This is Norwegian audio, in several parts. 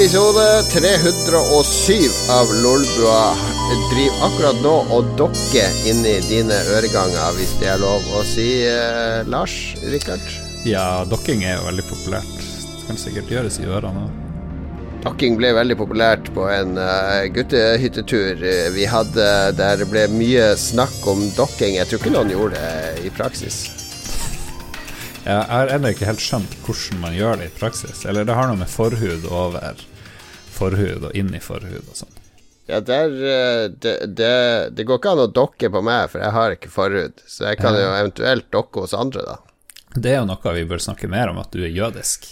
episode 307 av Lolbua driver akkurat nå og dokker inni dine øreganger, hvis det er lov å si, eh, Lars Rikard? Ja, dokking er jo veldig populært. Det kan sikkert gjøres i ørene òg. Dokking ble veldig populært på en uh, guttehyttetur eh, vi hadde der det ble mye snakk om dokking. Jeg tror ikke noen gjorde det i praksis. Jeg har ennå ikke helt skjønt hvordan man gjør det i praksis. Eller det har noe med forhud over forhud og inn i forhud og sånn. Ja, der, eh, det, det, det, går ikke an å dokke på meg, for jeg har ikke forhud. Så jeg kan jo eventuelt dokke hos andre, da. Det er jo noe vi bør snakke mer om, at du er jødisk.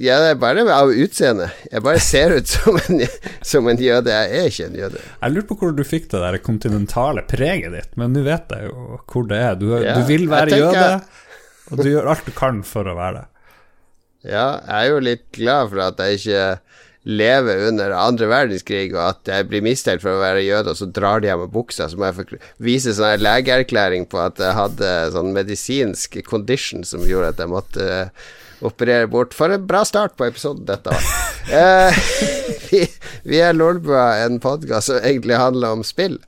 Ja, det er bare av utseende. Jeg bare ser ut som en, som en, jøde. Jeg er ikke en jøde. Jeg lurte på hvor du fikk det der kontinentale preget ditt, men nå vet jeg jo hvor det er. Du, ja, du vil være jøde, jøde, og du gjør alt du kan for å være det. Ja, jeg er jo litt glad for at jeg ikke lever under andre verdenskrig, og at jeg blir mistenkt for å være jøde, og så drar de av meg buksa, så må jeg vise sånn legeerklæring på at jeg hadde sånn medisinsk condition som gjorde at jeg måtte operere bort. For en bra start på episoden dette var. eh, vi, vi, er Lolbua, en podkast som egentlig handler om spill.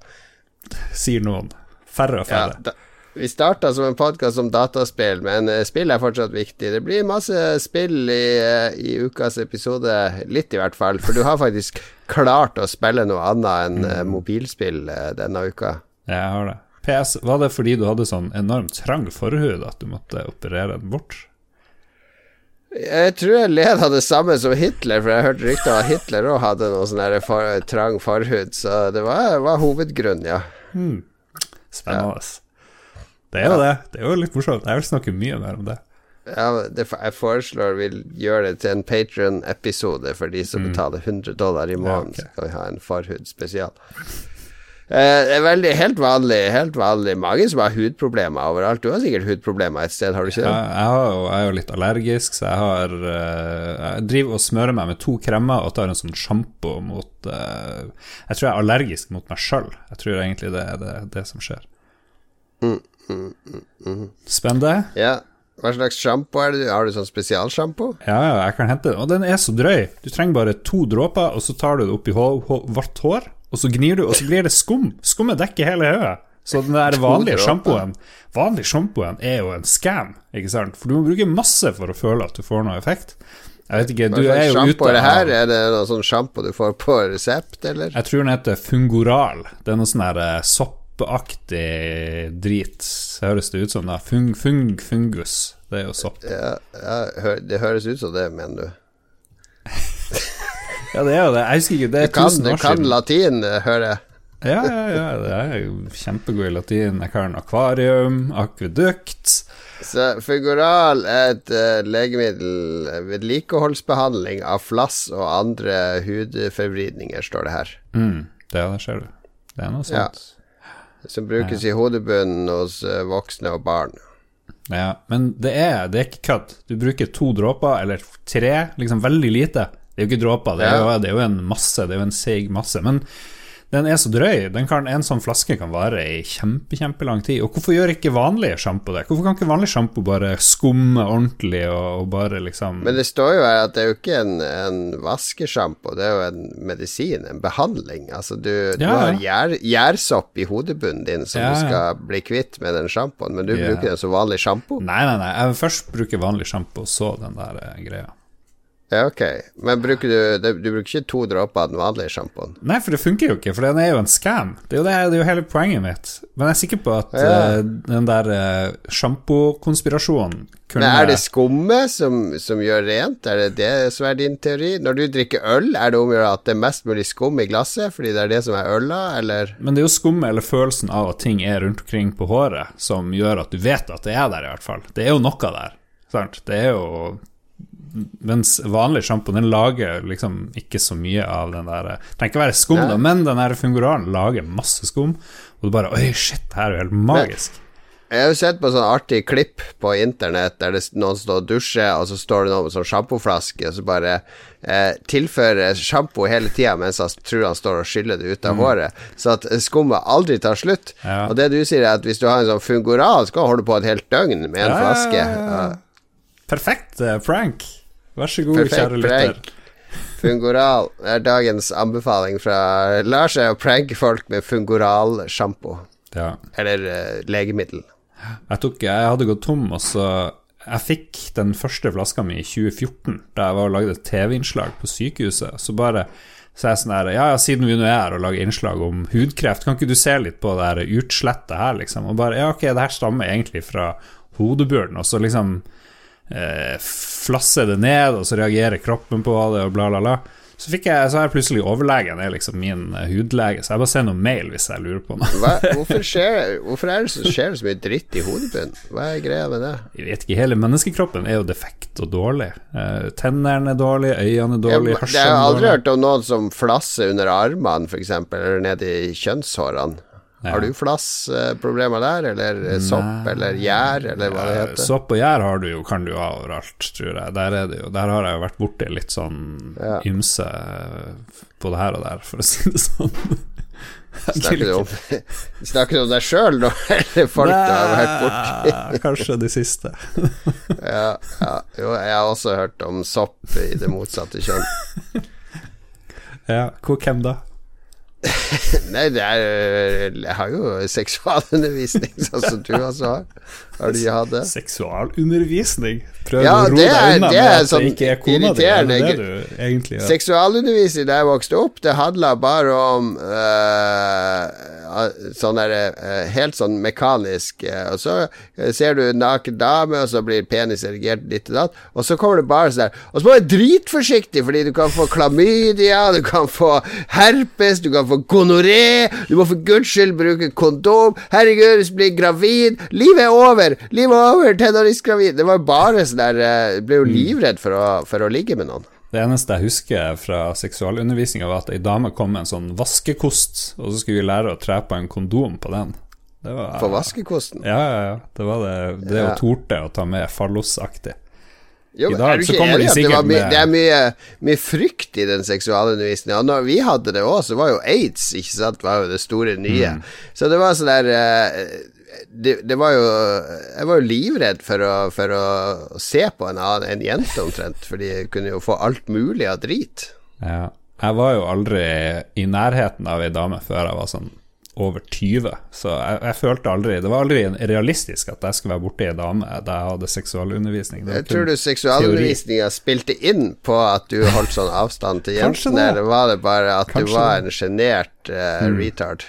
Sier noen. Færre og færre. Ja, da, vi starta som en podkast om dataspill, men uh, spill er fortsatt viktig. Det blir masse spill i, uh, i, ukas episode, litt i hvert fall. For du har faktisk klart å spille noe annet enn mm. mobilspill denne uka. Jeg har det. PS, var det fordi du hadde sånn enormt trang forhud at du måtte operere den bort? Jeg tror jeg led av det samme som Hitler, for jeg hørte rykter om at Hitler òg hadde noe sånn for, trang forhud, så det var, var hovedgrunnen, ja. Mm. Spennende. Ja. Det er jo det. Det er jo litt morsomt. Jeg vil snakke mye mer om det. Ja, det, Jeg foreslår vi gjør det til en Patrion-episode for de som mm. betaler 100 dollar i måneden. Ja, okay. Så kan vi ha en forhud spesial. Eh, veldig, helt vanlig Helt vanlig Mange som har hudproblemer overalt. Du har sikkert hudproblemer et sted, har du ikke det? Ja, jeg, har, jeg, er jo litt allergisk, så jeg har uh, Jeg driver og smører meg med to kremer og tar en sånn sjampo mot uh, Jeg tror jeg er allergisk mot meg sjøl. Jeg tror egentlig det er det, det som skjer. Mm, mm, mm, mm. Spennende. Ja. Hva slags sjampo er det? Har du sånn spesialsjampo? Ja, ja, jeg kan hente den. Og den er så drøy. Du trenger bare to dråper, og så tar du det oppi vårt hår og så gnir du, og så blir det skum. Skummet dekker hele hodet. Så den der vanlige sjampoen Vanlig sjampoen er jo en scam, ikke sant? For du må bruke masse for å føle at du får noe effekt. Jeg vet ikke, du er jo ute av det her? Er det noe sånn sjampo du får på resept, eller? Jeg tror den heter Fungoral. Det er noe sånn her eh, soppaktig drit, høres det ut som. da Fung, fung, fungus. Det er jo sopp. Ja, ja, det høres ut som det, mener du. Ja, det er jo det. Jeg husker ikke, det er tusen år siden. Du kan latin, eh, hører jeg. Ja, ja, ja. Det er jo kjempegod i latin. Jeg kan akvarium, akvedukt. Så Fugural er et uh, legemiddel, vedlikeholdsbehandling av flass og andre hudforvridninger, står det her. Mm, det, det ser du. Det er noe sånt. Ja. Som brukes ja. i hodebunnen hos uh, voksne og barn. Ja, men det er, det er ikke kødd. Du bruker to dråper, eller tre, liksom veldig lite. Det er jo ikke dråper, det, ja. det, er jo en masse, det er jo en seig masse. Men den er så drøy. Kan, en sånn flaske kan vare i kjempe, kjempelang tid. Og hvorfor gjør ikke vanlig sjampo det? Hvorfor kan ikke vanlig sjampo bare skumme ordentlig og, og, bare liksom Men det står jo her at det er jo ikke en, en vaskesjampo, det er jo en medisin, en behandling. Altså du, ja. du har gjær, gjærsopp i hodebunnen din som ja, du skal bli kvitt med den sjampoen, men du bruker den som vanlig sjampo? Nei, nei, nei. Jeg vil først bruke vanlig sjampo, så den der eh, greia. Ja, ok. Men bruker du, du bruker ikke to dråper av den vanlige sjampoen? Nei, for det funker jo ikke, for den er jo en scam. Det er jo, det, det er jo hele poenget mitt. Men jeg er sikker på at ja. uh, den der uh, sjampokonspirasjonen kunne Men Er det skummet som, som, gjør rent? Er det det som er din teori? Når du drikker øl, er det om å gjøre at det er mest mulig skum i glasset, fordi det er det som er øla, eller? Men det er jo skummet eller følelsen av at ting er rundt omkring på håret, som gjør at du vet at det er der, i hvert fall. Det er jo noe der. Sant? Det er jo mens vanlig sjampo den lager liksom ikke så mye av den der Det trenger ikke være skum, da, men den der fungoralen lager masse skum. Og du bare Oi, shit, det her er jo helt magisk. Jeg har jo sett på sånn artig klipp på internett der det noen står og dusjer, og så står det noen med sånn sjampoflaske, og så bare eh, tilfører sjampo hele tida mens han tror han står og skyller det ut av mm. håret, så at skummet aldri tar slutt. Ja. Og det du sier, er at hvis du har en sånn fungoral, så kan du holde på et helt døgn med en ja, flaske. Ja, Perfekt, uh, Frank. Vær så god, kjære lytter. Fungoral er dagens anbefaling fra Lars er å pranke folk med Fungoral-sjampo. Ja. Eller uh, legemiddel. Jeg, tok, jeg hadde gått tom, og så Jeg fikk den første flaska mi i 2014, da jeg var og lagde et TV-innslag på sykehuset. Så bare så jeg sånn her Ja, ja, siden vi nå er her og lager innslag om hudkreft, kan ikke du se litt på det her utslettet her, liksom? Og bare Ja, ok, det her stammer egentlig fra hodebjørn, og så liksom eh, flasser det ned, og så reagerer kroppen på det, og bla, bla, bla. Så, fikk jeg, så er plutselig overlegen er liksom min uh, hudlege, så jeg bare sender noen mail hvis jeg lurer på noe. Hva, hvorfor, skjer, hvorfor er det så, skjer det så mye dritt i hodebunnen? Hva er greia med det? Jeg vet ikke, hele menneskekroppen er jo defekt og dårlig. Uh, tennene er dårlige, øynene er dårlige, hørselen Jeg har aldri hørt om noen som flasser under armene, f.eks., eller ned i kjønnshårene. Ja. Har du flassproblemer der, eller sopp, eller gjær, eller hva det heter? Sopp og gjær har du jo, kan du ha overalt, tror jeg. Der, er det jo, der har jeg jo vært borti litt sånn Ja. ymse det her og der, for å si det sånn. Snakker du om, snakker du om deg sjøl nå, eller folk du har vært borti? Kanskje de siste. Ja, ja. Jo, jeg har også hørt om sopp i det motsatte kjønn. Ja, hvor, hvem da? Nei, det er Jeg har jo seksualundervisning, sånn som du også har. Har du hatt det? Seksualundervisning? Prøv Ja, å ro deg unna det med er at sånn det ikke er kona di? Det irriterende. det du egentlig gjør? Seksualundervisning da jeg vokste opp, det handla bare om øh, sånn der øh, Helt sånn mekanisk øh, Og så øh, ser du en naken dame, og så blir penis erigert ditt og datt, og så kommer det bare sånn der Og så må du være dritforsiktig, fordi du kan få klamydia, du kan få herpes, du kan få gonoré, du må for guds skyld bruke kondom. Herregud, hvis du blir gravid. Livet er over! Livet er over, tenåringsgravid. Det var bare sånn der Du ble jo livredd for å, for å ligge med noen. Det eneste jeg husker fra seksualundervisninga, var at ei dame kom med en sånn vaskekost, og så skulle vi lære å tre på en kondom på den. Det var, For vaskekosten. Ja, ja, ja. Det var det, det Ja. å torte å ta med fallosaktig. Jo, I dag så kommer de sikkert med- det er mye, mye frykt i den seksualundervisninga? Når vi hadde det òg, så var jo aids ikke sant, var jo det store nye. Mm. Så det var sånn der eh, det, det var jo Jeg var jo livredd for å, for å se på en en jente, omtrent. Fordi jeg kunne jo få alt mulig av drit. Ja. Jeg var jo aldri i nærheten av ei dame før jeg var sånn over 20, så jeg, jeg følte aldri Det var aldri realistisk at jeg skulle være borti ei dame da jeg hadde seksualundervisning. Jeg tror du seksualundervisninga spilte inn på at du holdt sånn avstand til jentene, eller var det bare at Kanskje du var en sjenert eh, retard?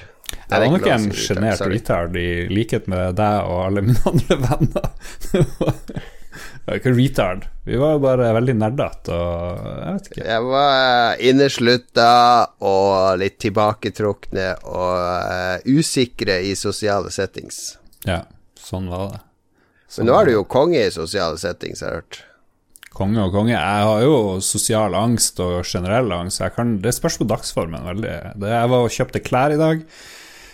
Jeg var nok en sjenert retard i likhet med deg og alle mine andre venner. Det var ikke retard, vi var jo bare veldig nerdete og jeg vet ikke. Jeg var eh, inneslutta og litt tilbaketrukne og eh, usikre i sosiale settings. Ja, sånn var det. Men nå er du jo konge i sosiale settings, har jeg hørt. Konge og konge. Jeg har jo sosial angst og generell angst. Jeg kan, det spørs på dagsformen veldig. Det, jeg var og kjøpte klær i dag.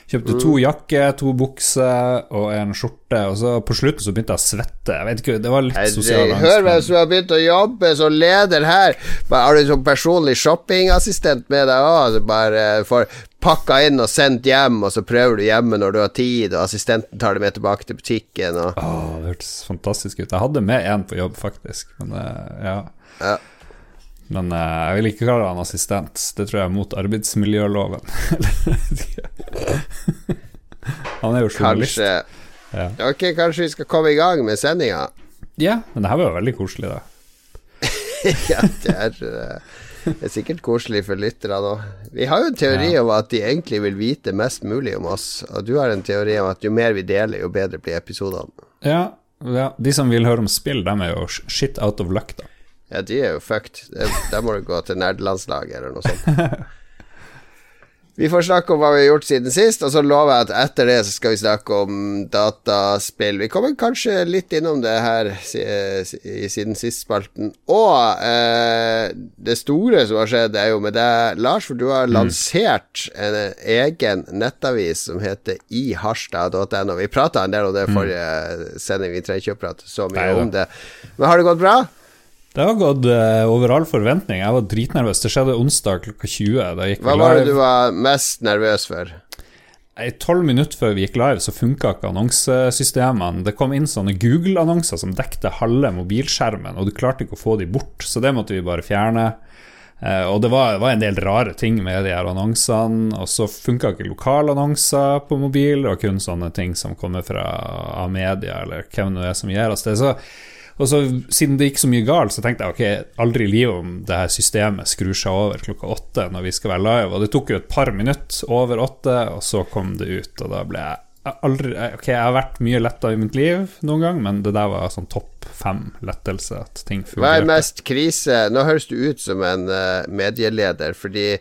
Kjøpte to jakker, to bukser og en skjorte, og så på slutten så begynte jeg å svette. Jeg vet ikke, Det var litt sosial angst. Hør hvem som har begynt å jobbe som leder her. Bare, har du sånn personlig shoppingassistent med deg òg? Bare får pakka inn og sendt hjem, og så prøver du hjemme når du har tid, og assistenten tar det med tilbake til butikken. Og... Åh, det hørtes fantastisk ut. Jeg hadde med en på jobb, faktisk. Men eh, ja. Ja. Men uh, jeg vil ikke kalle han assistent. Det tror jeg er mot arbeidsmiljøloven. han er jo journalist. Kanskje Ja. Ok, kanskje vi skal komme i gang med sendinga? ja, men det her var jo veldig koselig, da. ja, det er, eh, det er sikkert koselig for lytterne òg. Vi har jo en teori om at de egentlig vil vite mest mulig om oss, og du har en teori om at jo mer vi deler, jo bedre blir episodene. Ja, ja, de som vil høre om spill, dem er jo shit out of luck, da. Ja, de er jo fucked. Da må du gå til nerdelandslaget eller noe sånt. Vi får snakke om hva vi har gjort siden sist, og så lover jeg at etter det så skal vi snakke om dataspill. Vi kommer kanskje litt innom det her i siden sist-spalten. Og eh, det store som har skjedd, er jo med deg, Lars, for du har lansert en egen nettavis som heter iharstad.no. Vi prata en del om det forrige sending, vi trenger ikke å prate så mye om det. Men har det gått bra? Det har gått uh, over all forventning. Jeg var dritnervøs. Det skjedde onsdag klokka 20. Da gikk Hva var det du var mest nervøs for? tolv minutter før vi gikk live, så funka ikke annonsesystemene. Det kom inn sånne Google-annonser som dekte halve mobilskjermen, og du klarte ikke å få de bort, så det måtte vi bare fjerne. Eh, og det var, var, en del rare ting med de her annonsene. Og så funka ikke lokalannonser på mobil, og kun sånne ting som kommer fra media, eller hvem det er som gir oss det. Så og så Siden det gikk så mye galt, så tenkte jeg ok, aldri i livet om det her systemet skrur seg over klokka åtte når vi skal være live. Og det tok jo et par minutter over åtte, og så kom det ut. Og da ble jeg aldri Ok, jeg har vært mye letta i mitt liv noen gang, men det der var sånn topp fem lettelse. At ting fungerte. Hva er mest krise? Nå høres du ut som en uh, medieleder, fordi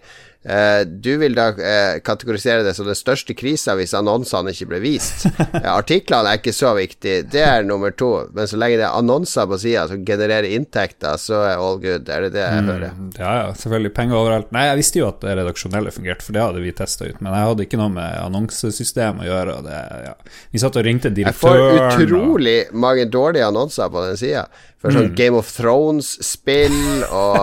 du vil da uh, kategorisere det som den største krisa hvis annonsene ikke ble vist. Artiklene er ikke så viktig, det er nummer to. Men så lenge det er annonser på sida som genererer inntekter, så er all good. Er det det jeg mm, hører? Ja, ja, selvfølgelig. Penger overalt. Nei, jeg visste jo at det redaksjonelle fungerte, for det hadde vi testa ut. Men jeg hadde ikke noe med annonsesystem å gjøre. Det, ja. Vi satt og ringte direktøren. Jeg får utrolig og... mange dårlige annonser på den sida. For sånn mm. Game of Thrones-spill og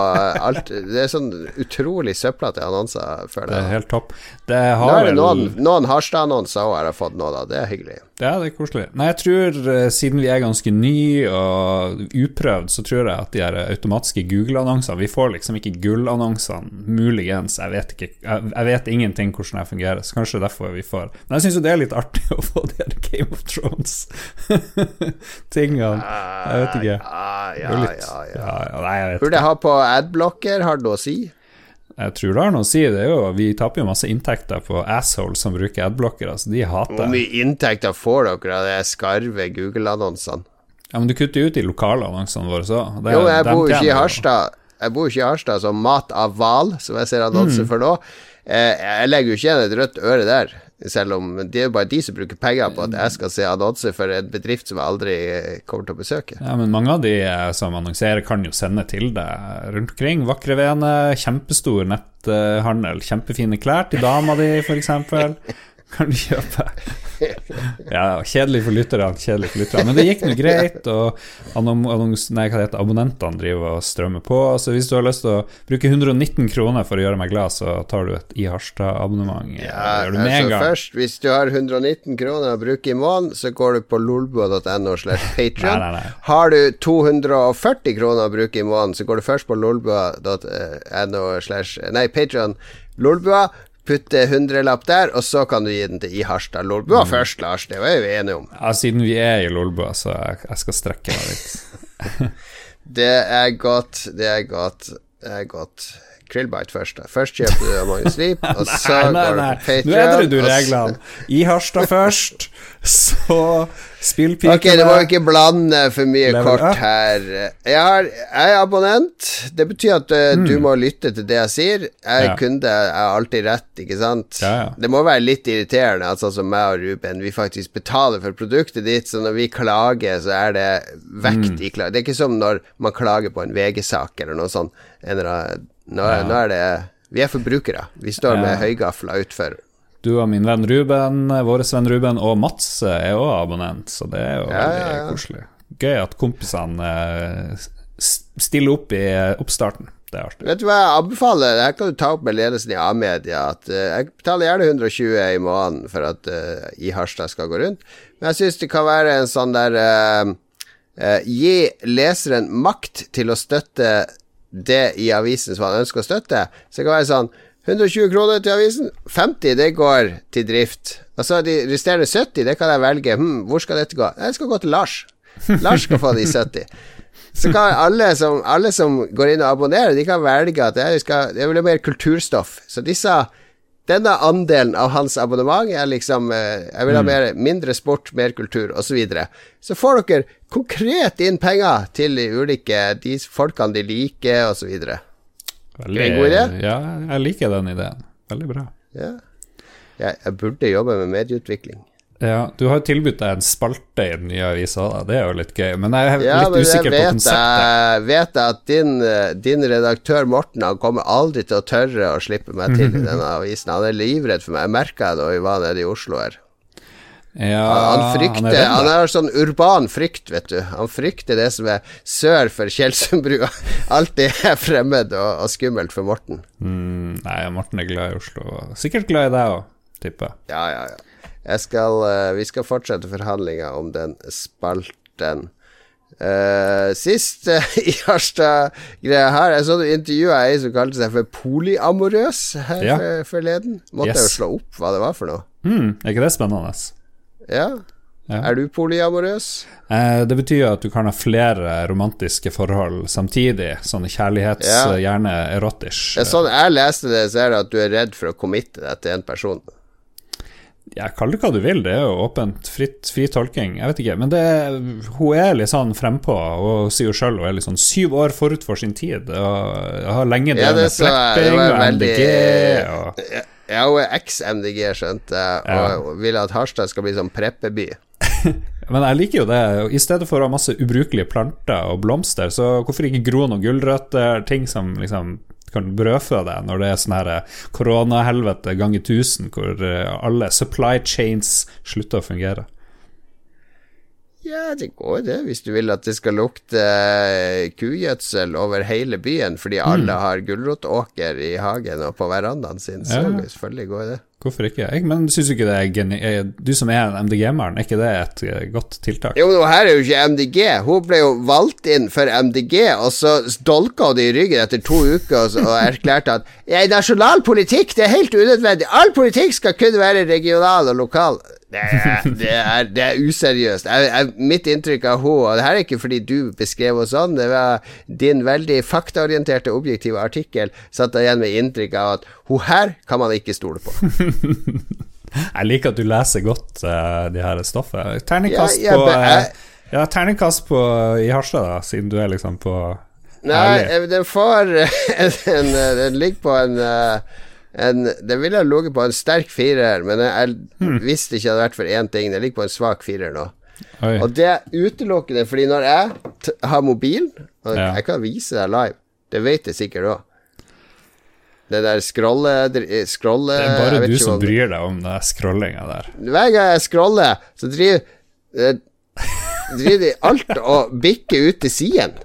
alt Det er sånn utrolig søplete annonser. Føler jeg. Det er helt topp. Det har Nå er det noen, noen Harstad-annonser òg jeg fått nå, da. Det er hyggelig. Ja, det er koselig. Nei, jeg tror uh, siden vi er ganske nye og uprøvd, så tror jeg at de her automatiske Google-annonsene Vi får liksom ikke gullannonsene, muligens. Jeg vet ikke. Jeg, jeg, vet ingenting hvordan det fungerer, så kanskje derfor vi får Men jeg syns jo det er litt artig å få de her Game of Thrones-tingene. Jeg vet ikke. Ja, ja, ja. ja. ja, ja nei, jeg vet Burde jeg ha på adblocker, har det noe å si? Jeg tror det har noe å si. Det er jo, vi taper jo masse inntekter på assholes som bruker adblocker. Altså, de hater Hvor mye inntekter får dere av de skarve Google-annonsene? Ja, Men du kutter jo ut de lokale annonsene våre så. jo, jeg bor jo ikke i Harstad. Jeg bor ikke i Harstad, så Mat av hval, som jeg ser annonser mm. for nå eh, Jeg legger jo ikke igjen et rødt øre der. Selv om det er jo bare de som bruker penger på at jeg skal se annonser for en bedrift som jeg aldri kommer til å besøke. Ja, men mange av de eh, som annonserer, kan jo sende til deg rundt omkring. Vakre Vene, kjempestor netthandel, kjempefine klær til dama di, f.eks. kan du kjøpe. ja, kjedelig for lytterne, kjedelig for lytterne. Men det gikk nå greit, og nei, heter, abonnentene driver og strømmer på. Så hvis du har lyst til å bruke 119 kroner for å gjøre meg glad, så tar du et i Harstad-abonnement. Ja, altså først, hvis du har 119 kroner å bruke i måneden, så går du på lolbua.no slash patrion. Har du 240 kroner å bruke i måneden, så går du først på lolbua.no slash Nei, Patrion. Lolbua putte hundrelapp der, og så kan du gi den til i Harstad. Lolbua mm. først, Lars. Det var vi enige om. Ja, siden vi er i Lolbua, så jeg, jeg skal strekke meg litt. det er godt, det er godt, det er godt. Krillbite først. da Først kjøper du Among Sleep, og så nei, nei, nei. går du. Nå endrer du reglene. I Harstad først, så spillpikene Ok, du må ikke blande for mye Level kort up. her. Jeg, har, jeg, er abonnent. Det betyr at uh, mm. du må lytte til det jeg sier. Jeg ja. kunde, jeg har alltid rett, ikke sant? Ja, ja. Det må være litt irriterende at sånn som meg og Ruben, vi faktisk betaler for produktet ditt, så når vi klager, så er det vekt mm. i klager. Det er ikke som når man klager på en VG-sak eller noe sånt. En eller annen nå, ja. nå, er det Vi er forbrukere. Vi står ja. med høygafla utfor. Du og min venn Ruben, vår venn Ruben, og Mats er òg abonnent, så det er jo ja, veldig koselig. Gøy at kompisene eh, stiller opp i oppstarten. Er artig. Vet du hva jeg anbefaler? Her kan du ta opp med ledelsen i A-media. At uh, Jeg betaler gjerne 120 i måneden for at uh, i Harstad skal gå rundt. Men jeg syns det kan være en sånn der uh, Gi leseren makt til å støtte det i avisen som han ønsker å støtte. Så det kan være sånn 120 kroner til avisen, 50 det går til drift. Og så de resterende 70, det kan jeg velge. Hm, hvor skal dette gå? Det skal gå til Lars. Lars skal få de 70. Så kan alle som, alle som går inn og abonnerer, de kan velge at jeg, skal, jeg vil ha mer kulturstoff. Så disse denne andelen av hans abonnement er liksom eh, Jeg vil ha mm. mer, mindre sport, mer kultur, osv. Så, videre. så får dere konkret inn penger til de ulike de folkene de liker, osv. Veldig god idé? Ja, jeg liker den ideen. Veldig bra. Ja. Jeg, jeg burde jobbe med medieutvikling. Ja, Du har jo tilbudt deg en spalte i den nye avisa, det er jo litt gøy. Men jeg er ja, litt usikker på konseptet. Jeg vet at din, din, redaktør Morten Han kommer aldri til å tørre å slippe meg til i denne avisen. Han er livredd for meg. Jeg merka det da vi var nede i Oslo her. Ja, han, frykter Han, han har sånn urban frykt, vet du. Han frykter det som er sør for Tjeldsundbrua. Alt det er fremmed og, og skummelt for Morten. Mm, nei, Morten er glad i Oslo. Sikkert glad i deg òg. tipper jeg. Ja, ja, ja. Skal, eh, vi skal fortsette forhandlinga om den spalten. Uh, sist uh, i Harstad-greia her Jeg så du intervjua ei som kalte seg for polyamorøs her Ja. for- forleden. Måtte Yes. jo slå opp hva det var for noe. Mm, er ikke det spennende? Ja. Ja. Er du polyamorøs? Uh, det betyr at du kan ha flere romantiske forhold samtidig. Sånne kjærlighets... Ja. Gjerne erotisk. Ja, sånn jeg leste det, så er det at du er redd for å committe deg til en person. Ja, kall det hva du vil, det er jo åpent, fritt, fri tolking. Jeg vet ikke. Men det, hun er litt sånn frempå, og sier jo sjøl hun er litt sånn syv år forut for sin tid. Og har lenge Ja, drevet det med jeg. Var og MDG og Ja, hun er eks-MDG, skjønte jeg, og vil at Harstad skal bli sånn preppeby. Men jeg liker jo det. I stedet for å ha masse ubrukelige planter og blomster, så hvorfor ikke gro noen gulrøtter, ting som liksom kan brødfø deg når det er sånn her koronahelvete ganger tusen, hvor eh, alle supply chains slutter å fungere. Ja, det går det, hvis du vil at det skal lukte eh, kugjødsel over hele byen fordi Mm. alle har gulrotåker i hagen og på verandaen sin, så Ja. selvfølgelig går det. Hvorfor ikke? Jeg, men syns du ikke det er geni... Du som er en MDG-mann, er ikke det et eh, godt tiltak? Jo, her er jo ikke MDG. Hun ble jo valgt inn for MDG, og så dolka hun det i ryggen etter to uker og, og erklærte at ja, nasjonal politikk det er helt unødvendig. All politikk skal kun være regional og lokal. Det er, det er, det er useriøst. Jeg, jeg, mitt inntrykk av henne, og det her er ikke fordi du beskrev henne sånn, det var din veldig faktaorienterte, objektive artikkel, satt igjen med inntrykk av at hun her kan man ikke stole på. Jeg liker at du leser godt uh, de her stoffet. Terningkast Ja, ja, på eh, jeg- Ja, terningkast på i Harstad, da, siden du er liksom på Nei, eh, den får en, eh, Den ligger på en eh, en, Den ville ha ligget på en sterk firer, men jeg, Hmm. ikke det hadde vært for én ting. Den ligger på en svak firer nå. Oi. Og det er utelukkende fordi når jeg har mobil og Ja. Jeg kan vise deg live, det vet jeg sikkert òg. Det der scrolle... scrolle Det er bare du som bryr deg om den scrollinga der. Hver gang jeg scroller, så driver eh, Driver alt og bikker ut til siden.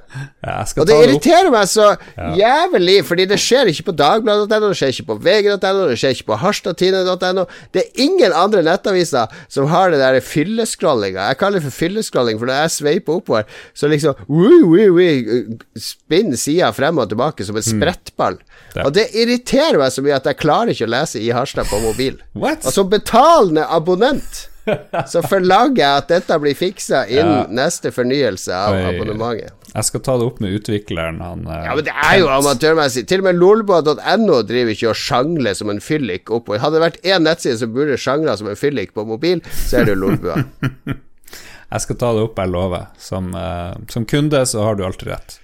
Ja, Og det irriterer meg så Ja. jævlig, fordi det skjer ikke på dagbladet.no, det skjer ikke på vg.no, det skjer ikke på harstadtine.no. Det er ingen andre nettaviser som har det der fylleskrollinga. Jeg kaller det for fylleskrolling, for når jeg sveiper oppover, så liksom Spinn spinner sida frem og tilbake som en sprettball. Mm. Og det irriterer meg så mye at jeg klarer ikke å lese i Harstad på mobil. What? Og som betalende abonnent så forlanger jeg at dette blir fiksa innen neste fornyelse av Oi. abonnementet. Jeg skal ta det opp med utvikleren, han eh, Ja, men det er jo amatørmessig. Til og med lolboa.no driver ikke og sjangler som en fyllik oppover. Hadde det vært én nettside som burde sjangla som en fyllik på mobil, så er det jo lolbua. Jeg skal ta det opp, jeg lover. Som, uh, som kunde så har du alltid rett.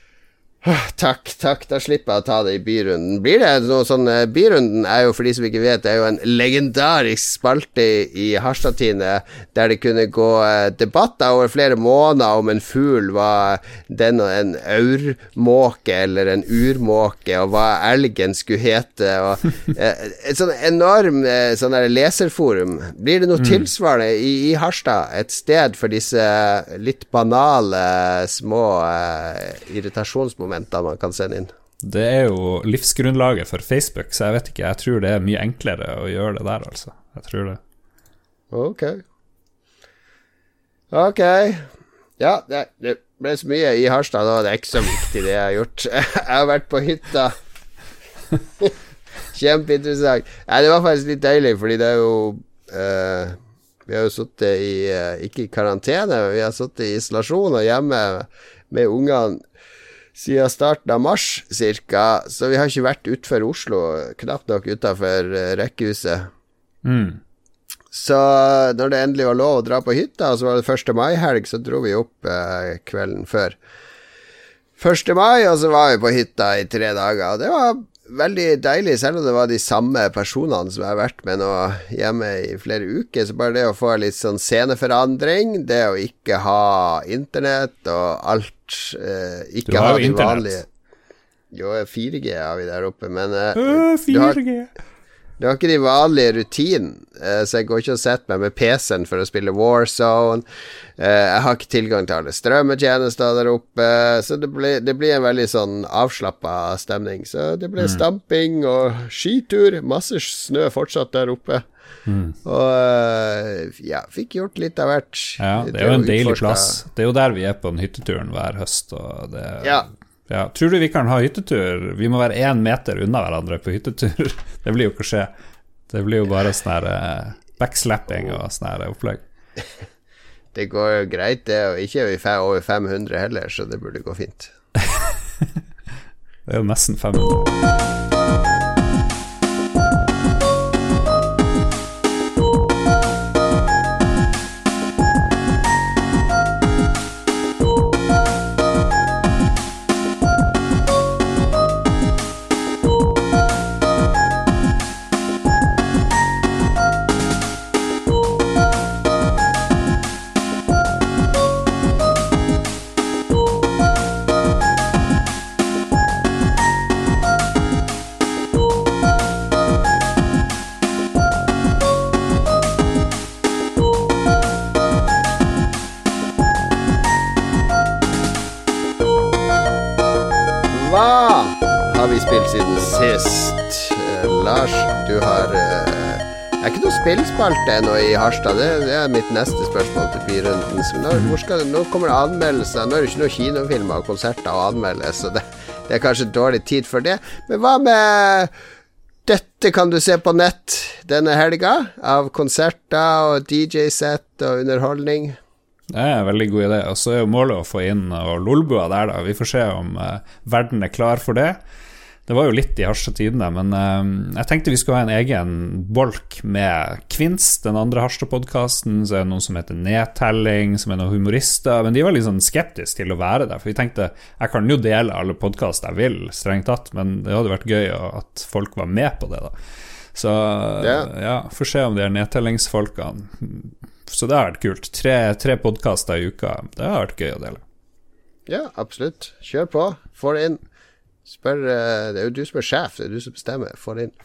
Takk, takk. Da slipper jeg å ta det i byrunden. Blir det noe sånn eh, Byrunden er jo, for de som ikke vet, det er jo en legendarisk spalte i Harstadtine der det kunne gå eh, debatter over flere måneder om en fugl var den og en aurmåke eller en urmåke, og hva elgen skulle hete. Og, eh, et sånn enorm sånn der leserforum. Blir det noe tilsvarende i, i Harstad? Et sted for disse litt banale små eh, irritasjonsmomentene man kan sende inn? Det er jo livsgrunnlaget for Facebook, så jeg vet ikke. Jeg tror det er mye enklere å gjøre det der, altså. Jeg tror det. Ok. Ok. Ja, det, det ble så mye i Harstad nå. Det er ikke så viktig, det jeg har gjort. Jeg har vært på hytta. Kjempeinteressant. Ja, det var faktisk litt deilig, fordi det er jo uh, Vi har jo sittet i uh, Ikke i karantene, men vi har sittet i isolasjon og hjemme med ungene siden starten av mars cirka, så vi har ikke vært utenfor Oslo, knapt nok utenfor uh, rekkehuset. Mm. Så når det endelig var lov å dra på hytta, og så var det 1. mai-helg, så dro vi opp eh, kvelden før. 1. mai, og så var vi på hytta i tre dager. Og det var veldig deilig, selv om det var de samme personene som jeg har vært med nå hjemme i flere uker. Så bare det å få litt sånn sceneforandring, det å ikke ha internett og alt eh, Ikke ha jo de vanlige Jo, 4G har vi der oppe, men eh, Øh, du har- 4G. Det var ikke de vanlige rutinene, eh, så jeg går ikke og setter meg med PC-en for å spille Warzone. Eh, jeg har ikke tilgang til alle strømmetjenester der oppe, så det blir, det blir en veldig sånn avslappa stemning. Så det ble stamping og skitur. Masse snø fortsatt der oppe. Mm. Og eh, ja, fikk gjort litt av hvert. Ja, det er jo en deilig plass. Det er jo der vi er på den hytteturen hver høst. Og det, ja. Ja. Tror du vi kan ha hyttetur? Vi må være én meter unna hverandre på hyttetur. Det blir jo ikke skje. Det blir jo bare sånn her eh, backslapping og sånn her opplegg. Det går jo greit, det. Og ikke er vi over 500 heller, så det burde gå fint. det er jo nesten 500. spillspalte nå i Harstad? Det, det, er mitt neste spørsmål til byrunden. Når, nå kommer det anmeldelser. Nå er det ikke noen kinofilmer og konserter å anmelde, så det, det, er kanskje dårlig tid for det. Men hva med dette kan du se på nett denne helga? Av konserter og DJ-sett og underholdning? Det er en veldig god idé. Og så er jo målet å få inn Lolbua der, da. Vi får se om uh, verden er klar for det. Det var jo litt i Harstad Tidende, men uh, jeg tenkte vi skulle ha en egen bolk med Kvinns, den andre Harstad-podkasten. Så er det noen som heter Nedtelling, som er noen humorister. Men de var litt sånn skeptiske til å være der, for vi tenkte jeg kan jo dele alle podkast jeg vil, strengt tatt, men det hadde vært gøy at folk var med på det, da. Så yeah. ja, får se om de er nedtellingsfolkene Så det har vært kult. Tre, tre podkaster i uka. Det har vært gøy å dele. Ja, absolutt. Kjør på. Få det inn. Spør, eh, det er jo du som er sjef, det er du som bestemmer. Få det inn.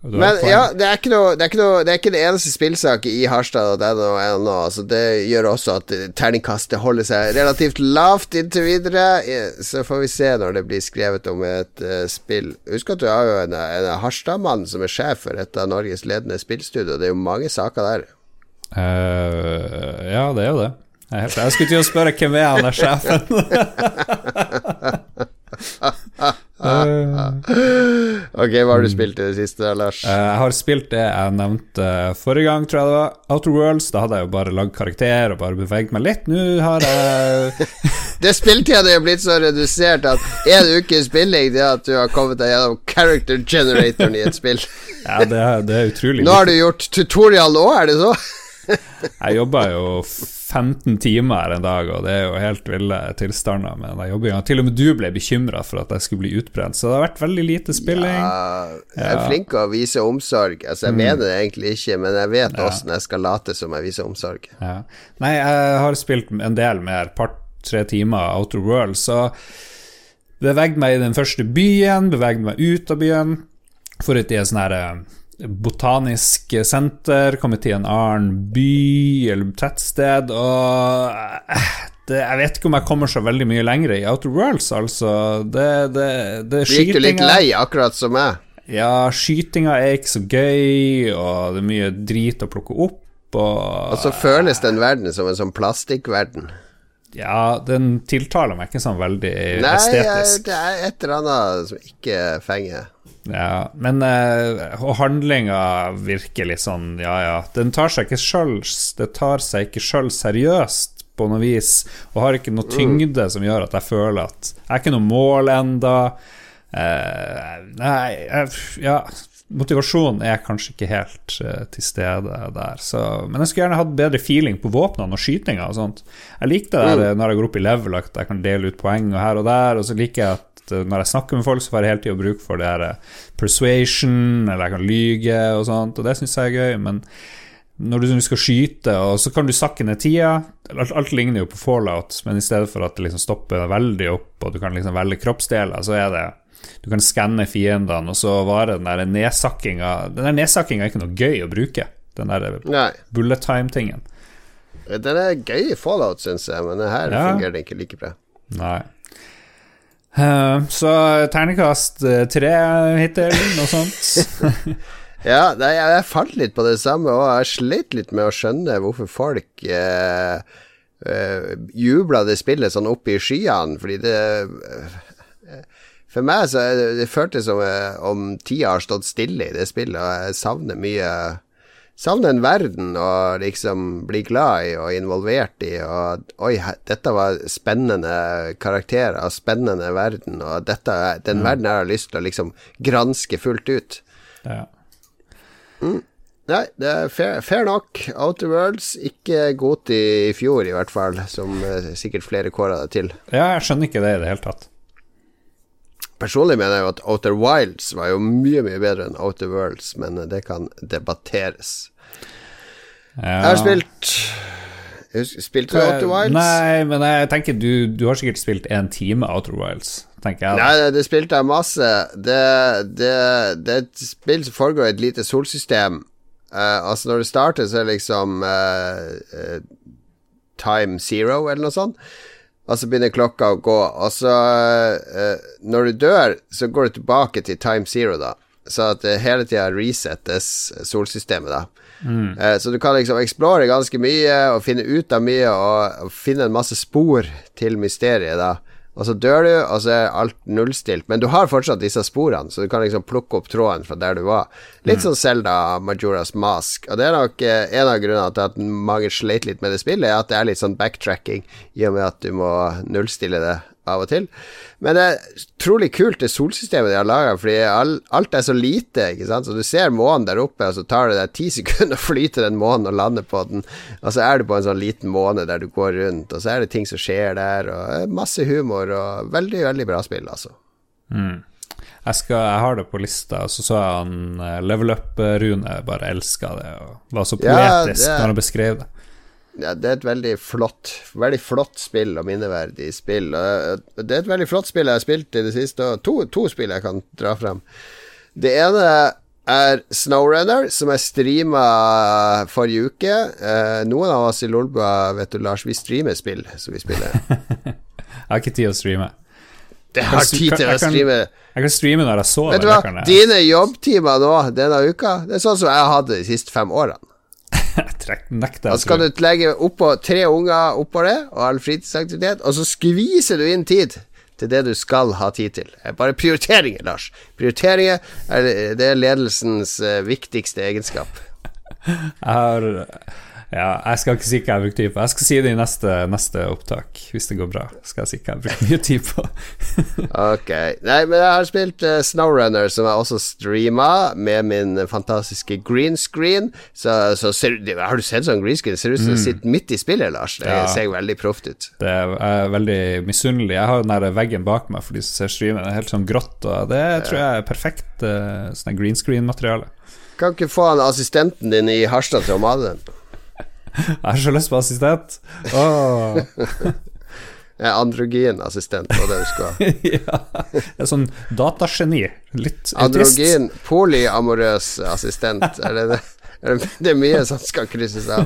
Men ja, det er noe Det er noe, det, er ikke det eneste spillsaket i Harstad ennå. Altså, det gjør også at terningkastet holder seg relativt lavt inntil videre. Så får vi se når det blir skrevet om et uh, spill. Husk at du har jo en, en Harstad-mann som er sjef for et av Norges ledende spillstudio. Det er jo mange saker der. Uh, ja, det er jo det. Jeg, jeg skulle til å spørre hvem er han er sjefen? ok, hva har du spilt i det siste, Lars? Eh, jeg har spilt det jeg nevnte forrige gang, tror jeg det var. Outer Worlds. Da hadde jeg jo bare lagd karakter og bare beveget meg litt. Nå har jeg Det spilltida er blitt så redusert at én uke spilling Det er at du har kommet deg gjennom character generatoren i et spill. ja, det er, det er utrolig Nå har du gjort tutorial òg, er det så? Jeg jobber jo 15 timer en dag, og det er jo helt ville tilstander med den jobbinga. Til og med du ble bekymra for at jeg skulle bli utbrent, så det har vært veldig lite spilling. Ja, jeg er flink til å vise omsorg. Altså, jeg mm. mener det egentlig ikke, men jeg vet åssen ja. jeg skal late som jeg viser omsorg. Ja. Nei, jeg har spilt en del mer, par-tre timer Outer World, så bevegde meg i den første byen, bevegde meg ut av byen. For et sånn herre eh, botanisk senter, kommet til en annen by eller tettsted, og eh, det, jeg vet ikke om jeg kommer så veldig mye lenger i Outer Worlds, altså. Det, det, det Gikk du litt lei, akkurat som meg? Ja, skytinga er ikke så gøy, og det er mye drit å plukke opp. Og, og så føles den verden som en sånn plastikkverden. Ja, den tiltaler meg ikke sånn veldig Nei, estetisk. Nei, det er et eller annet som ikke fenger. Ja, men uh, handlinga virker litt sånn, ja ja. Den tar seg ikke sjøl Det tar seg ikke sjøl seriøst på noe vis, og har ikke noe mm. tyngde som gjør at jeg føler at Jeg er ikke noe mål enda. Uh, nei, uh, ja Motivasjonen er kanskje ikke helt uh, til stede der. Så, men jeg skulle gjerne hatt bedre feeling på våpnene og skytinga og sånt. Jeg likte det der, mm. når jeg går opp i level, at jeg kan dele ut poeng og her og der. Og så liker jeg at Eh, når jeg snakker med folk, så får jeg hele tida bruk for det her eh, persuasion, eller jeg kan lyge og sånt, og det syns jeg er gøy. Men når du skal skyte, og så kan du sakke ned tida alt, alt, ligner jo på fallout, men i stedet for at det liksom stopper veldig opp, og du kan liksom velge kroppsdeler, så er det Du kan skanne fiendene, og så varer den der nedsakkinga Den der nedsakkinga er ikke noe gøy å bruke, den der bullet time-tingen. Den er gøy i fallout, syns jeg, men her ja. fungerer det ikke like bra. Nei. Uh, så terningkast uh, tre hittil, noe sånt. ja, nei, jeg falt litt på det samme, og jeg slet litt med å skjønne hvorfor folk eh, uh, jubla det spillet sånn opp i skyene, fordi det eh, For meg så det, det føltes som eh, om tida har stått stille i det spillet, og jeg savner mye Savner en verden å liksom bli glad i og involvert i, og oi, dette var spennende karakterer, spennende verden, og dette, den mm. verden jeg har lyst til å liksom granske fullt ut. Ja. Mm. Nei, det er fair, fair nok. Outer Worlds, ikke godt i fjor, i hvert fall, som uh, sikkert flere kåra det til. Ja, jeg skjønner ikke det i det hele tatt. Personlig mener jeg jo at Outer Wilds var jo mye, mye bedre enn Outer Worlds, men det kan debatteres. Jeg har spilt Spilte du Outer Wilds? Nei, men jeg tenker du, du har sikkert spilt en time Outer Wilds, tenker jeg. Nei, det spilte jeg masse. Det, det, det er et spill som foregår i et lite solsystem. Uh, altså, når det starter, så er det liksom uh, uh, time zero, eller noe sånt. Og så begynner klokka å gå. Og så, når du dør, så går du tilbake til time zero, da. Så at det hele tida resettes solsystemet, da. Mm. Eh, så du kan liksom explore ganske mye og finne ut av mye og, og finne en masse spor til mysteriet, da. Og så dør du, og så er alt nullstilt. Men du har fortsatt disse sporene, så du kan liksom plukke opp tråden fra der du var. Litt mm. sånn Selda Majoras Mask. Og det er nok eh, en av grunnene til at mange sleit litt med det spillet, er at det er litt sånn backtracking, i og med at du må nullstille det av og til. Men det er utrolig kult, det solsystemet de har laga, fordi alt er så lite, ikke sant. Så du ser månen der oppe, og så tar det deg ti sekunder å fly til den månen og lande på den, og så er du på en sånn liten måne der du går rundt, og så er det ting som skjer der, og masse humor, og veldig, veldig bra spill, altså. Mm. Jeg, skal, jeg, har det på lista, og så så jeg han eh, Level Up-Rune bare elska det, og var så poetisk ja, det... når han beskrev det ja, det er et veldig flott Veldig flott spill og minneverdig spill. Det er et veldig flott spill jeg har spilt i det siste, og to, to spill jeg kan dra frem. Det ene er Snowrunner, som jeg streama forrige uke. Eh, noen av oss i Lolbua, vet du, Lars, vi streamer spill som vi spiller. jeg har ikke tid å streame. Det har tid til å streame. Jeg kan streame når jeg sover. Vet du hva, dine jobbtimer nå denne uka, det er sånn som jeg har hatt det de siste fem årene. nekter Da skal du legge oppå tre unger oppå det, og all fritidsaktivitet, og så skviser du inn tid til det du skal ha tid til. Bare prioriteringer, Lars. Prioriteringer er, det er ledelsens uh, viktigste egenskap. Jeg har ja, jeg skal ikke si hva jeg bruker tid på. Jeg skal si det i neste, neste opptak, hvis det går bra. Skal jeg si hva jeg bruker mye tid på. ok. Nei, men jeg har spilt uh, Snowrunner, som jeg også streama, med min fantastiske green screen. Så, så ser, har du sett sånn green screen? Ser ut som mm. du sitter midt i spillet, Lars. Det ja. ser veldig proft ut. Det er, veldig misunnelig. Jeg har den der veggen bak meg for de som ser streamen. Det er helt sånn grått, og det tror jeg er perfekt uh, sånn green screen-materiale. Kan ikke få han assistenten din i Harstad til å male den? Jeg har så lyst på assistent. Oh. Jeg er androgyn assistent, var det du skulle ha. ja. Er sånn datageni. Litt Androgyn, polyamorøs assistent. Er det, det? Er det, det er mye som skal krysses av.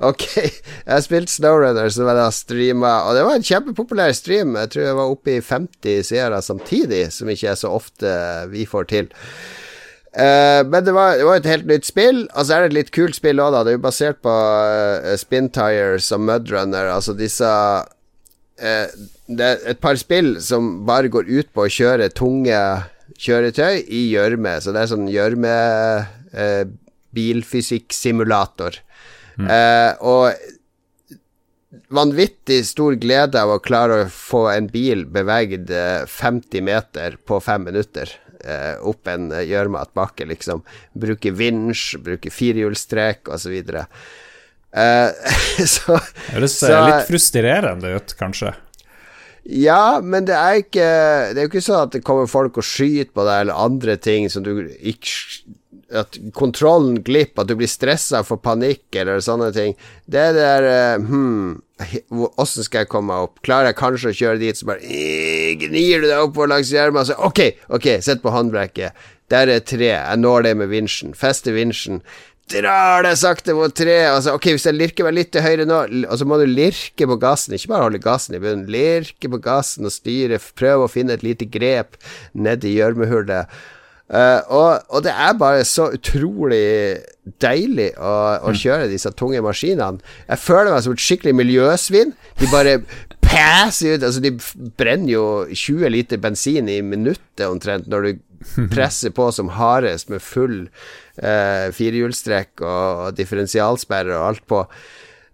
Ok, jeg har spilt Snowrunner, som jeg da streama, og det var en kjempepopulær stream. Jeg tror jeg var oppe i 50 seere samtidig, som ikke er så ofte vi får til. Uh, men det var, det var, et helt nytt spill. Og så er det et litt kult spill òg, da. Det er jo basert på uh, Spin Tires og Mudrunner. Altså disse uh, Det er et par spill som bare går ut på å kjøre tunge kjøretøy i gjørme. Så det er sånn gjørme bilfysikksimulator. Mm. og vanvittig stor glede av å klare å få en bil beveget 50 meter på fem minutter eh, opp en eh, gjørmetbakke, liksom. Bruke vinsj, bruke firehjulstrekk osv. Eh, så Det høres eh, litt frustrerende ut, kanskje? Ja, men det er ikke Det er jo ikke sånn at det kommer folk og skyter på deg, eller andre ting som du ikke At kontrollen glipper, at du blir stressa for panikk eller sånne ting. Det er der hmm, Hm, Åssen skal jeg komme meg opp? Klarer jeg kanskje å kjøre dit, så bare gnir du deg oppover langs hjelma sier OK, ok, sett på håndbrekket. Der er tre. Jeg når det med vinsjen. Fester vinsjen. Drar deg sakte mot tre. Altså, ok, hvis jeg lirker meg litt til høyre nå, og så må du lirke på gassen, ikke bare holde gassen i bunnen. Lirke på gassen og styre. Prøve å finne et lite grep nedi gjørmehullet. Uh, og, og, det er bare så utrolig deilig å, å mm. kjøre disse tunge maskinene. Jeg føler meg som et skikkelig miljøsvin. De bare passer ut Altså, de brenner jo 20 liter bensin i minuttet omtrent når du presser på som hardest med full uh, firehjulstrekk og, og differensialsperre og alt på.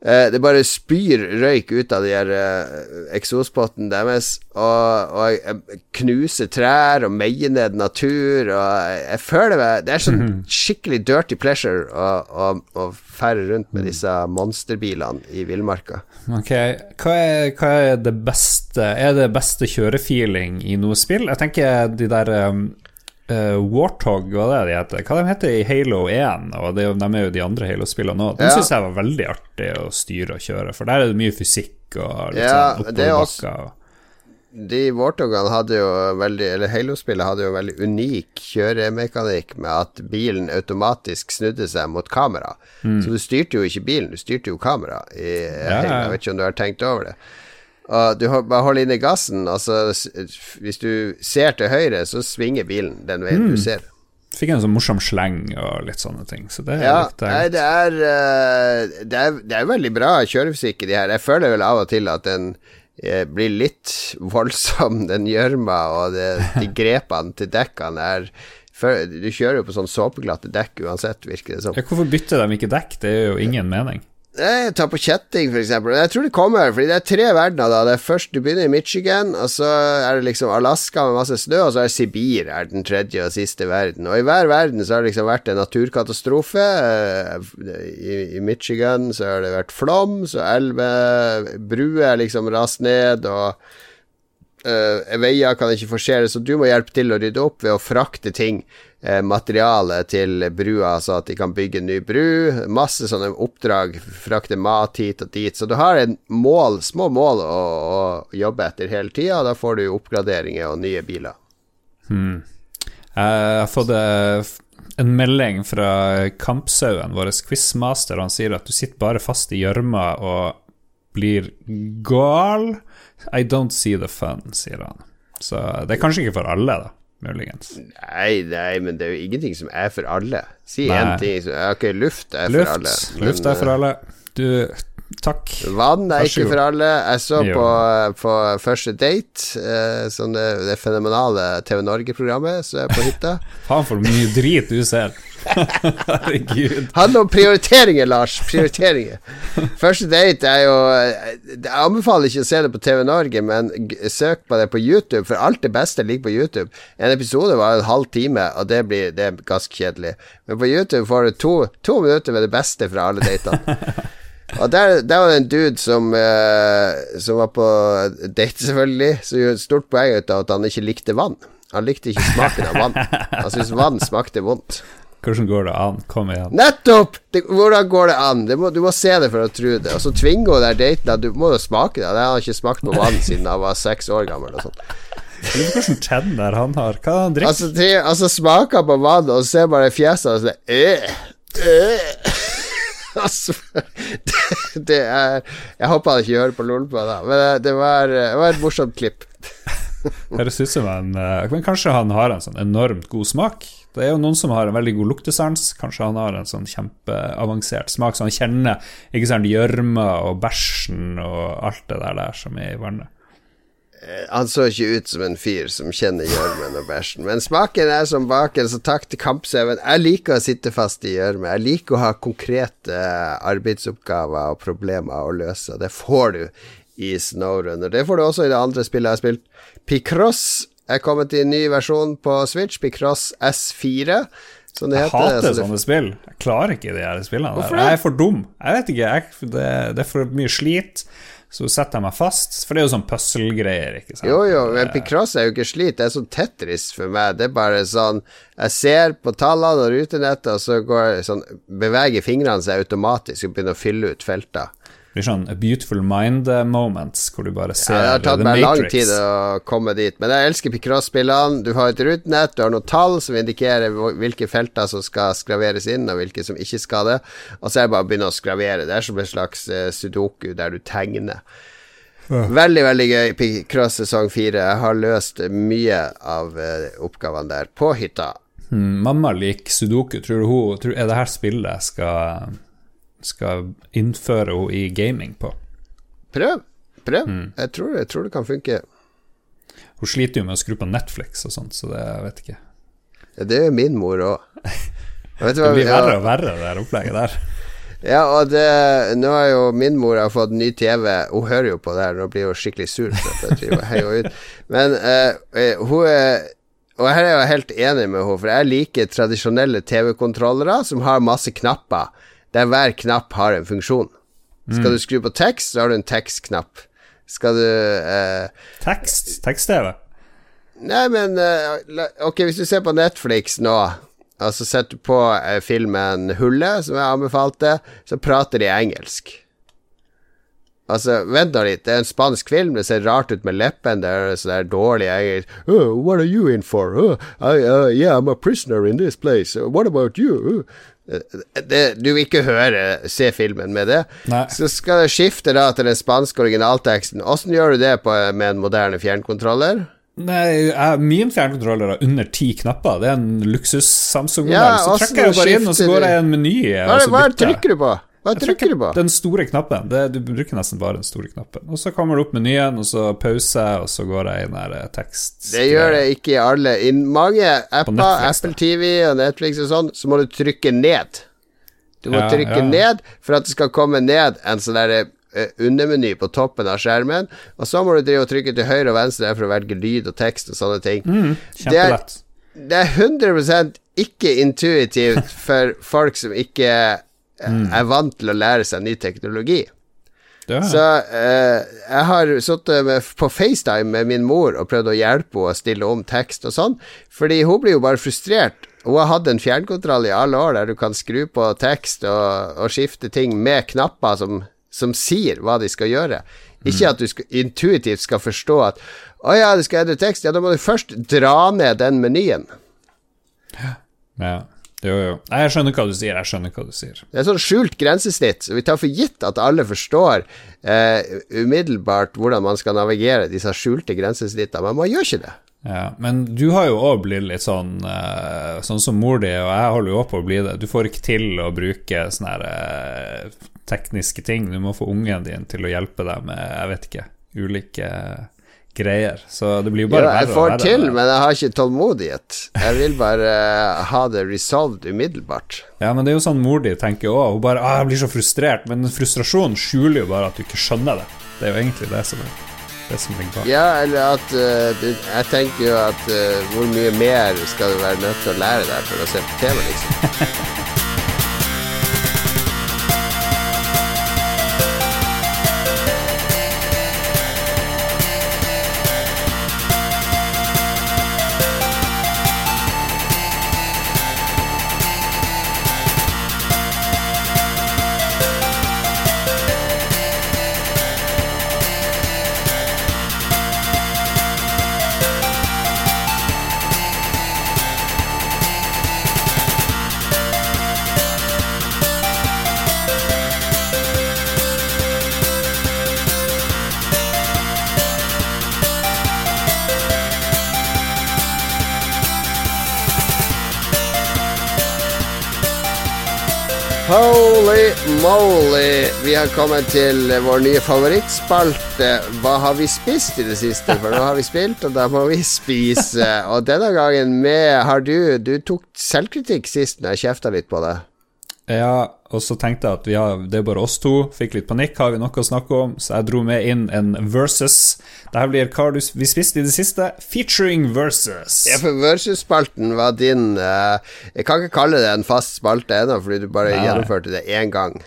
Uh, det bare spyr røyk ut av de her eh, eksospotten deres, og, og jeg knuser trær og meier ned natur, og jeg, jeg føler meg Det er sånn skikkelig dirty pleasure å, å, å ferde rundt med disse monsterbilene i villmarka. Ok, hva er, hva er, det beste Er det beste kjørefeeling i noe spill? Jeg tenker de der um Uh, Warthog, hva det de heter? Hva de heter i Halo 1? Og det, de er jo de andre Halo-spillene òg. Den ja. syns jeg var veldig artig å styre og kjøre, for der er det mye fysikk og litt ja, sånn oppoverbakker. De Warthogene hadde jo veldig Eller Halo-spillet hadde jo veldig unik kjøremekanikk med at bilen automatisk snudde seg mot kamera. Mm. Så du styrte jo ikke bilen, du styrte jo kamera. I, ja, Jeg vet ikke om du har tenkt over det. Og du bare holder inne gassen, altså hvis du ser til høyre, så svinger bilen den veien mm. du ser. Fikk en sånn morsom sleng og litt sånne ting. Så det er ja, nei, det er, uh, det er, det er veldig bra kjørefysikk i de her. Jeg føler vel av og til at den uh, blir litt voldsom, den gjørma og det, de grepene til dekkene er for, Du kjører jo på sånn såpeglatte dekk uansett, virker det som. Ja, hvorfor bytter de ikke dekk? Det er jo ingen mening. Jeg tar på kjetting, f.eks. Jeg tror det kommer, fordi det er tre verdener. da Det er først Du begynner i Michigan, og så er det liksom Alaska med masse snø, og så er det Sibir er den tredje og siste verden. Og i hver verden så har det liksom vært en naturkatastrofe. I, i Michigan så har det vært flom, så elver, bruer liksom rast ned, og uh, veier kan ikke forsere, så du må hjelpe til å rydde opp ved å frakte ting eh, materiale til brua, så at de kan bygge ny bru. Masse sånne oppdrag, frakte mat hit og dit. Så du har en mål, små mål å, å jobbe etter hele tida, da får du oppgraderinger og nye biler. Hmm. Jeg har fått eh, en melding fra Kampsauen, vår quizmaster, han sier at du sitter bare fast i gjørma og blir gal. I don't see the fun, sier han. Så det er kanskje ikke for alle, da muligens. Nei, nei, men det er jo ingenting som er for alle. Si én ting som Ok, luft er luft, for alle. Men, luft er for alle. Du, takk. Vann er ikke for alle. Jeg så på, på, Første Date, eh, sånn det, det fenomenale TV Norge-programmet som er på hytta. Faen, for mye drit du ser. Herregud. Handler om prioriteringer, Lars. Prioriteringer. Første date er jo Jeg anbefaler ikke å se det på TV Norge, men søk på det på YouTube, for alt det beste ligger på YouTube. En episode var en halv time, og det, blir, det er ganske kjedelig. Men på YouTube får du to, to minutter med det beste fra alle datene. Og der, der, var det en dude som, eh, som var på date, selvfølgelig, som gjorde et stort poeng ut av at han ikke likte vann. Han likte ikke smaken av vann. Han syntes vann smakte vondt. Hvordan går det an? Kom igjen. Nettopp! Det, hvordan går det an? Det må, du må se det for å tro det. Og så tvinger hun der daten at du må jo smake det. Jeg har ikke smakt på vann siden han var seks år gammel. Og sånt. Hvilke tenner han har. Hva han drikker? Altså, tre, altså smaker på vann, og ser bare fjeset og øh, øh. Altså, det, det, er Jeg håper han ikke hører på Lolpa, det, men det, var, det var et morsomt klipp. Høres ut som en Men kanskje han har en sånn enormt god smak? Det er jo noen som har en veldig god luktesans. Kanskje han har en sånn kjempeavansert smak, så han kjenner ikke sant, gjørma og bæsjen og alt det der, der som er i vannet. Eh, han så ikke ut som en fyr som kjenner gjørmen og bæsjen. Men smaken er som baken, så takk til Kampsauen. Jeg liker å sitte fast i gjørme. Jeg liker å ha konkrete arbeidsoppgaver og problemer å løse. Det får du i Snowrunner. Det får du også i det andre spillet jeg har spilt. Picross er kommet i en ny versjon på Switch, Picross S4. Som det jeg heter. hater sånne spill. Jeg klarer ikke de her spillene. Hvorfor det? Jeg er for dum. Jeg vet ikke, jeg, det, det, er for mye slit. Så setter jeg meg fast, for det er jo sånn puzzle-greier. Jo, jo, men Picross er jo ikke slit, det er sånn Tetris for meg. Det er bare sånn Jeg ser på tallene og rutenettet, og så går, sånn, beveger fingrene seg automatisk og begynner å fylle ut felter blir sånn a beautiful mind moments, hvor du bare ser ja, Det har tatt meg lang tid å komme dit, men jeg elsker Picross-spillene. Du har et rutenett, du har noen tall som indikerer hvilke felter som skal skraveres inn, og hvilke som ikke skal det. Og så er det bare å begynne å skravere. Det er som en slags uh, sudoku der du tegner. Ja. Veldig, veldig gøy. Picross sesong fire. Jeg har løst mye av uh, oppgavene der på hytta. Hmm, mamma liker sudoku. Tror du hun tror, Er det her spillet skal, skal innføre henne i gaming på? Prøv. Prøv. Mm. Jeg, tror, jeg tror det kan funke. Hun sliter jo med å skru på Netflix og sånt, så det jeg vet ikke. Ja, det jo min mor òg. Det blir verre og verre, det her opplegget der. Ja, og det, nå har jo min mor har fått ny TV. Hun hører jo på det her, nå blir hun skikkelig sur. For at jeg driver ut. Men uh, hun er Og her er jeg helt enig med henne, for jeg liker tradisjonelle TV-kontrollere som har masse knapper, der hver knapp har en funksjon. Skal du skru på tekst, så har du en tekstknapp. Skal du eh, Tekst? Tekst-TV? Nei, men eh, Ok, hvis du ser på Netflix nå og så setter du på eh, filmen Hullet, som jeg anbefalte, så prater de engelsk. Altså, vent nå litt, det er en spansk film, det ser rart ut med leppen, det er sånn der dårlig engelsk oh, What are you in for? Oh, I, uh, yeah, I'm a prisoner in this place. What about you? Det, du vil ikke høre, se filmen med det. Nei. Så skal det skifte da til den spanske originalteksten. Åssen gjør du det på, med en moderne fjernkontroller? Nei, jeg, min fjernkontroller har under ti knapper. Det er en luksus-Samsung-modell. Ja, så trekker trykker jeg bare inn, og så går jeg i en meny. Hva, hva trykker du på? Hva trykker du på? Den store knappen. Det, du bruker nesten bare den store knappen. Og så kommer det opp menyen, og så pause, og så går jeg inn der eh, tekst. Det gjør det ikke i alle. I mange apper, Netflix. Apple TV og Netflix og sånn, så må du trykke ned. Du må Ja, trykke ja. ned for at det skal komme ned en sånn der eh, undermeny på toppen av skjermen. Og så må du drive og trykke til høyre og venstre for å velge lyd og tekst og sånne ting. Mm, det, er, det er 100% ikke intuitivt for folk som ikke Mm. er vant til å lære seg ny teknologi. Ja. Så eh, jeg har sittet på FaceTime med min mor og prøvd å hjelpe henne å stille om tekst og sånn, fordi hun blir jo bare frustrert. Hun har hatt en fjernkontroll i alle år der du kan skru på tekst og, og skifte ting med knapper som, som sier hva de skal gjøre. Ikke at du skal, intuitivt skal forstå at å ja, du skal endre tekst, ja, da må du først dra ned den menyen. ja. Jo, jo. Nei, Jeg skjønner hva du sier. Jeg skjønner hva du sier. Det er sånn skjult grensesnitt, så vi tar for gitt at alle forstår eh, umiddelbart hvordan man skal navigere disse skjulte grensesnittene, men man gjør ikke det. Ja, men du har jo òg blitt litt sånn eh, Sånn som mor di, og jeg holder jo òg på å bli det. Du får ikke til å bruke sånne her eh, tekniske ting. Du må få ungen din til å hjelpe deg med, jeg vet ikke, ulike greier. Så det blir jo bare Ja, jeg får til, men jeg har ikke tålmodighet. Jeg vil bare eh, ha det resolved umiddelbart. Ja, men det er jo sånn mor di tenker òg. Hun bare ah, 'Jeg blir så frustrert', men frustrasjonen skjuler jo bare at du ikke skjønner det. Det er jo egentlig det som er det som ligger bak. Ja, eller at uh, Jeg tenker jo at uh, hvor mye mer skal du være nødt til å lære deg for å se på TV, liksom? Holy moly! Vi har kommet til vår nye favorittspalte. Hva har vi spist i det siste? For nå har vi spilt, og da må vi spise. Og denne gangen med Har du Du tok selvkritikk sist når jeg kjefta litt på deg. Ja, og så tenkte jeg at vi har, det er bare oss to. Fikk litt panikk, har vi noe å snakke om? Så jeg dro med inn en versus. Dette blir hva du vi spiste i det siste, featuring versus. Ja, for Versus-spalten var din uh, Jeg kan ikke kalle det en fast spalte ennå, fordi du bare Nei. gjennomførte det én gang.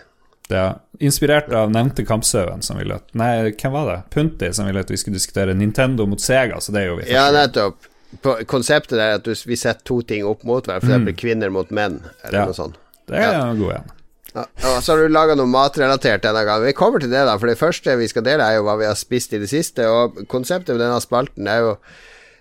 Ja, inspirert av nevnte Kampsauen som ville at Nei, hvem var det? Punti som ville at vi skulle diskutere Nintendo mot Sega, så det gjorde vi. Ja, nettopp. På, konseptet er at du, vi setter to ting opp mot hverandre, f.eks. kvinner mot menn, eller Ja. noe sånt. Det er en god en. Ja, og så har du laga noe matrelatert denne gangen. Vi kommer til det, da. For det første vi skal dele, er jo hva vi har spist i det siste. Og konseptet med denne spalten er jo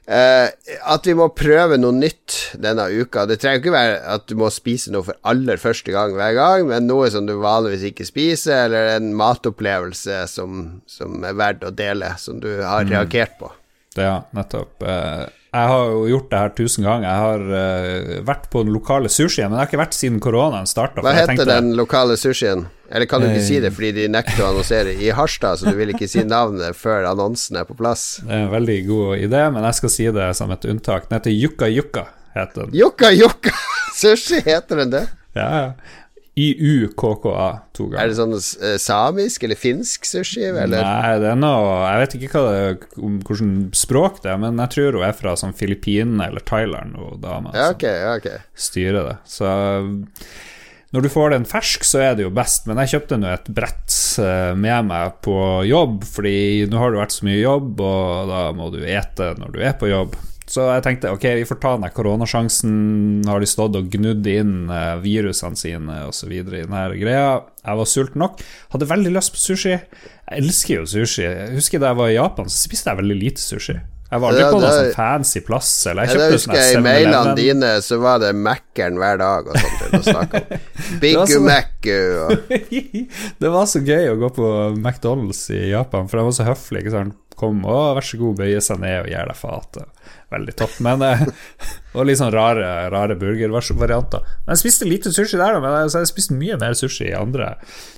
eh, at vi må prøve noe nytt denne uka. Det trenger ikke være at du må spise noe for aller første gang hver gang, men noe som du vanligvis ikke spiser, eller en matopplevelse som, som er verdt å dele, som du har reagert på. Mm. ja, nettopp. Eh, Jeg har jo gjort det her tusen ganger. Jeg har uh, vært på den lokale sushien, men jeg har ikke vært siden koronaen starta. Hva heter den lokale sushien? Eller kan du ikke si det fordi de nekter å annonsere i Harstad, så du vil ikke si navnet før annonsen er på plass? Det er en veldig god idé, men jeg skal si det som et unntak. Den heter Jukka Jukka. Jukka Jukka Sushi, heter den det? Ja, ja. IUKKA to ganger. Er det sånn uh, samisk eller finsk sushi? Eller? Nei, det er noe Jeg vet ikke hva det, hvordan språk det er, men jeg tror hun er fra sånn Filippinene eller Thailand, og dama ja, okay, ja, okay. styrer det. Så når du får den fersk, så er det jo best, men jeg kjøpte nå et brett eh, med meg på jobb, fordi nå har det vært så mye jobb, og da må du ete når du er på jobb. Så jeg tenkte ok, vi får ta den koronasjansen. Har de stått og gnudd inn eh, virusene sine osv. i denne greia? Jeg var sulten nok. Hadde veldig lyst på sushi. Jeg elsker jo sushi. Jeg husker da jeg var i Japan, så spiste jeg veldig lite sushi. Jeg var aldri på noen sånn fancy plass. Eller jeg kjøpte ja, husker jeg I mailene dine så var det Mac-eren hver dag og sånt å snakke om. Big så... Og Det var så gøy å gå på McDonald's i Japan, for de var så høflige. Ikke sant? Kom og vær så god, bøye seg ned og gjør deg fatet veldig topp. Men eh, Og litt sånn rare, rare burgervarianter. Men jeg spiste lite sushi der, men jeg, har spiste mye mer sushi i andre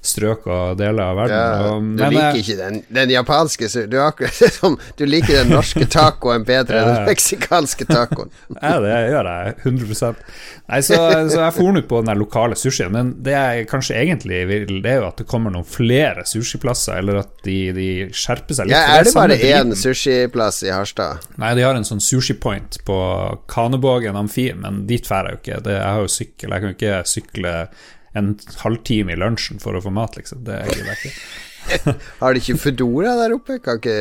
strøk og deler av verden. Ja, og, du liker eh, ikke den, den japanske Du, som, du liker den norske tacoen bedre enn den meksikanske tacoen. ja, det gjør jeg 100% Nei, så, så jeg for nå på den lokale sushien, men det jeg kanskje egentlig vil, det er jo at det kommer noen flere sushiplasser, eller at de, de skjerper seg litt. Ja, er det, det bare én sushiplass i Harstad? Nei, de har en sånn sushi point på Kanebågen amfi, men dit drar jeg jo ikke. Det, jeg har jo sykkel, jeg kan jo ikke sykle en halvtime i lunsjen for å få mat, liksom. Det gidder jeg ikke. Har de ikke Foodora der oppe? Kan ikke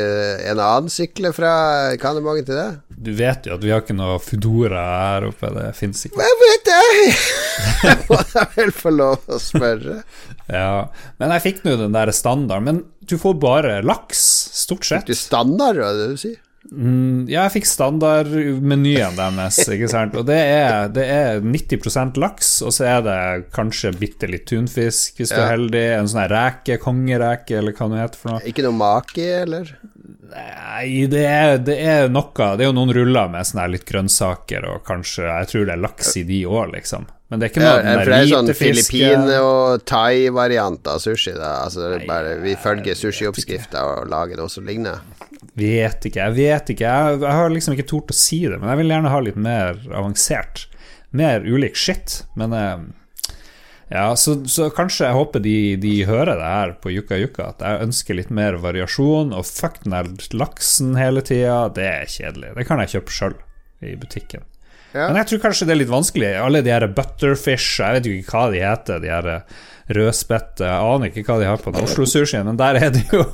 en annen sykle fra Kanemangen til det? Du vet jo at vi har ikke noe Foodora her oppe. Det fins ikke. Jeg vet? Jeg må da vel få lov å spørre. Ja, men jeg fikk nå den der standarden. Men du får bare laks, stort sett. Fikk du standard, hva er det du sier? Mm, ja, jeg fikk standardmenyen deres, ikke sant. Og det er, det er 90% laks, og så er det kanskje bitte litt tunfisk, hvis ja. du er heldig. En sånn reke, kongereke, eller hva det heter for noe. Ikke noe maki, eller? Nei, det er, det er, noe Det er jo noen ruller med sånne litt grønnsaker, og kanskje Jeg tror det er laks i de òg, liksom. Men det er ikke noe ja, For det er sånn filippine- og thai-variant av sushi. Da. Altså, Nei, bare, vi følger sushioppskrifta og lager det også lignende. Vet ikke, jeg vet ikke. Jeg, jeg har liksom ikke tort å si det, men jeg vil gjerne ha litt mer avansert. Mer ulik shit. Men eh, ja, så, så, kanskje jeg håper de, de, hører det her på Jukka Jukka, at jeg ønsker litt mer variasjon. Og fuck den der laksen hele tida, det er kjedelig. Det kan jeg kjøpe sjøl i butikken. Ja. Men jeg tror kanskje det er litt vanskelig. Alle de her butterfish, jeg vet jo ikke hva de heter. De her rødspette. Jeg aner ikke hva de har på den Oslo-sushien, men der er det jo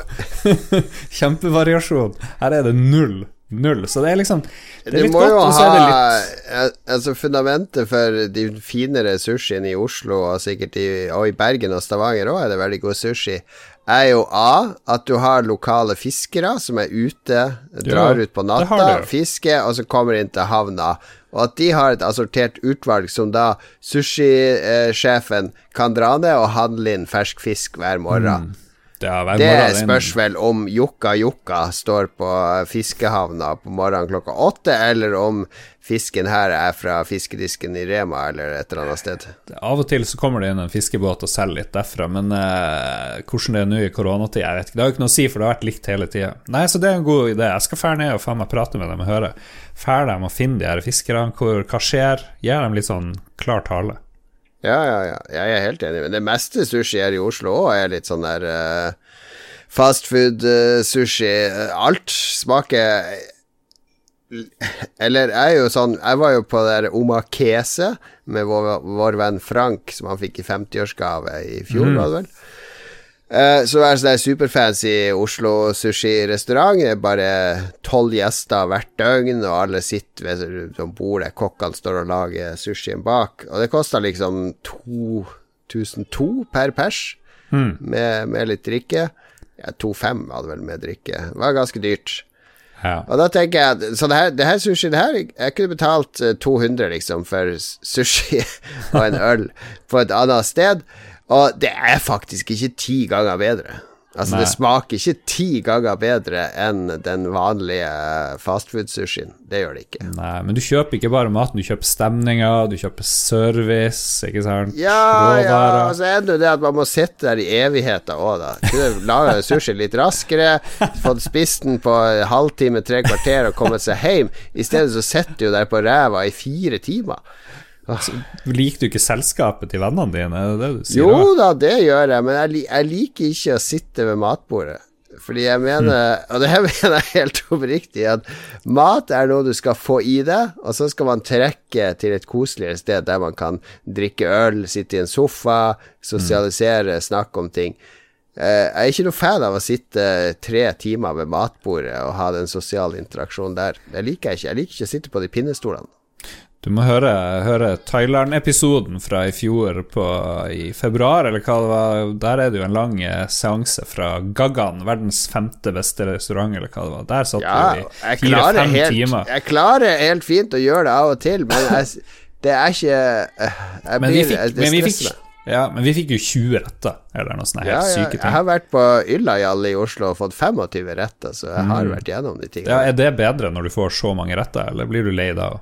kjempevariasjon. Her er det null. Null. Så det er liksom Det er litt godt, og så er det litt Altså Fundamentet for de finere sushiene i Oslo, og sikkert i, og i Bergen og Stavanger òg, er det veldig god sushi er jo A. At du har lokale fiskere som er ute, drar ja, ut på natta, fisker, og så kommer inn til havna. Og at de har et assortert utvalg som da sushisjefen kan dra ned og handle inn fersk fisk hver morgen. Mm. Ja, det spørs vel om Jokka Jokka står på fiskehavna på morgenen klokka åtte, eller om fisken her er fra fiskedisken i Rema eller et eller annet sted. Av og til så kommer det inn en fiskebåt og selger litt derfra, men eh, hvordan det er nå i koronatid, jeg vet ikke. Det har jo ikke noe å si, for det har vært likt hele tida. Nei, så det er en god idé. Jeg skal fære ned og faen meg prate med dem og høre. Fære dem og finne de her fiskerne, hva skjer? Gi dem litt sånn klar tale. Ja, ja, ja. Jeg er helt enig. Men det meste sushi her i Oslo òg er litt sånn der uh, fast food-sushi. Uh, uh, alt smaker Eller jeg er jo sånn Jeg var jo på det der omakese med vår, vår venn Frank, som han fikk i 50-årsgave i fjor, mm. var det vel. Uh, så er det sånn superfancy Oslo sushi-restaurant. Bare tolv gjester hvert døgn, og alle sitter ved bordet. Kokkene står og lager sushien bak. Og det koster liksom 2002 per pers, mm. med, med, litt drikke. Ja, 2,5 hadde vel med drikke. Det var ganske dyrt. Ja. Og da tenker jeg Så det her, det her sushi det her, Jeg kunne betalt 200 eh, liksom for sushi og en øl på et annet sted. Og det er faktisk ikke ti ganger bedre. Altså, Nei. det smaker ikke ti ganger bedre enn den vanlige fastfood-sushien. Det gjør det ikke. Nei, men du kjøper ikke bare maten, du kjøper stemninger, du kjøper service, ikke sant? Ja, ja, og så er det det at man må sitte der i evigheter òg, da. Kunne laga sushi litt raskere, fått spist den på halvtime, tre kvarter og kommet seg hjem. I stedet så sitter du der på ræva i fire timer. Liker du ikke selskapet til vennene dine? Det det? Jo da? da, det gjør jeg, men jeg, jeg liker ikke å sitte ved matbordet. Fordi jeg mener, og det mener jeg helt oppriktig, at mat er noe du skal få i deg, og så skal man trekke til et koseligere sted der man kan drikke øl, sitte i en sofa, sosialisere, snakke om ting. Eh, Jeg er ikke noe fan av å sitte tre timer ved matbordet og ha den sosiale interaksjonen der. Det liker jeg ikke. Jeg liker ikke å sitte på de pinnestolene. Du må høre, høre Thailand-episoden fra i fjor på, i februar, eller hva det var. Der er det jo en lang eh, seanse fra Gaggan, verdens femte beste restaurant, eller hva det var. Der satt Ja, vi i fire-fem timer. jeg klarer helt fint å gjøre det av og til, men jeg, det er ikke eh, jeg Men blir- meg. ja, men vi fikk jo 20 retter, eller noe sånt ja, helt ja, syke Jeg har vært på Ylajall i Oslo og fått 25 retter, så jeg har vært gjennom de tingene. Mm. Ja, Er det bedre når du får så mange retter, eller blir du lei da?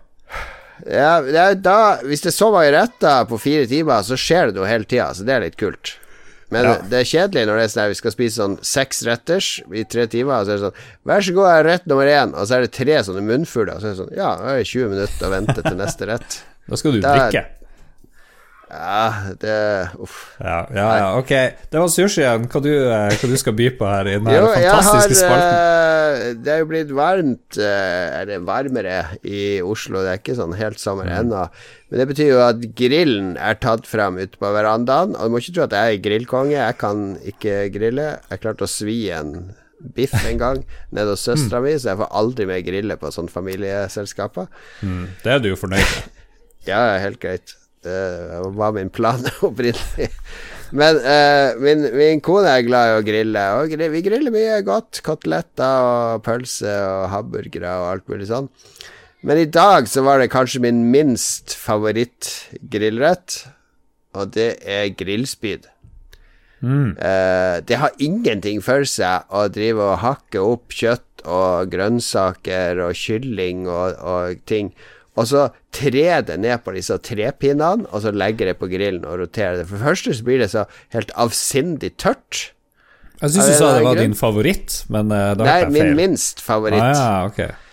Ja, da, hvis det er så mange retter på fire timer, så skjer det noe hele tida, så det er litt kult. Men Ja. det er kjedelig når det er sånn her, vi skal spise sånn seks retters i tre timer, og så er det sånn Vær så god, rett nummer én, og så er det tre sånne munnfuller, og så er det sånn Ja, da er det 20 minutter å vente til neste rett. Da skal du Da- drikke. Ja, det Uff. Ja, ja, ja, ok. Det var sushien. Hva du, eh, hva du skal by på her i den Jo, fantastiske har spalten? eh, Det er jo blitt varmt eh, Eller varmere i Oslo. Det er ikke sånn helt sommer ennå. Men det betyr jo at grillen er tatt fram ute på verandaen. Og du må ikke tro at jeg er grillkonge. Jeg kan ikke grille. Jeg klarte å svi en biff en gang nede hos søstera mi, så jeg får aldri mer grille på sånne familieselskaper. Mm, det er du jo fornøyd med. Ja, helt greit. Det var min plan opprinnelig. Men eh, min, min kone er glad i å grille, og vi griller mye godt. Koteletter og pølse og hamburgere og alt mulig sånn. Men i dag så var det kanskje min minst favorittgrillrett, og det er grillspyd. Eh, det har ingenting for seg å drive og hakke opp kjøtt og grønnsaker og kylling og, og ting. Og så tre det ned på disse trepinnene, og så legge det på grillen og rotere det. For det første så blir det så helt avsindig tørt. Jeg syns du sa det var grunn? din favoritt, men uh, da Det hørte jeg min minst favoritt. Ah, ja, ok.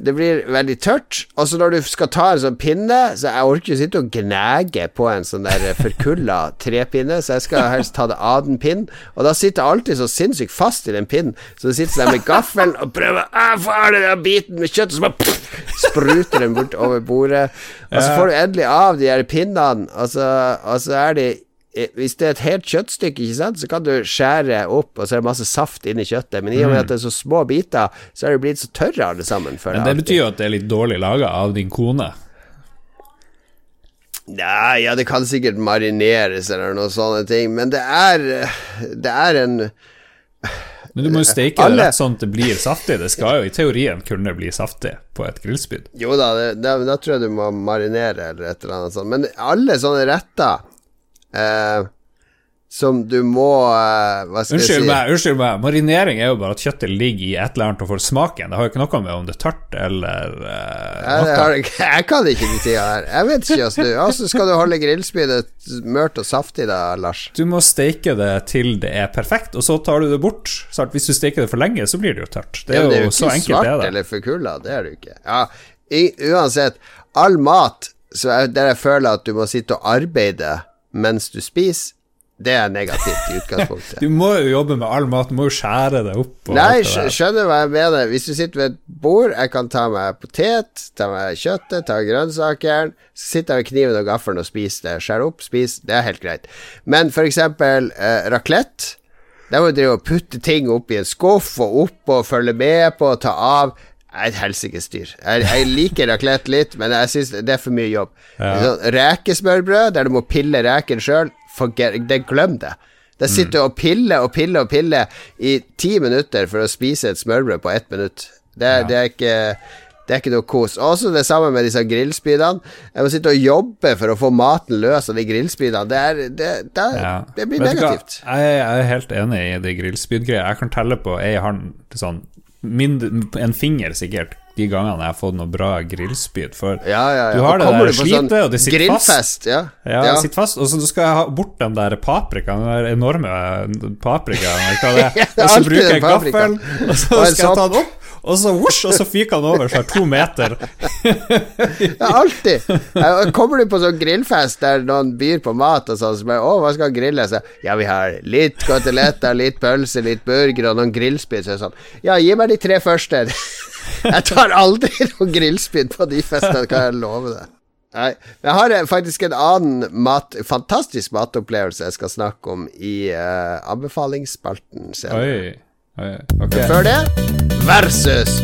Det blir veldig tørt. Og så når du skal ta en sånn pinne Så jeg orker ikke sitte og gnage på en sånn der forkulla trepinne, så jeg skal helst ta det av den pinnen. Og da sitter jeg alltid så sinnssykt fast i den pinnen, så du sitter der med gaffelen og prøver «Ah, Få av den biten med kjøtt, og så bare pff, spruter den bort over bordet. Og så får du endelig av de her pinnene, og så, og så er de hvis det er et helt kjøttstykke, ikke sant, så kan du skjære opp, og så er det masse saft inni kjøttet. Men i og med at det er så små biter, så er det blitt så tørre alle sammen. Men det alltid. betyr jo at det er litt dårlig laga av din kone. Nei, ja, det kan sikkert marineres eller noen sånne ting, men det er Det er en Men du må jo steike det rett sånn at det blir saftig. Det skal jo i teorien kunne bli saftig på et grillspyd. Jo da, det, da, da tror jeg du må marinere eller et eller annet sånt. Men alle sånne retter eh, som du må uh, Hva skal Unnskyld jeg si? meg, unnskyld meg. Marinering er jo bare at kjøttet ligger i et eller annet og får smaken. Det har jo ikke noe med om det er tørt eller uh, Ja, det har, jeg- jeg kan ikke de tida her. Jeg vet ikke altså. du Åssen skal du holde grillspydet mørt og saftig da, Lars? Du må steike det til det er perfekt, og så tar du det bort. Så hvis du steker det for lenge, så blir det jo tørt. Det er ja, jo, det er jo så ikke enkelt det svart er det. eller forkulla, det er det jo ikke. Ja, i, uansett, all mat så er, der jeg føler at du må sitte og arbeide mens du spiser, det er negativt i utgangspunktet. Du må jo jobbe med all mat, du må jo skjære det opp. Og Nei, skjønner hva jeg mener. Hvis du sitter ved et bord, jeg kan ta meg potet, ta meg kjøttet, ta grønnsakeren, så sitter jeg med kniven og gaffelen og spiser det. Skjære opp, spis, det er helt greit. Men for eksempel eh, raclette, der må du drive og putte ting opp i en skuff og opp og følge med på og ta av. Et helsikes dyr. Jeg, jeg liker raclette litt, men jeg synes det er for mye jobb. Sånn Rekesmørbrød, der du må pille reken sjøl, glem det. Der sitter du og piller og piller og piller i ti minutter for å spise et smørbrød på ett minutt. Det, er- det er ikke Det er ikke noe kos. Også det samme med disse grillspydene. Jeg må sitte og jobbe for å få maten løs av de grillspydene. Det, er, det, det, Ja. det blir negativt. Jeg, jeg er helt enig i de grillspydgreiene. Jeg kan telle på ei hånd sånn mindre, en finger sikkert de gangene jeg har fått noe bra grillspyd. For Ja, ja, ja. du har det der slitet, sånn og det sitter fast. Ja. Ja, sitter fast. Og så skal jeg ha bort den der paprikaen, den der enorme paprikaen. det er Og så bruker jeg gaffel, og så skal jeg ta den opp. Og så vosj, og så fyker han over seg to meter. Ja, alltid. Kommer du på sånn grillfest der noen byr på mat og sånn, så bare Å, hva skal grilles? Ja, vi har litt koteletter, litt pølse, litt burger og noen grillspyd. Så sånn Ja, gi meg de tre første. Jeg tar aldri noen grillspyd på de festene, kan jeg love deg. Nei, jeg har eh, faktisk en annen mat, fantastisk matopplevelse jeg skal snakke om i uh, anbefalingsspalten senere. Oi. Oi. Ok. Før det versus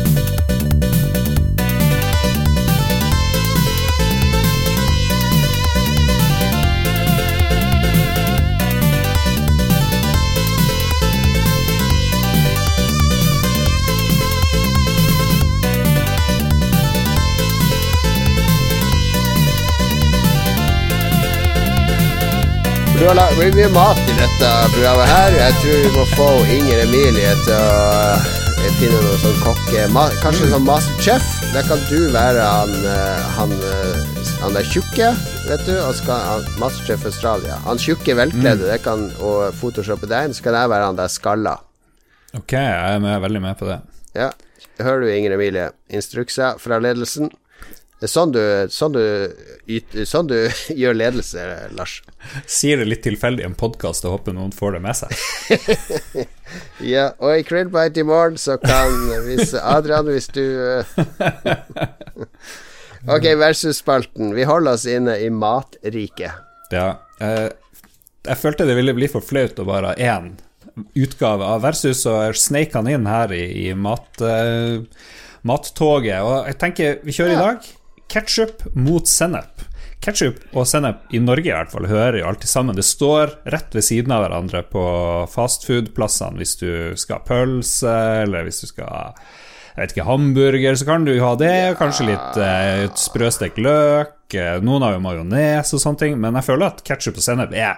Du har mye mat i dette programmet her. Jeg tror vi må få Inger Emilie til å eh, finne noe sånn kokke... Kanskje sånn Masterchef? Der kan du være han, eh, han, eh, han der tjukke, vet du. Og skal han, Masterchef Australia. Han tjukke velkledde, det kan og photoshoppe deg inn. Så kan jeg være han der skalla. Ok, jeg er med, veldig med på det. Ja. Hører du, Inger Emilie? Instrukser fra ledelsen. Det er sånn du, sånn du, sånn du gjør ledelse, Lars. Sier det litt tilfeldig i en podkast og håper noen får det med seg. Ja, og i Krillbite i morgen så kan hvis Adrian, hvis du eh, Ok, versus-spalten. Vi holder oss inne i matriket. Ja. Eh, jeg følte det ville bli for flaut å bare ha én utgave av Versus, og jeg sneik han inn her i, i mat, eh, mattoget. Og jeg tenker vi kjører i dag ketsjup mot sennep. Ketsjup og sennep i Norge i hvert fall hører jo alltid sammen. Det står rett ved siden av hverandre på fastfood-plassene hvis du skal ha pølse, eller hvis du skal ha jeg vet ikke, hamburger, så kan du ha det. Kanskje litt eh, sprøstekt løk. eh, Noen har jo majones og sånne ting. Men jeg føler at ketsjup og sennep er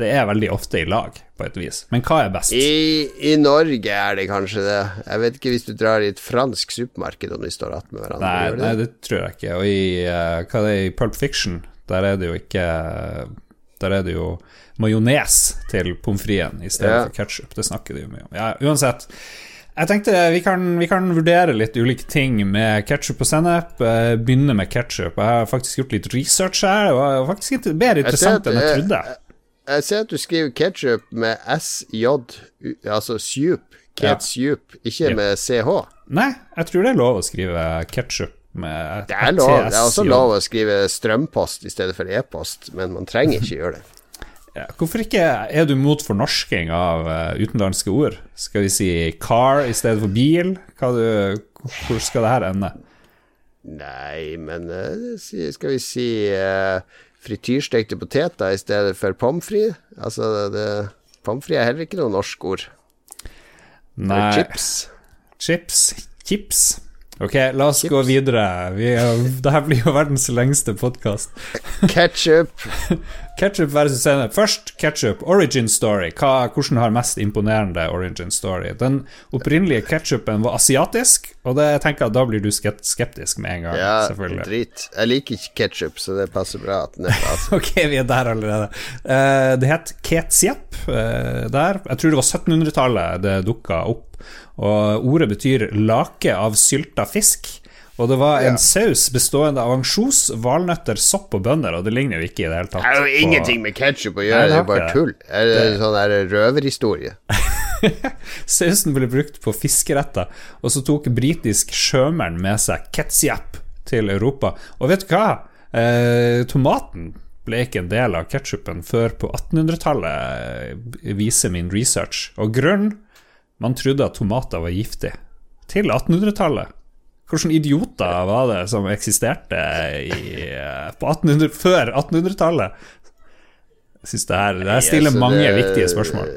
Det er veldig ofte i lag, på et vis. Men hva er best? I, I Norge er det kanskje det. Jeg vet ikke hvis du drar i et fransk supermarked om de står attmed hverandre. Nei, gjør de nei, det? det tror jeg ikke. Og i uh, hva er det, i Pulp Fiction, der er det jo ikke Der er det jo majones til pommes fritesen i stedet Ja. for ketsjup. Det snakker de jo mye om. Ja, uansett. Jeg tenkte vi kan, vi kan vurdere litt ulike ting med ketsjup og sennep. Eh, Begynne med ketsjup. Jeg har faktisk gjort litt research her. Det var faktisk mer interessant enn jeg trodde. Jeg ser at du skriver ketsjup med SJ, altså altså Sjup. Ja. Ikke med CH. Nei, jeg tror det er lov å skrive ketsjup med Det er, lov, det er også lov å skrive strømpost i stedet for e-post, men man trenger ikke gjøre det. Ja, hvorfor ikke er du mot fornorsking av eh, utenlandske ord? Skal vi si car i stedet for bil? Du, hvor skal det her ende? Nei, men eh, skal vi si uh, frityrstekte poteter i stedet for pommes frites? Altså, det, pommes frites er heller ikke noe norsk ord. Eller Nei, chips. chips? Chips? Ok, la oss gå videre. Vi, det her blir jo verdens lengste podkast. Ketchup. Ketchup versus sennep. Først ketchup. Origin story. Hva, hvordan har mest imponerende origin story? Den opprinnelige ketchupen var asiatisk, og det jeg tenker at da blir du skeptisk med en gang. Ja, selvfølgelig. drit. Jeg liker ikke ketchup, så det passer bra at den er fra Ok, vi er der allerede. Uh, det het ketsiap uh, der. Jeg tror det var 1700-tallet det dukka opp. Og ordet betyr lake av sylta fisk. Og det var en Ja. saus bestående av ansjos, valnøtter, sopp og bønner, og det ligner jo ikke i det hele tatt. Det er jo ingenting med ketchup å gjøre, det det er bare tull. tull. Er det sånn der røverhistorie? Sausen ble brukt på fiskeretter, og så tok britisk sjømenn med seg ketchup til Europa. Og vet du hva? Eh, tomaten ble ikke en del av ketsjupen før på 1800-tallet, eh, viser min research. Og grunnen? Man trodde at tomater var giftig. Til 1800-tallet. Hvilke idioter var det som eksisterte i, eh, på 1800, før 1800-tallet? Jeg syns det her, det her stiller Altså, mange det- viktige spørsmål.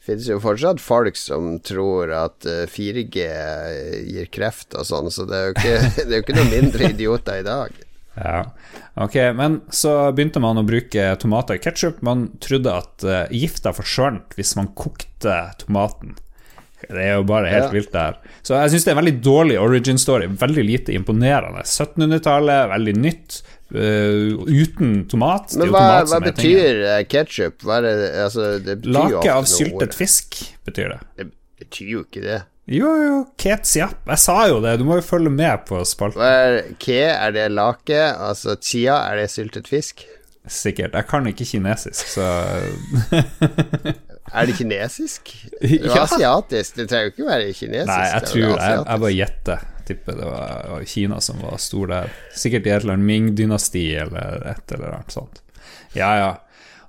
Det finnes jo fortsatt folk som tror at 4G gir kreft og sånn, så det er jo ikke, det er jo ikke noe mindre idioter i dag. Ja, ok, men så begynte man å bruke tomater i ketsjup. Man trodde at uh, gifta forsvant hvis man kokte tomaten. Det er jo bare helt ja. vilt, det her. Så jeg syns det er en veldig dårlig origin story. Veldig lite imponerende. 1700-tallet, veldig nytt. Uh, uten tomat. Men hva, tomat hva betyr uh, ketsjup? Altså, Lake av syltet fisk, betyr det. Det betyr jo ikke det. Jo, jo, ketsiap. Jeg sa jo det, du må jo følge med på spalten. Er, ke, er det lake? Altså chia, er det syltet fisk? Sikkert. Jeg kan ikke kinesisk, så Er det kinesisk? Det var ja. asiatisk. Det trenger jo ikke være kinesisk. Nei, jeg tror jeg, jeg bare gjetter. Tipper det var, Kina som var stor der. Sikkert i et eller annet Ming-dynasti eller et eller annet sånt. Ja, ja.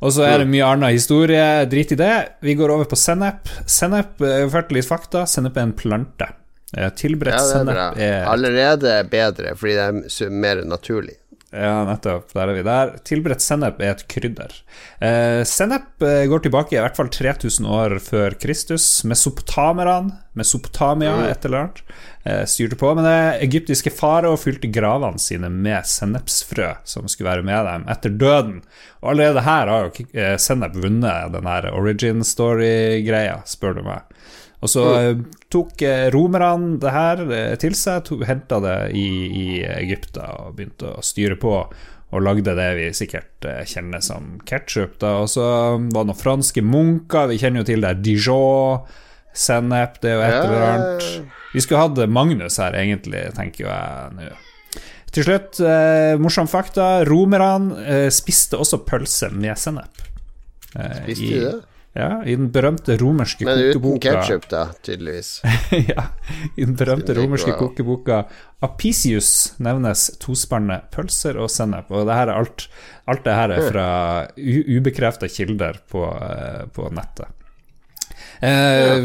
Og så er det mye annen historie. Drit i det. Vi går over på sennep. Sennep, førte ført litt fakta. Sennep er en plante. Eh, tilberedt ja, sennep er Allerede bedre, fordi det er mer naturlig. Ja, nettopp. Der er vi der. Tilberedt sennep er et krydder. Eh, sennep eh, går tilbake i hvert fall 3000 år før Kristus. Mesopotamerne, Mesopotamia, mm. et eller annet, eh, styrte på med det. Egyptiske farao fylte gravene sine med sennepsfrø som skulle være med dem etter døden. Og allerede her har jo eh, sennep vunnet den her origin story-greia, spør du meg. Og så mm. tok eh, romerne det her eh, til seg, henta det i, i Egypt og begynte å styre på. Og lagde det vi sikkert kjenner som ketsjup. Og så var det noen franske munker, vi kjenner jo til det Dijon, sennep, det er jo et eller annet. Vi skulle hatt Magnus her, egentlig, tenker jeg nå. Til slutt, eh, morsom fakta. Romerne eh, spiste også pølse med sennep. Eh, spiste de det? Ja, I den berømte romerske Men kokeboka Men uten ketsjup, da, tydeligvis. ja, I den berømte romerske kokeboka Apicius nevnes tospannet pølser og sennep. Og det her er alt, alt det her er fra ubekrefta kilder på, uh, på nettet. Ja.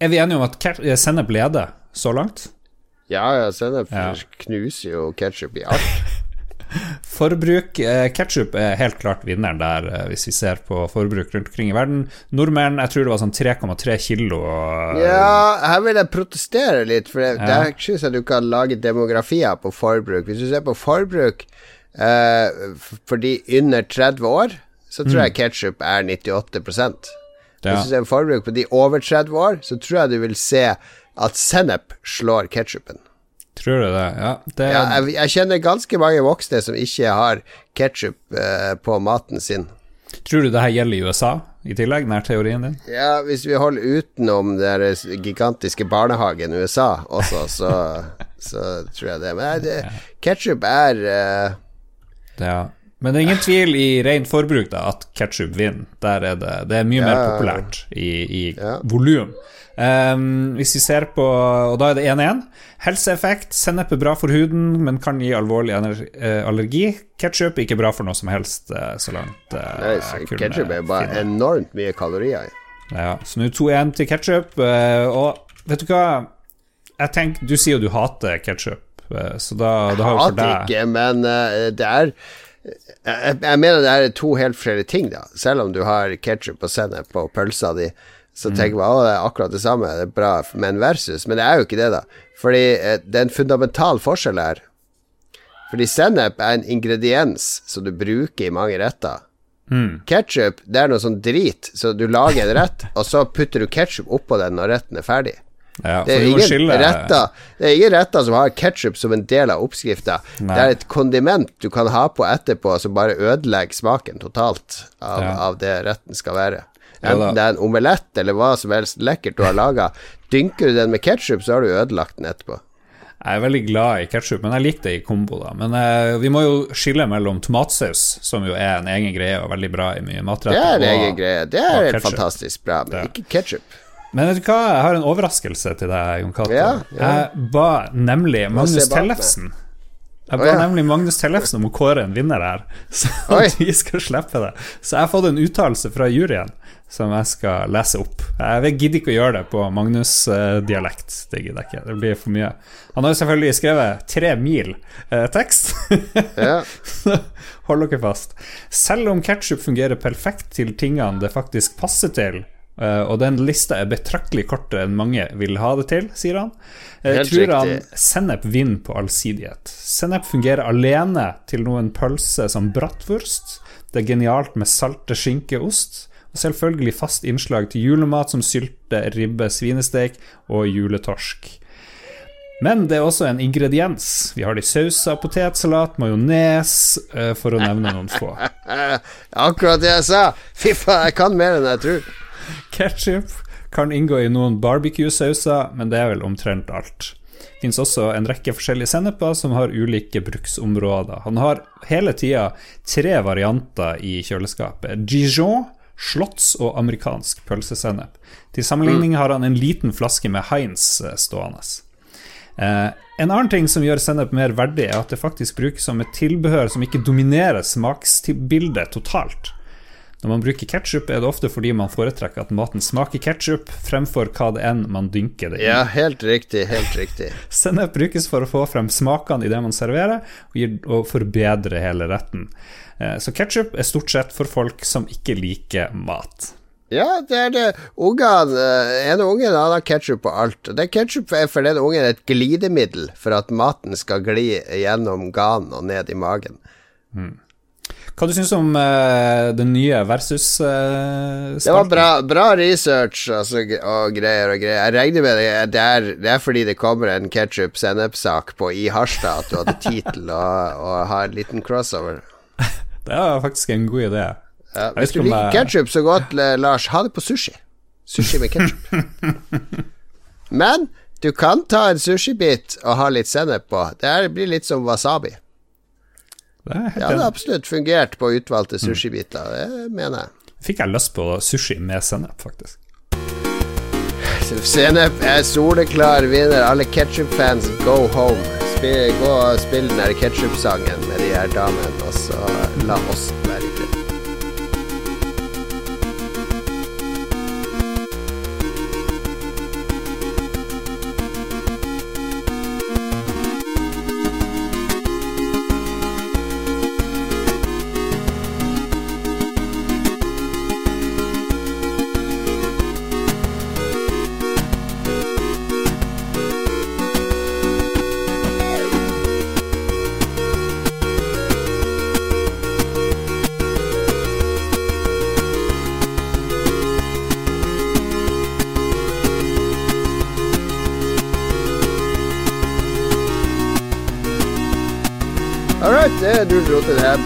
Er vi enige om at sennep leder så langt? Ja, ja, sennep ja. knuser jo ketsjup i alt. Forbruk. Eh, Ketsjup er helt klart vinneren der, eh, hvis vi ser på forbruk rundt omkring i verden. Nordmenn, jeg tror det var sånn 3,3 kilo. Eh, ja, her vil jeg protestere litt, for det, ja. der syns jeg du kan lage demografier på forbruk. Hvis du ser på forbruk eh, for de under 30 år, så tror mm. jeg ketsjup er 98 ja. Hvis du ser på forbruk på de over 30 år, så tror jeg du vil se at sennep slår ketsjupen. Tror du det? Ja. Det... ja jeg, jeg, kjenner ganske mange voksne som ikke har ketsjup eh, på maten sin. Tror du det her gjelder i USA i tillegg, nær teorien din? Ja, hvis vi holder utenom den gigantiske barnehagen i USA også, så, så tror jeg det. Men ja. ketsjup er eh... Ja. Men det er ingen tvil i rent forbruk da at ketsjup vinner. Der er det, det er mye mer populært i, i volum. Um, hvis vi ser på Og da er det 1-1. Helseeffekt. Sennep er bra for huden, men kan gi alvorlig eh, allergi. Ketsjup ikke bra for noe som helst, eh, så langt uh, Ketsjup er bare finne. enormt mye kalorier i. Ja, så nå 2-1 til ketsjup. Og vet du hva? Jeg tenker, Du sier jo du hater ketsjup, så da, da har jo for deg Hater ikke, men det er jeg, jeg, mener det er to helt flere ting, da. Selv om du har ketsjup og sennep på pølsa di, så mm. tenker man at det er akkurat det samme, det er bra men versus. Men det er jo ikke det, da. Fordi eh, det er en fundamental forskjell her. Fordi sennep er en ingrediens som du bruker i mange retter. Mm. Ketsjup, det er noe sånn drit, så du lager en rett, og så putter du ketsjup oppå den når retten er ferdig. Ja, det, er ingen retter, det er ingen retter som har ketsjup som en del av oppskrifta. Det er et kondiment du kan ha på etterpå som bare ødelegger smaken totalt av, ja. av det retten skal være. Enten det er en omelett eller hva som helst lekkert du har laga. Dynker du den med ketsjup, så har du ødelagt den etterpå. Jeg er veldig glad i ketsjup, men jeg liker det i kombo. da Men uh, vi må jo skille mellom tomatsaus, som jo er en egen greie og veldig bra i mye matretter. Det er en egen greie. Det er fantastisk bra, men det. ikke ketsjup. Men vet du hva, jeg har en overraskelse til deg, Jon Cato. Ja, ja. Jeg ba nemlig Magnus Tellefsen jeg ba oh, ja. nemlig Magnus Tellefsen om å kåre en vinner her, så vi skal slippe det. Så jeg har fått en uttalelse fra juryen som jeg skal lese opp. Jeg gidder ikke å gjøre det på Magnus-dialekt. Det gidder jeg ikke, det blir for mye. Han har jo selvfølgelig skrevet tre mil eh, tekst. ja. hold dere fast. Selv om ketsjup fungerer perfekt til tingene det faktisk passer til, Eh, og den lista er betraktelig kortere enn mange vil ha det til, sier han. Jeg Helt tror han riktig. sennep vinner på allsidighet. Sennep fungerer alene til noen pølse som bratwurst. Det er genialt med salte skinke og selvfølgelig fast innslag til julemat som sylte, ribbe, svinesteik og juletorsk. Men det er også en ingrediens. Vi har det i sauser, potetsalat, majones, eh, for å nevne noen få. Akkurat det jeg sa! Fy faen, jeg kan mer enn jeg tror. Ketchup kan inngå i noen barbecue-sauser, men det er vel omtrent alt. Det finnes også en rekke forskjellige senneper som har ulike bruksområder. Han har hele tida tre varianter i kjøleskapet. Dijon, slotts og amerikansk pølsesennep. Til sammenligning har han en liten flaske med Heinz eh, stående. Eh, en annen ting som gjør sennep mer verdig, er at det faktisk brukes som et tilbehør som ikke dominerer smaksbildet totalt. Når man bruker ketsjup, er det ofte fordi man foretrekker at maten smaker ketsjup, fremfor hva det enn man dynker det i. Ja, helt riktig. Helt riktig. Sennep brukes for å få frem smakene i det man serverer, og, gir, og forbedre hele retten. Eh, Så ketsjup er stort sett for folk som ikke liker mat. Ja, det er det. Ungene, en unge han har ketsjup på alt. Det Ketsjup er for den ungen et glidemiddel for at maten skal gli gjennom ganen og ned i magen. Hva du syns om uh, den nye versus uh, Det var bra, bra research altså, og greier og greier. Jeg regner med det, det, er, det er fordi det kommer en ketsjup-sennep-sak på i Harstad at du hadde tid til å, å ha en liten crossover. Det er faktisk en god idé. Ja, hvis du liker jeg- ketsjup så godt, Lars, ha det på sushi. Sushi med ketsjup. Men du kan ta en sushibit og ha litt sennep på. Det blir litt som wasabi. Det hadde det absolutt fungert på utvalgte sushibiter, det mener jeg. Fikk jeg lyst på sushi med sennep, faktisk. Sennep er soleklar vinner. Alle ketsjup-fans, go home. Spill, gå og spill den der ketsjup-sangen med de her damene, og så la oss være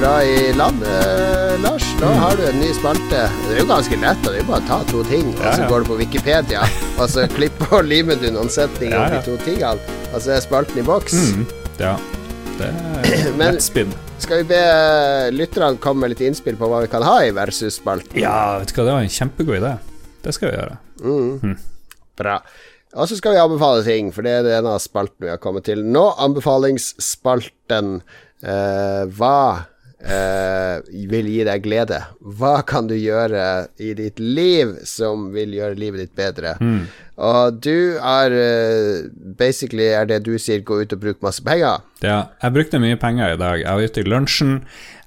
bra i land, eh, Lars. Nå har du en ny spalte. Det er jo ganske lett, det er jo bare å ta to ting, og så går du på Wikipedia, og så klipper og limer du noen setninger om de to tingene, og så er spalten i boks. Mm, ja. Det er Men- lettspinn. Skal vi be eh, lytterne komme med litt innspill på hva vi kan ha i versus-spalten? Ja, vet du hva, det var en kjempegod idé. Det skal vi gjøre. Bra. Og så skal vi anbefale ting, for det er denne spalten vi har kommet til nå. Anbefalingsspalten. Eh, hva eh, vil gi deg glede? Hva kan du gjøre i ditt liv som vil gjøre livet ditt bedre? Og du er eh, Basically er det du sier, gå ut og bruke masse penger. Ja, jeg brukte mye penger i dag. Jeg var ute i lunsjen.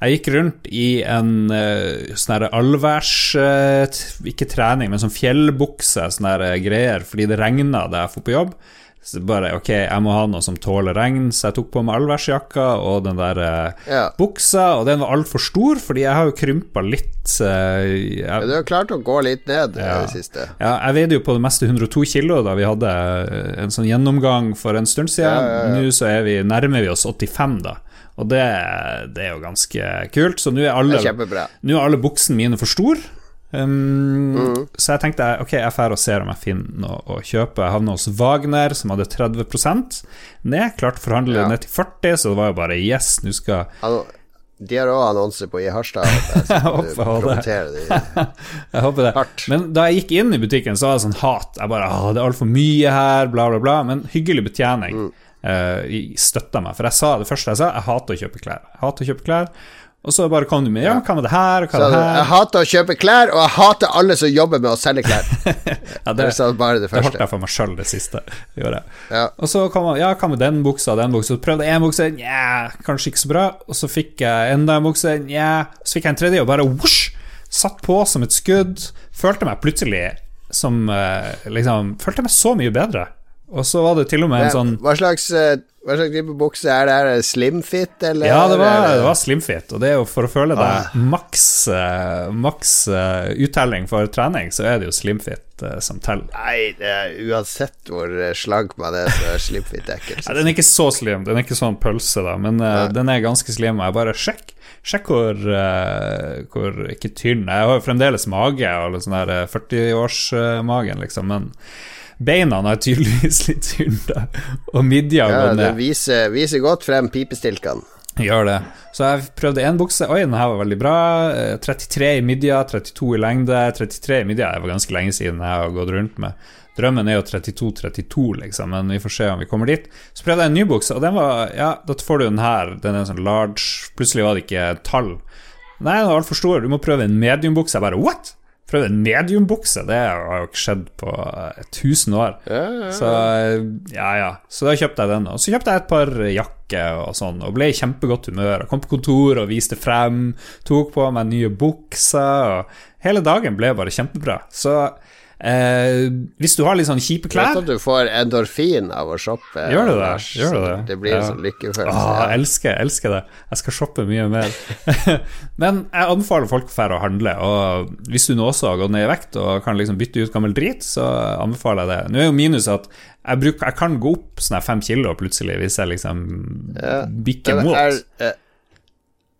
Jeg gikk rundt i en uh, sånn allværs uh, Ikke trening, men sånn fjellbukse, sånne greier, fordi det regna da jeg dro på jobb. Så bare ok, jeg må ha noe som tåler regn, så jeg tok på meg allværsjakka og den der eh, Ja. buksa, og den var altfor stor, fordi jeg har jo krympa litt. eh, jeg, Men du har klart å gå litt ned i det siste. ja, jeg veide jo på det meste 102 kilo da vi hadde eh, en sånn gjennomgang for en stund siden. Ja, ja, ja. Nå så vi, nærmer vi oss 85, da. Og det, det er jo ganske kult. Så nå er alle, nå er alle buksene mine for store. Um, Mm. Så jeg tenkte ok, jeg drar og ser om jeg finner noe å kjøpe. Jeg havna hos Wagner, som hadde 30 ned. Klarte å forhandle Ja. ned til 40, så det var jo bare yes, nå skal Hallo. de har òg annonser på i Harstad. Jeg, Jeg håper det. Jeg håper det. Hardt. Men da jeg gikk inn i butikken, så var det sånn hat. Jeg bare Åh, det er altfor mye her, bla, bla, bla. Men hyggelig betjening Mm. Uh, støtta meg. For jeg sa det første jeg sa, jeg hater å kjøpe klær. Jeg hater å kjøpe klær. Og så bare kom du med Ja, hva med det her, hva med det jeg hater å kjøpe klær, og jeg hater alle som jobber med å selge klær. Ja, Det det, bare det det holdt første. jeg for meg sjøl, det siste. Gjorde jeg. Ja. Og så kom han, ja, hva med den buksa den buksa? Så prøvde jeg en bukse, nja, kanskje ikke så bra. Og så fikk jeg enda en bukse, nja. Så fikk jeg en tredje, og bare whoosh! Satt på som et skudd. Følte meg plutselig som uh, liksom Følte meg så mye bedre. Og så var det til og med en sånn Hva slags, uh, hva slags type bukse er det? Er det slimfit, eller? Ja, det var, det var slimfit, og det er jo for å føle deg ah. maks, uh, maks uttelling for trening, så er det jo slimfit som teller. Nei, er, uansett hvor slank man er, så er slimfit ekkelt. den er ikke så slim, den er ikke sånn pølse, da, men den er ganske slim. Og jeg bare sjekk Sjekk hvor, hvor ikke tynn Jeg har jo fremdeles mage, og sånn der 40-årsmagen, liksom, men beina er tydeligvis litt tynne, og midja ja, går ned. Det viser, viser godt frem pipestilkene. Gjør det. Så jeg prøvde én bukse. Oi, den her var veldig bra. 33 eh, i midja, 32 i lengde. 33 i midja det var ganske lenge siden jeg har gått rundt med. Drømmen er jo 32-32, liksom, men vi får se om vi kommer dit. Så prøvde jeg en ny bukse, og den var Ja, da får du den her. Den er sånn large. Plutselig var det ikke tall. Nei, den var altfor stor. Du må prøve en mediumbukse. Jeg bare what? Prøvde en mediumbukse. Det har jo ikke skjedd på 1000 år. Ja, ja, ja. Så ja, ja. Så da kjøpte jeg den. Og så kjøpte jeg et par jakker og sånn, og ble i kjempegodt humør. Og kom på kontor og viste frem, tok på meg nye bukser, og hele dagen ble bare kjempebra. Så Eh, hvis du har litt sånn kjipe klær Vet at du får endorfin av å shoppe. Gjør du det? Gjør du det? det blir en sånn lykkefølelse. Åh, jeg elsker, elsker det. Jeg skal shoppe mye mer. Men jeg anbefaler folk å dra og handle. Og hvis du nå også har gått ned i vekt og kan liksom bytte ut gammel drit, så anbefaler jeg det. Nå er jo minus at jeg, bruker, jeg kan gå opp sånn fem kilo plutselig hvis jeg liksom ja. bikker mot. Er,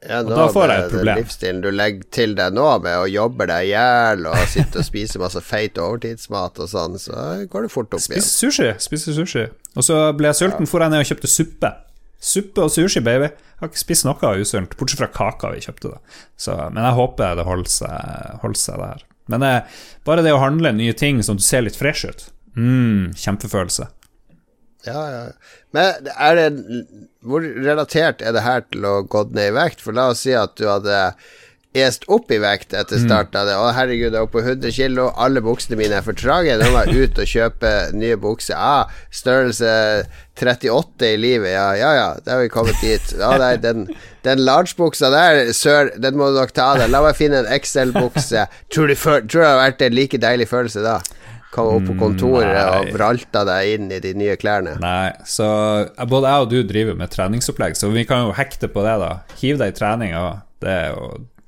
er, nå, og da får jeg et problem. Den livsstilen du legger til deg nå, med å jobbe deg i hjel og sitte og spise masse feit overtidsmat og sånn, så går det fort opp igjen. Spise sushi. Spise sushi. Og så ble jeg sulten, ja. for jeg ned og kjøpte suppe. Suppe og sushi, baby. Jeg har ikke spist noe usunt, bortsett fra kaka vi kjøpte. da så, Men jeg håper det holder seg, holder seg der. Men eh, bare det å handle nye ting som du ser litt fresh ut, mm, kjempefølelse. Ja, ja. Men er det Hvor relatert er det her til å gå ned i vekt? For la oss si at du hadde est opp i vekt etter starten start av det. Å, herregud, jeg er oppe på 100 kg, alle buksene mine er for trage. Nå må jeg ut og kjøpe nye bukser. Ah, størrelse 38 i livet, ja, ja, ja, da har vi kommet dit. Ah, nei, den, den large-buksa der, sør, den må du nok ta av deg. La meg finne en XL-bukse. Tror, tror det har vært en like deilig følelse da? Kom opp på kontoret Nei. og vralta deg inn i de nye klærne. Nei, så både jeg og du driver med treningsopplegg, så vi kan jo hekte på det, da. Hiv deg i trening, det,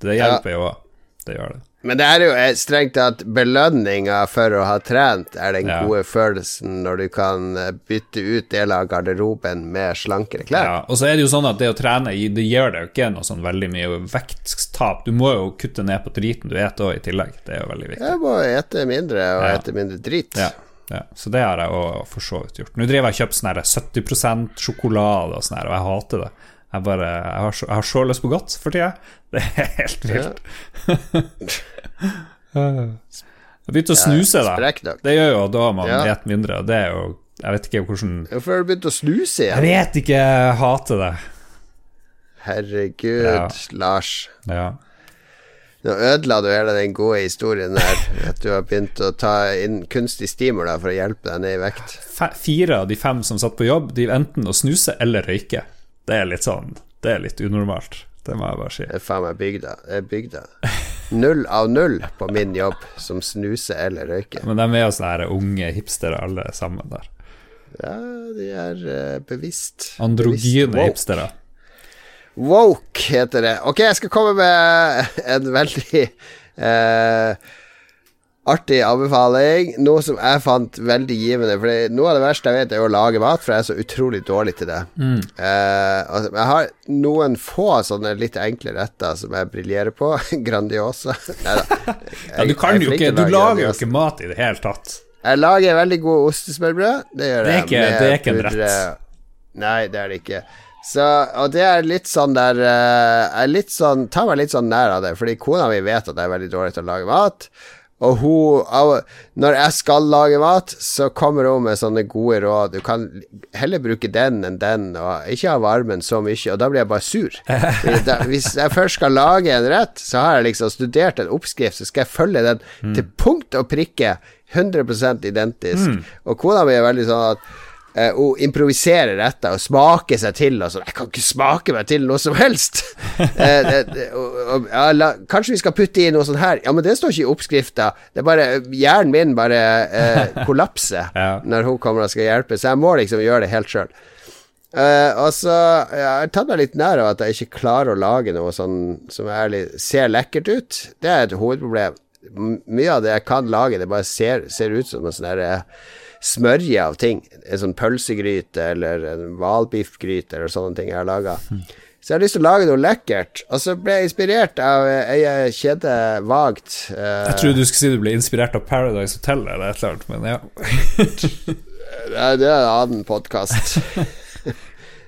det hjelper ja. jo òg. Det gjør det. Men det er jo strengt tatt belønninga for å ha trent er den ja. gode følelsen når du kan eh, bytte ut deler av garderoben med slankere klær. Ja, og så er det jo sånn at det å trene det gjør deg jo ikke noe sånn veldig mye vekttap. Du må jo kutte ned på driten du spiser òg i tillegg. Det er jo veldig viktig. Jeg må ete mindre og ja. ete mindre drit. Ja. Ja, så det har jeg for så vidt gjort. Nå driver jeg og kjøper sånn 70 sjokolade og sånn og jeg hater det. Jeg, bare, jeg, har så, jeg har så lyst på godt for tida. Det er helt vilt. Jeg begynte å snuse, da. Det gjør jo da man ja. et mindre. Det er jo Jeg vet ikke hvordan Hvorfor har du begynt å snuse igjen? Jeg vet ikke. Jeg hater det. Herregud, ja. Lars. Ja. Nå ødela du hele den gode historien der. At du har begynt å ta inn kunstig stimuli for å hjelpe deg ned i vekt. Fire av de fem som satt på jobb, de enten å snuse eller røyke. Det er litt sånn Det er litt unormalt. Det må jeg bare si. Det er faen meg bygda. Det er bygda. Null av null på min jobb som snuser eller røyker. Men de er jo sånne unge hipstere alle sammen der. Ja, de er uh, bevisst. Androgyne bevisst hipstere. Woke heter det. Ok, jeg skal komme med en veldig uh, artig anbefaling. Noe som jeg fant veldig givende. For noe av det verste jeg vet, er å lage mat, for jeg er så utrolig dårlig til det. Mm. Uh, jeg har noen få sånne litt enkle retter som jeg briljerer på. Grandiosa. Nei da. ja, du kan jo ikke Du lager jo ikke mat i det hele tatt. Jeg lager veldig god ostesmørbrød. Det gjør det er ikke, jeg. Det er ikke en rett. Nei, det er det ikke. Så, og det er litt sånn der uh, er litt sånn, Tar meg litt sånn nær av det, fordi kona mi vet at jeg er veldig dårlig til å lage mat. Og hun Når jeg skal lage mat, så kommer hun med sånne gode råd. Du kan heller bruke den enn den, og ikke ha varmen så mye. Og da blir jeg bare sur. Da, hvis jeg først skal lage en rett, så har jeg liksom studert en oppskrift, så skal jeg følge den mm. til punkt og prikke. 100% identisk. Mm. Og kona mi er veldig sånn at Uh, hun improviserer dette og smaker seg til og sånn. Jeg kan ikke smake meg til noe som helst! uh, og, og, la, kanskje vi skal putte i noe sånt her? Ja, men det står ikke i oppskrifta. Det er bare Hjernen min bare uh, kollapser Ja. når hun kommer og skal hjelpe, så jeg må liksom gjøre det helt sjøl. og så ja, Jeg har tatt meg litt nær av at jeg ikke klarer å lage noe sånn som ærlig ser lekkert ut. Det er et hovedproblem. M mye av det jeg kan lage, det bare ser, ser ut som en sånn derre smørje av ting. En sånn pølsegryte eller en hvalbiffgryte eller sånne ting jeg har laga. Så jeg har lyst til å lage noe lekkert. Og så ble jeg inspirert av ei kjede vagt. uh, Jeg trodde du skulle si du ble inspirert av Paradise Hotel eller et eller annet, men ja. Det er en annen podkast.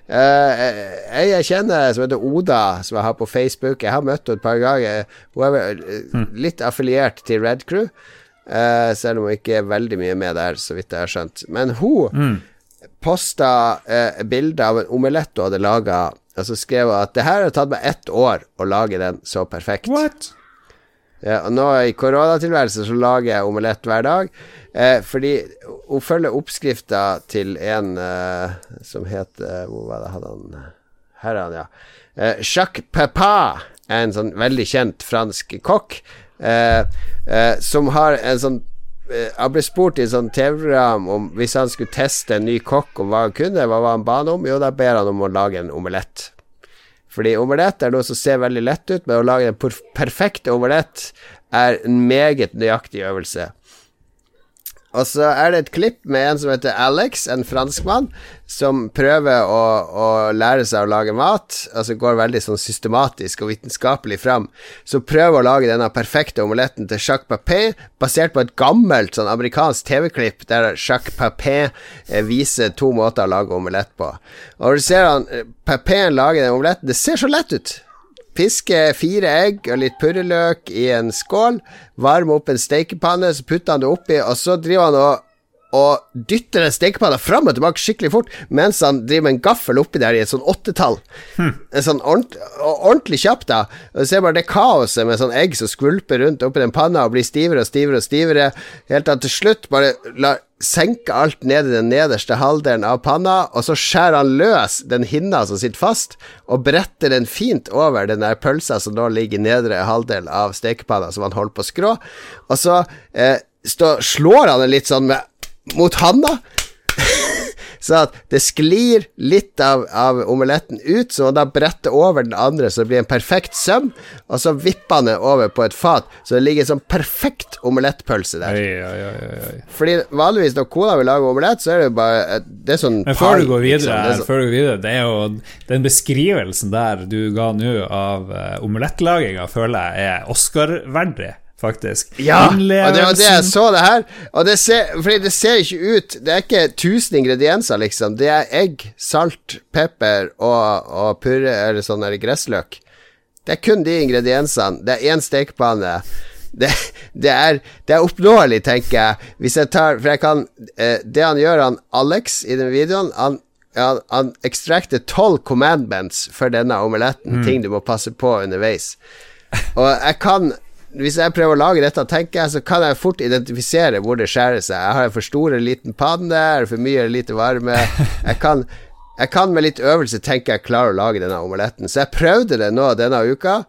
ei jeg kjenner som heter Oda, som jeg har på Facebook. Jeg har møtt henne et par ganger. Hun er eh, litt affiliert til Red Crew, eh, selv om hun ikke er veldig mye med der, så vidt jeg har skjønt. Men hun Mm. posta uh, bilde av en omelett hun hadde laga, og så skrev hun at det her har tatt meg ett år å lage den så perfekt. What? Ja, og nå i koronatilværelsen så lager jeg omelett hver dag. Eh, fordi hun følger oppskrifta til en eh, som heter Hvor var det hadde han Her er han, ja. Eh, Jacques Pepin er en sånn veldig kjent fransk kokk. Eh, eh, som har en sånn eh, Han ble spurt i et sånt TV-program om hvis han skulle teste en ny kokk om hva han kunne, hva var han ba om? Jo, da ber han om å lage en omelett. Fordi omelett er noe som ser veldig lett ut, men å lage en perfekt omelett er en meget nøyaktig øvelse. Og så er det et klipp med en som heter Alex, en franskmann, som prøver å, å lære seg å lage mat. Altså går veldig sånn systematisk og vitenskapelig fram. Så prøver å lage denne perfekte omeletten til Jacques Papé, basert på et gammelt sånn amerikansk TV-klipp der Jacques Papé eh, viser to måter å lage omelett på. Og du ser han Papé lager den omeletten, det ser så lett ut. Piske fire egg og litt purreløk i en skål. Varme opp en stekepanne, så putter han det oppi, og så driver han og og dytter den stekepanne fram og tilbake skikkelig fort, mens han driver med en gaffel oppi der i et sånn åttetall. En sånn ordentlig, ordentlig kjapt, da. Og du ser bare det kaoset med sånn egg som skvulper rundt oppi den panna og blir stivere og stivere og stivere, helt til til slutt bare la senker alt ned i den nederste halvdelen av panna, og så skjærer han løs den hinna som sitter fast, og bretter den fint over den der pølsa som nå ligger i nedre halvdel av stekepanna, som han holder på å skrå, og så eh, stå, slår han den litt sånn med mot handa. Så at det sklir litt av, av omeletten ut, så da bretter over den andre, så det blir en perfekt søm, og så vipper han det over på et fat, så det ligger en sånn perfekt omelettpølse der. Oi, oi, oi. Fordi vanligvis når kona vil lage omelett, så er det jo bare Det er sånn Men før du går videre, liksom. Det sånn- før du går videre det er jo den beskrivelsen der du ga nå av uh, omelettlaginga, føler jeg er Oscar-verdig, faktisk. Ja, og det var det jeg så det her. Og det ser, fordi det ser ikke ut Det er ikke 1000 ingredienser, liksom. Det er egg, salt, pepper og, og purre eller sånn gressløk. Det er kun de ingrediensene. Det er én stekepanne. Det, det, er, det er oppnåelig, tenker jeg. Hvis jeg tar For jeg kan eh, Det han gjør, han Alex, i den videoen Han, han, han ekstrakter tolv commandments for denne omeletten. Ting du må passe på underveis. Og jeg kan hvis jeg prøver å lage dette, tenker jeg, så kan jeg fort identifisere hvor det skjærer seg. Jeg har en for stor eller liten panne, er for mye eller lite varme? Jeg kan, jeg kan med litt øvelse tenke jeg klarer å lage denne omeletten. Så jeg prøvde det nå denne uka.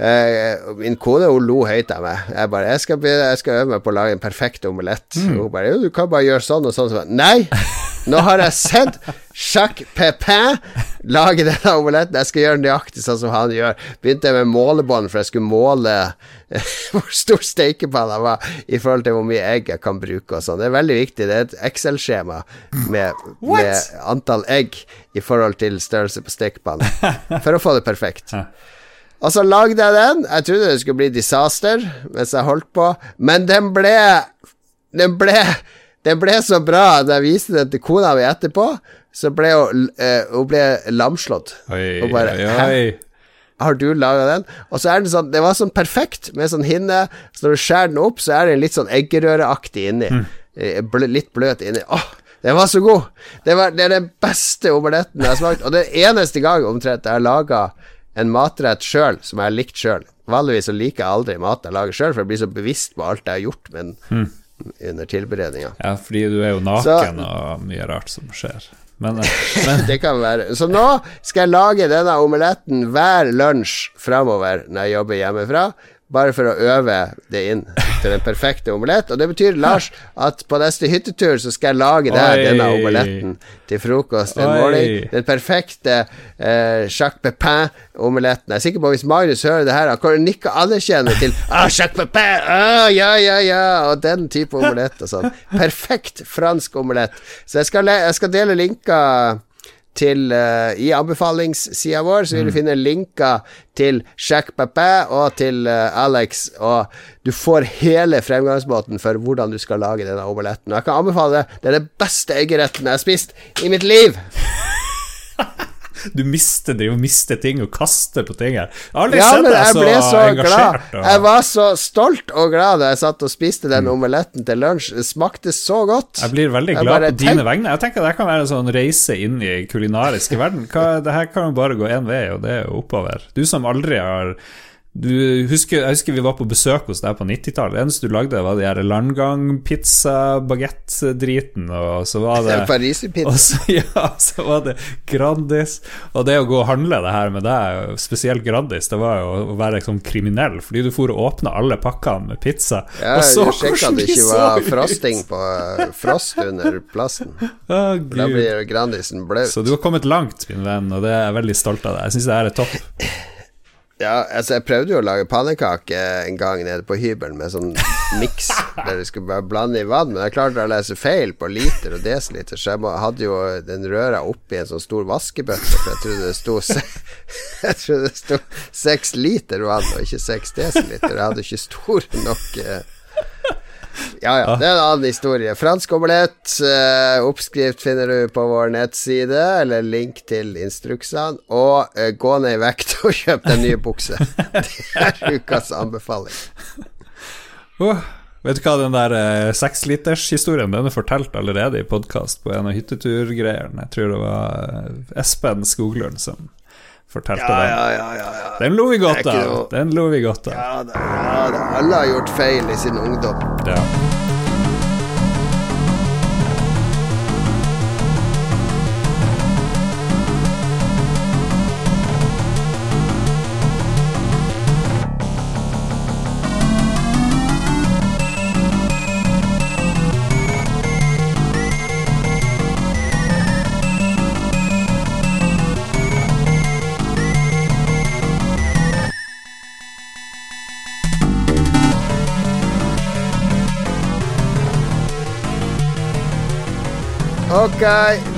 Eh, min kone hun lo høyt av meg. Jeg bare jeg skal, jeg skal øve meg på å lage en perfekt omelett. Mm. hun bare jo, du kan bare gjøre sånn og sånn. Så, bare, Nei! Nå har jeg sett Jacques Pepin lage denne omeletten. Jeg skal gjøre nøyaktig sånn som han gjør. Begynte jeg med målebånd, for jeg skulle måle hvor stor steikepanna var i forhold til hvor mye egg jeg kan bruke og sånn. Det er veldig viktig. Det er et Excel-skjema med, med antall egg i forhold til størrelse på stekepanna for å få det perfekt. Og så lagde jeg den. Jeg trodde det skulle bli disaster mens jeg holdt på, men den ble Den ble Den ble så bra at jeg viste den til kona mi etterpå, så ble hun, uh, hun ble lamslått. Oi, hun bare, oi, oi. Har du laga den? Og så er den sånn Det var sånn perfekt med sånn hinne. Så når du skjærer den opp, så er den litt sånn eggerøreaktig inni. Mm. Bl litt bløt inni. Åh, den var så god! Det, var, det er den beste omeletten jeg har smakt. Og det er eneste gang omtrent jeg har laga en matrett sjøl som jeg har likt sjøl. Vanligvis så liker jeg aldri mat jeg lager sjøl, for jeg blir så bevisst på alt jeg har gjort med den. under tilberedninga. Ja, fordi du er jo naken Så, og mye rart som skjer. Men, eh, men. det kan være. Så nå skal jeg lage denne omeletten hver lunsj framover når jeg jobber hjemmefra bare for å øve det inn til den perfekte omelett. Og det betyr, Lars, at på neste hyttetur så skal jeg lage deg denne omeletten til frokost en morgen. Den perfekte eh, Jacques Pepin-omeletten. Jeg er sikker på hvis Magnus hører det her, han kan nikke anerkjennende til ah, Jacques Pepin! Ah, ja, ja, ja! Og den type omelett og sånn. Perfekt fransk omelett. Så jeg skal, jeg skal dele linker til uh, I anbefalingssida vår så vil du mm. finne linker til Jacques Papin og til uh, Alex, og du får hele fremgangsmåten for hvordan du skal lage denne omeletten. Og jeg kan anbefale det. Det er det beste eggeretten jeg har spist i mitt liv. Du mister det, og mister ting og kaster på ting her. Aldri ja, sett deg så, så engasjert. Og... Jeg var så stolt og glad da jeg satt og spiste den mm. omeletten til lunsj. Det smakte så godt. Jeg blir veldig glad på dine vegne. Jeg tenker det kan være en sånn reise inn i kulinariske verden. Hva, det her kan jo bare gå én vei, og det er jo oppover. Du som aldri har husker, jeg husker vi var på besøk hos deg på 90-tallet. Det eneste du lagde, var de her landgang-pizza-bagett-driten. Og så var det Pariserpizza. Ja, så var det Grandis. Og det å gå og handle det her med deg, spesielt Grandis, det var jo å være liksom kriminell. Fordi du for å åpne alle pakkene med pizza. Ja, og så du sjekka at det ikke var frosting på frost under plassen. Oh, da blir Grandisen blaut. Så du har kommet langt, min venn, og det er jeg veldig stolt av deg. Jeg syns det her er topp. Ja, altså jeg prøvde jo å lage pannekake en gang nede på hybelen med sånn miks der du skulle bare blande i vann, men jeg klarte å lese feil på liter og desiliter, så jeg hadde jo den røra oppi en sånn stor vaskebøtte, for jeg trodde det sto Jeg trodde det sto seks liter vann og ikke seks desiliter. Jeg hadde ikke stor nok eh, ja, ja. Det er en annen historie. Fransk omelett. Eh, oppskrift finner du på vår nettside, eller link til instruksene. Og eh, gå ned i vekt og kjøp deg nye bukser. det er ukas anbefaling. Oh, vet du hva, den der sekslitershistorien, eh, Den er fortalt allerede i podkast på en av hytteturgreiene. Jeg tror det var Espen Skoglund som fortalte ja, den. Ja, ja, ja, Den lo vi godt av. Den lo vi godt av. Ja, da. Alle har gjort feil i sin ungdom. Ja. Ok,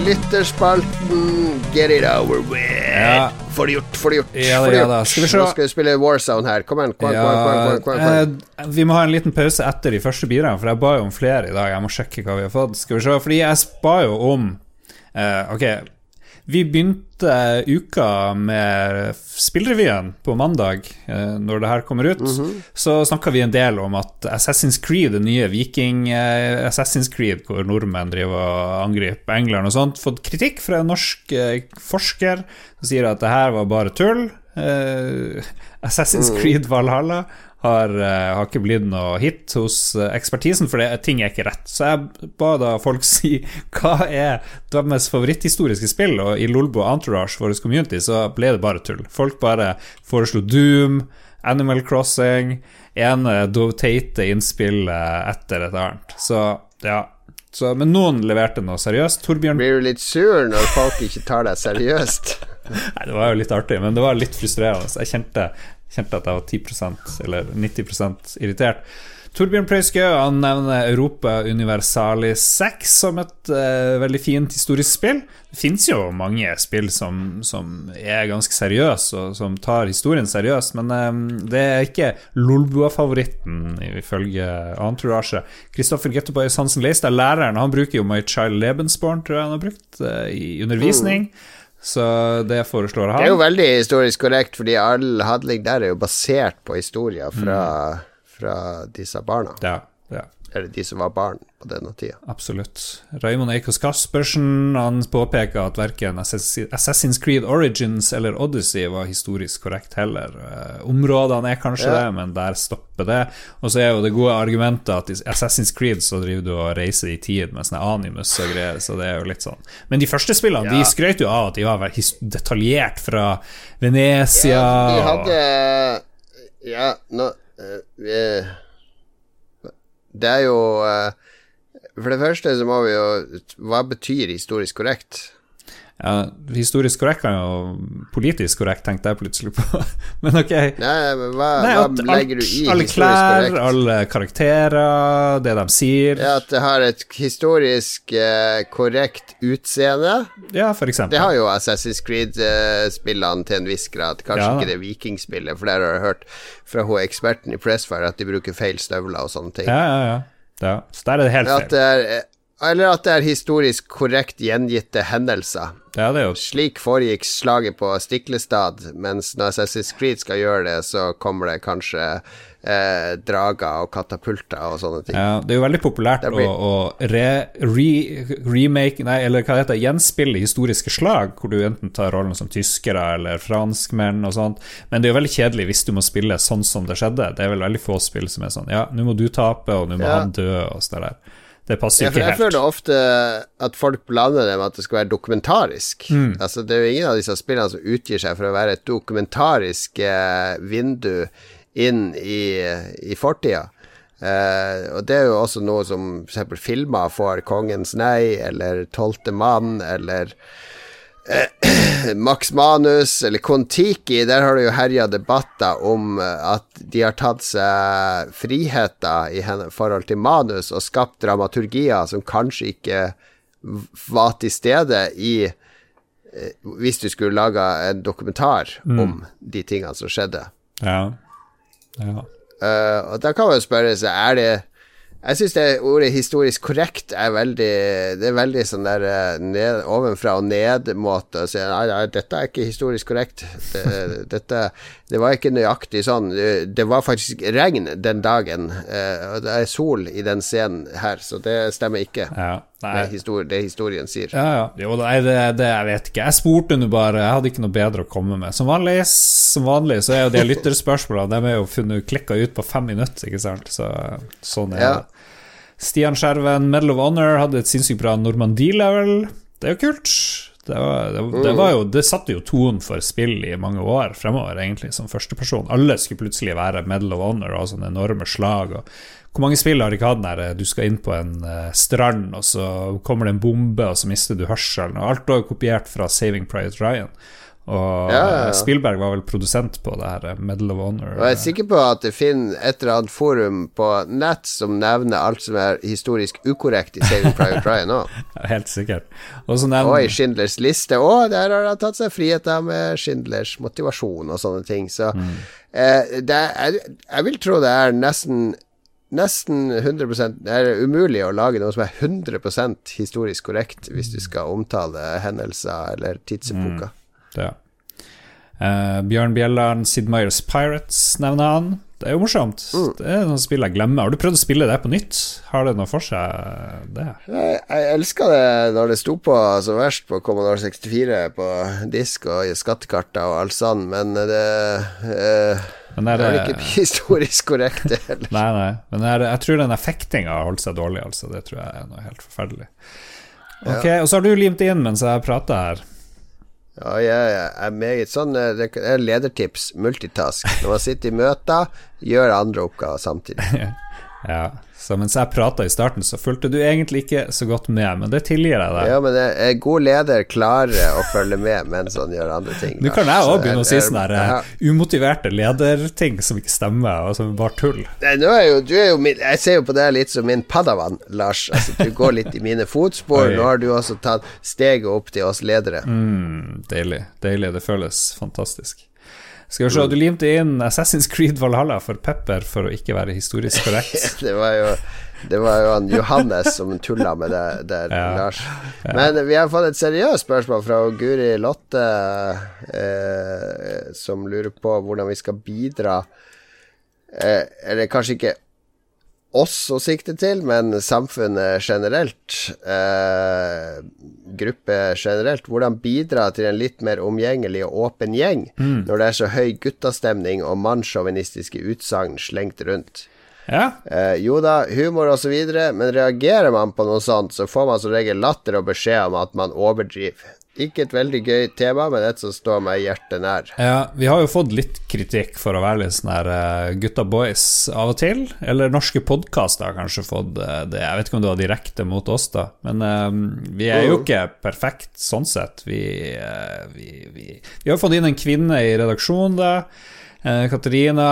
lytterspalten. Get it over with. Ja. Få det gjort, få det gjort. Ja, det, ja, da. Skal vi se. Nå skal vi spille Warzone her. Kom igjen. Kom, ja, kom, kom, eh, vi må ha en liten pause etter de første bidragene, for jeg ba jo om flere i dag. Jeg må sjekke hva vi har fått. Skal vi se, fordi jeg ba jo om eh, Ok, vi begynte uka med Spillrevyen på mandag, eh, når det her kommer ut. Mm -hmm. Så snakka vi en del om at Assassin's Creed, det nye Viking eh, Assassin's Creed, hvor nordmenn driver og angriper England og sånt, fått kritikk fra en norsk eh, forsker som sier at det her var bare tull. Assassin's mm. Creed Valhalla har, uh, har, ikke blitt noe hit hos uh, ekspertisen, for det, ting er ikke rett. Så jeg ba da folk si hva er deres favoritthistoriske spill, og i Lolbo Entourage, vår community, så ble det bare tull. Folk bare foreslo Doom, Animal Crossing, ene teite innspillet etter et annet. Så ja. Så, men noen leverte noe seriøst. Torbjørn Blir du litt sur når folk ikke tar deg seriøst? Nei, det var jo litt artig, men det var litt frustrerende. Jeg kjente kjente at jeg var 10% eller 90 irritert. Torbjørn Prøyskø han nevner Europa Universalis 6 som et uh, veldig fint historisk spill. Det fins jo mange spill som, som, er ganske seriøse, og som tar historien seriøst, men um, det er ikke Lolbua-favoritten, ifølge Entourage. Kristoffer Gettoboy Hansen Leistad, læreren, han bruker jo My Child Lebensborn, tror jeg han har brukt, uh, i undervisning. Mm. Så det foreslår han. Det er jo veldig historisk korrekt, fordi all handling der er jo basert på historier fra, mm. fra disse barna. Ja, ja. Eller de som var barn på denne tida. Absolutt. Raymond Eikos Kaspersen han påpeker at verken Assassin's Creed Origins eller Odyssey var historisk korrekt heller. Eh, områdene er kanskje ja. det, men der stopper det. Og så er jo det gode argumentet at i Assassin's Creed så driver du og reiser i tid med sånne animus og greier, så det er jo litt sånn. Men de første spillene ja. de skrøt jo av at de var detaljert fra Venezia. Ja, de hadde Ja, nå uh, det er jo uh, For det første så må vi jo Hva betyr historisk korrekt? Ja, historisk korrekt jo Politisk korrekt, tenkte jeg plutselig på. men ok. Nei, men hva, Nei, hva legger du i alle klær, korrekt? Alle karakterer, det de sier. Ja, At det har et historisk eh, korrekt utseende. Ja, for eksempel. Det har jo Assassin's Creed-spillene til en viss grad. Kanskje ja. ikke det vikingspillet, for der har jeg hørt fra hun eksperten i Pressfire at de bruker feil støvler og sånne ting. Ja, ja, ja. ja. Så der er det helt feil. At det er, eh, eller at det er historisk korrekt gjengitte hendelser. Ja, Slik foregikk slaget på Stiklestad, mens når Assassin's Creed skal gjøre det, så kommer det kanskje eh, drager og katapulter og sånne ting. Ja, det er jo veldig populært blir... å, å re, re, remake Nei, eller hva heter det, gjenspille historiske slag, hvor du enten tar rollen som tyskere eller franskmenn og sånt, men det er jo veldig kjedelig hvis du må spille sånn som det skjedde. Det er vel veldig få spill som er sånn Ja, nå må du tape, og nå må ja. han dø, og sånn der. Det passer ikke helt. Jeg føler ofte at folk blander det med at det skal være dokumentarisk. Mm. Altså, det er jo ingen av disse spillene som utgir seg for å være et dokumentarisk eh, vindu inn i, i fortida. Eh, og det er jo også noe som f.eks. filmer får 'Kongens nei' eller 'Tolvte mann' eller Max Manus eller Kon-Tiki, der har det jo herja debatter om eh, at de har tatt seg friheter i forhold til manus og skapt dramaturgier som kanskje ikke var til stede i eh, Hvis du skulle laga en dokumentar mm. om de tingene som skjedde. Ja. ja. Uh, og da kan man jo spørre seg Er det jeg syns det ordet historisk korrekt er veldig Det er veldig sånn der eh, ned, ovenfra og ned-måte si nei, nei, dette er ikke historisk korrekt. Det, dette Det var ikke nøyaktig sånn. Det var faktisk regn den dagen, eh, og det er sol i den scenen her, så det stemmer ikke. Ja. Histori det, historien sier. Ja, ja. Jo, nei, det, det, jeg vet ikke. Jeg spurte nå bare. Jeg hadde ikke noe bedre å komme med. Som vanlig, som vanlig så er jo de lytterspørsmålene De er jo funnet klikka ut på fem minutter, ikke sant. Så, sånn er ja. det. Stian Skjerven, Medal of Honor, hadde et sinnssykt bra Normandie-level. Det er jo kult. Det, var, det, det, var jo, det satte jo tonen for spill i mange år fremover, egentlig, som førsteperson. Alle skulle plutselig være Medal of Honor og sånne enorme slag. Og hvor mange spill har ikke hatt den du skal inn på en uh, strand, og så kommer det en bombe, og så mister du hørselen? Og alt var kopiert fra Saving Private Ryan. Og ja, ja, ja. Spielberg var vel produsent på det her Medal of Honor. Og jeg er sikker på at det finner et eller annet forum på nett som nevner alt som er historisk ukorrekt i Saving Private Ryan òg. Helt sikkert. Og, og i Schindlers liste òg. Der har han tatt seg friheter med Schindlers motivasjon og sånne ting. Så mm. eh, er, jeg vil tro det er nesten nesten 100% Det er umulig å lage noe som er 100% historisk korrekt hvis du skal omtale hendelser eller tidsepoker. Mm. Ja. Uh, Bjørn Bjelland, Sid Meyers Pirates nevner han. Det er jo morsomt. Mm. Det er noen spill jeg glemmer. Har du prøvd å spille det på nytt? Har det noe for seg, det? Jeg, jeg elska det når det sto på som verst på Commodore 64 på disk og i skattekarter og alt sånt, men det uh, men er det, er ikke historisk korrekt, det heller. nei, nei. Men er, jeg tror den effektinga har holdt seg dårlig, altså. Det tror jeg er noe helt forferdelig. Ok, ja. Og så har du limt inn mens jeg prater her. Ja, jeg er meget sånn eh, Det er ledertips. Multitask. Når man sitter i møter, gjør andre oppgaver samtidig. ja så mens jeg prata i starten, så fulgte du egentlig ikke så godt med, men det tilgir jeg deg. Ja, men en god leder klarer å følge med mens han gjør andre ting. Nå kan jeg òg begynne å si sånne der, Eh, umotiverte lederting som ikke stemmer, og som bare tull. Nei, nå er jo, du er jo min, Jeg ser jo på deg litt som min padawan, Lars. Altså, du går litt i mine fotspor. Nå har du også tatt steget opp til oss ledere. Mm, deilig. Deilig. Det føles fantastisk. Skal vi se, du limte inn Assassin's Creed Valhalla for Pepper for å ikke være historisk korrekt. det var jo det var jo han Johannes som tulla med det der, ja, Lars. Ja. Men vi har fått et seriøst spørsmål fra Guri Lotte, eh, som lurer på hvordan vi skal bidra eh, Eller kanskje ikke oss å sikte til, men samfunnet generelt, eh, gruppe generelt, hvordan bidra til en litt mer omgjengelig og åpen gjeng Mm. når det er så høy guttastemning og mannssjåvinistiske utsagn slengt rundt. Ja, Eh, jo da, humor og så videre, men reagerer man på noe sånt, så får man som regel latter og beskjed om at man overdriver. Ikke et veldig gøy tema, men et som står meg hjertet nær. ja, vi har jo fått litt kritikk for å være litt sånn her eh, gutta boys av og til. Eller norske podkaster har kanskje fått eh, det. Jeg vet ikke om det var direkte mot oss, da. Men eh, vi er jo ikke perfekt sånn sett. Vi, vi, vi, vi har fått inn en kvinne i redaksjonen, da. Eh, Katarina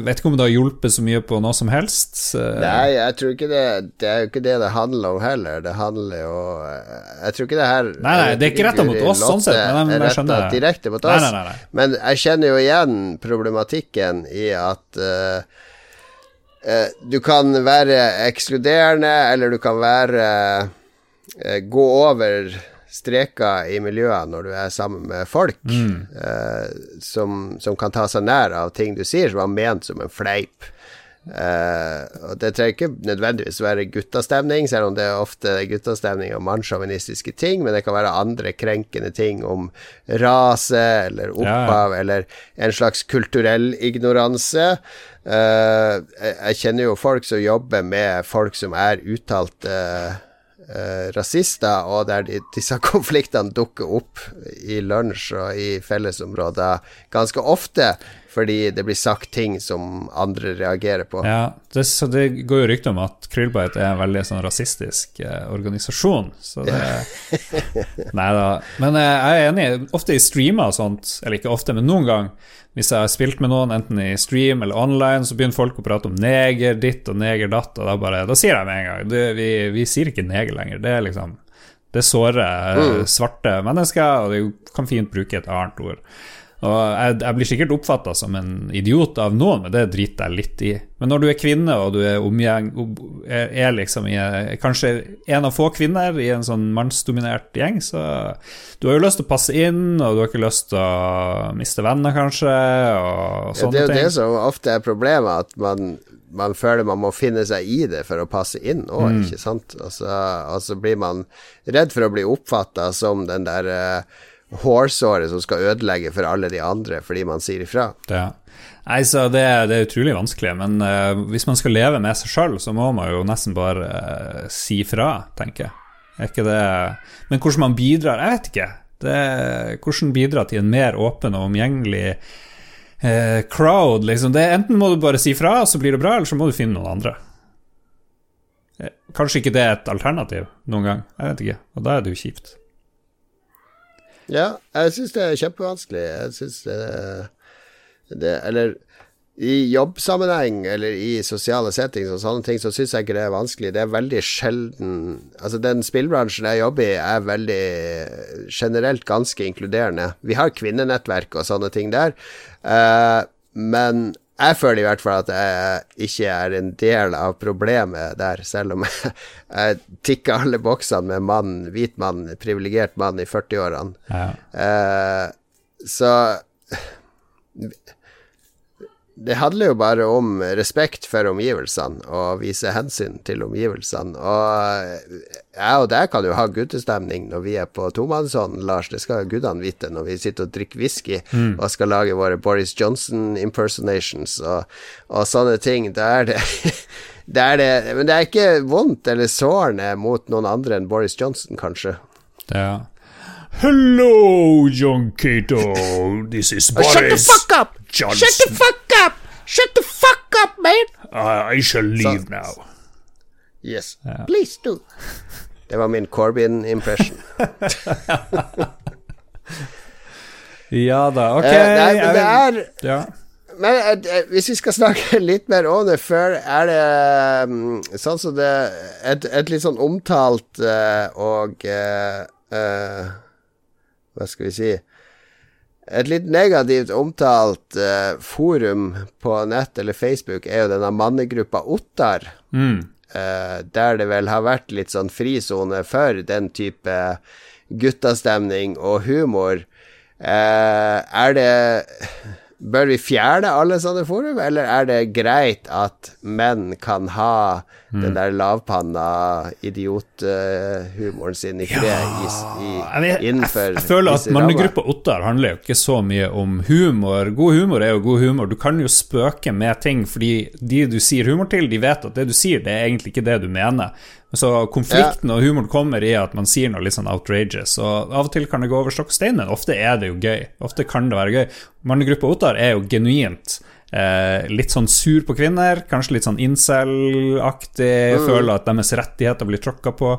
Vet ikke om det har hjulpet så mye på noe som helst. Eh, Nei, jeg tror ikke det Det er jo ikke det det handler om heller. Det handler jo Jeg tror ikke det her Nei, nei, det er ikke retta mot oss, sånn sett, men jeg- jeg skjønner det. direkte mot oss. nei, nei, nei. Men jeg kjenner jo igjen problematikken i at uh, eh, du kan være ekskluderende, eller du kan være eh, Gå over streker i miljøet når du er sammen med folk eh, som, som kan ta seg nær av ting du sier som var ment som en fleip. Eh, og Det trenger ikke nødvendigvis være guttastemning, selv om det er ofte guttastemning og mannssjåvinistiske ting, men det kan være andre krenkende ting om rase eller opphav eller en slags kulturell ignoranse. Eh, jeg, jeg kjenner jo folk som jobber med folk som er uttalte eh, rasister, og der de, disse konfliktene dukker opp i lunsj og i fellesområder ganske ofte, fordi det blir sagt ting som andre reagerer på. Ja, det, så det går jo rykter om at Krillbite er en veldig sånn rasistisk eh, organisasjon, så det Nei da. Men eh, jeg er enig. Ofte i streamer og sånt, eller ikke ofte, men noen gang, hvis jeg har spilt med noen, enten i stream eller online, så begynner folk å prate om neger ditt og neger datt, og da bare Da sier jeg med en gang det, vi, vi sier ikke neger lenger. Det er liksom Det sårer mm. svarte mennesker, og vi kan fint bruke et annet ord. Og jeg, jeg blir sikkert oppfatta som en idiot av noen, men det driter jeg litt i. Men når du er kvinne, og du er, omgjeng, er, liksom i, kanskje en av få kvinner i en sånn mannsdominert gjeng, så du har jo lyst til å passe inn, og du har ikke lyst til å miste venner, kanskje, og Ja, sånne det er jo ting. det som ofte er problemet, at man, man føler man må finne seg i det for å passe inn òg, Mm. ikke sant? Og så, og så blir man redd for å bli oppfatta som den der uh, hårsåret som skal ødelegge for alle de andre fordi man sier ifra. Ja. Nei, så det, det er utrolig vanskelig, men uh, hvis man skal leve med seg sjøl, så må man jo nesten bare uh, si fra, tenker jeg. Er ikke det Men hvordan man bidrar, jeg vet ikke. Det, hvordan bidra til en mer åpen og omgjengelig uh, crowd, liksom. Det, enten må du bare si fra, så blir det bra, eller så må du finne noen andre. Kanskje ikke det er et alternativ noen gang, jeg vet ikke. Og da er det jo kjipt. Ja, jeg syns det er kjempevanskelig. Jeg syns det, det Eller i jobbsammenheng eller i sosiale settings og sånne ting, så syns jeg ikke det er vanskelig. Det er veldig sjelden Altså, den spillbransjen jeg jobber i, er veldig generelt ganske inkluderende. Vi har kvinnenettverk og sånne ting der, eh, men jeg føler i hvert fall at jeg ikke er en del av problemet der, selv om jeg, jeg tikker alle boksene med mann, hvit mann, privilegert mann i 40-årene. Ja. Uh, så det handler jo bare om respekt for omgivelsene og vise hensyn til omgivelsene. Og jeg og deg kan jo ha guttestemning når vi er på tomannshånd, Lars. Det skal gudene vite når vi sitter og drikker whisky og skal lage våre Boris Johnson impersonations og, og sånne ting. Da er det Det er det, men det er ikke vondt eller sårende mot noen andre enn Boris Johnson, kanskje. Ja. Hello, John Cato. This is Shut the fuck up! Shut the fuck up! Shut the fuck up, man! I shall leave Så- now. Yes, please do. Det var min Corbyn-impression. Ja da, ok. Eh, nei, men det er ja. Men eh, eh, hvis vi skal snakke litt mer om det før, er det um, sånn som det Et, et litt sånn omtalt uh, og uh, eh, Hva skal vi si Et litt negativt omtalt eh, forum på nett eller Facebook er jo denne mannegruppa Ottar. Mm. eh, der det vel har vært litt sånn frisone for den type guttastemning og humor. Eh, er det Bør vi fjerne alle sånne forum, eller er det greit at menn kan ha mm. den der lavpanna idiothumoren uh, sin ikke ja. ja, i, i, innenfor Jeg, jeg føler at mannegruppa Ottar handler jo ikke så mye om humor. God humor er jo god humor. Du kan jo spøke med ting, fordi de du sier humor til, de vet at det du sier, det er egentlig ikke det du mener. Så konflikten ja. og humoren kommer i at man sier noe litt sånn outrageous. Og Av og til kan det gå over stokk og stein, men ofte er det jo gøy. Ofte kan det være gøy. Mannegruppa Ottar er jo genuint Eh, litt sånn sur på kvinner, kanskje litt sånn incel-aktig. Mm. Føler at deres rettigheter blir tråkka på.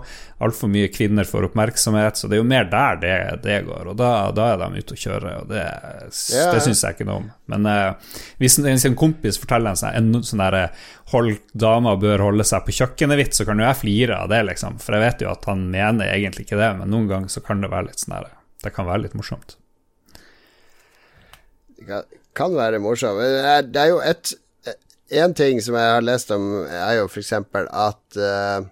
Altfor mye kvinner får oppmerksomhet. Så det er jo mer der det, det går, og da, da, er de ute og kjører. Og det, yeah. det syns jeg ikke noe om. Men eh, hvis en, en, kompis forteller en sånn, sånn derre 'hold dama bør holde seg på kjøkkenet'-vits, så kan jo jeg flire av det, liksom. For jeg vet jo at han mener egentlig ikke det, men noen ganger så kan det være litt sånn der, Det kan være litt morsomt kan være morsom. Det er jo et En ting som jeg har lest om, er jo f.eks. at uh,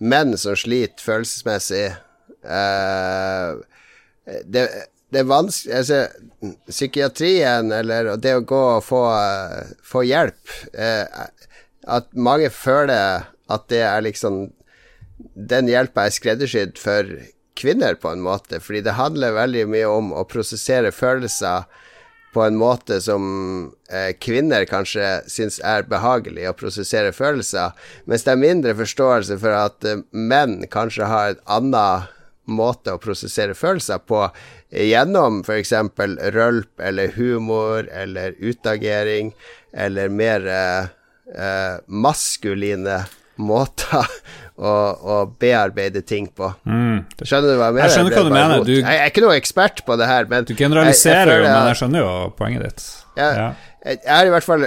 menn som sliter følelsesmessig uh, det, det, er vanskelig altså, Psykiatrien, eller det å gå og få, få hjelp uh, At mange føler at det er liksom Den hjelpa er skreddersydd for kvinner, på en måte. Fordi det handler veldig mye om å prosessere følelser på en måte som eh, kvinner kanskje syns er behagelig å prosessere følelser, mens det er mindre forståelse for at eh, menn kanskje har en annen måte å prosessere følelser på gjennom f.eks. rølp eller humor eller utagering eller mer eh, eh maskuline måter å, å, bearbeide ting på. Mm. Skjønner du hva jeg mener? Jeg skjønner hva du mener. Du, jeg er ikke noe ekspert på det her, men Du generaliserer jo, men jeg skjønner jo poenget ditt. Ja, ja. Jeg, har i hvert fall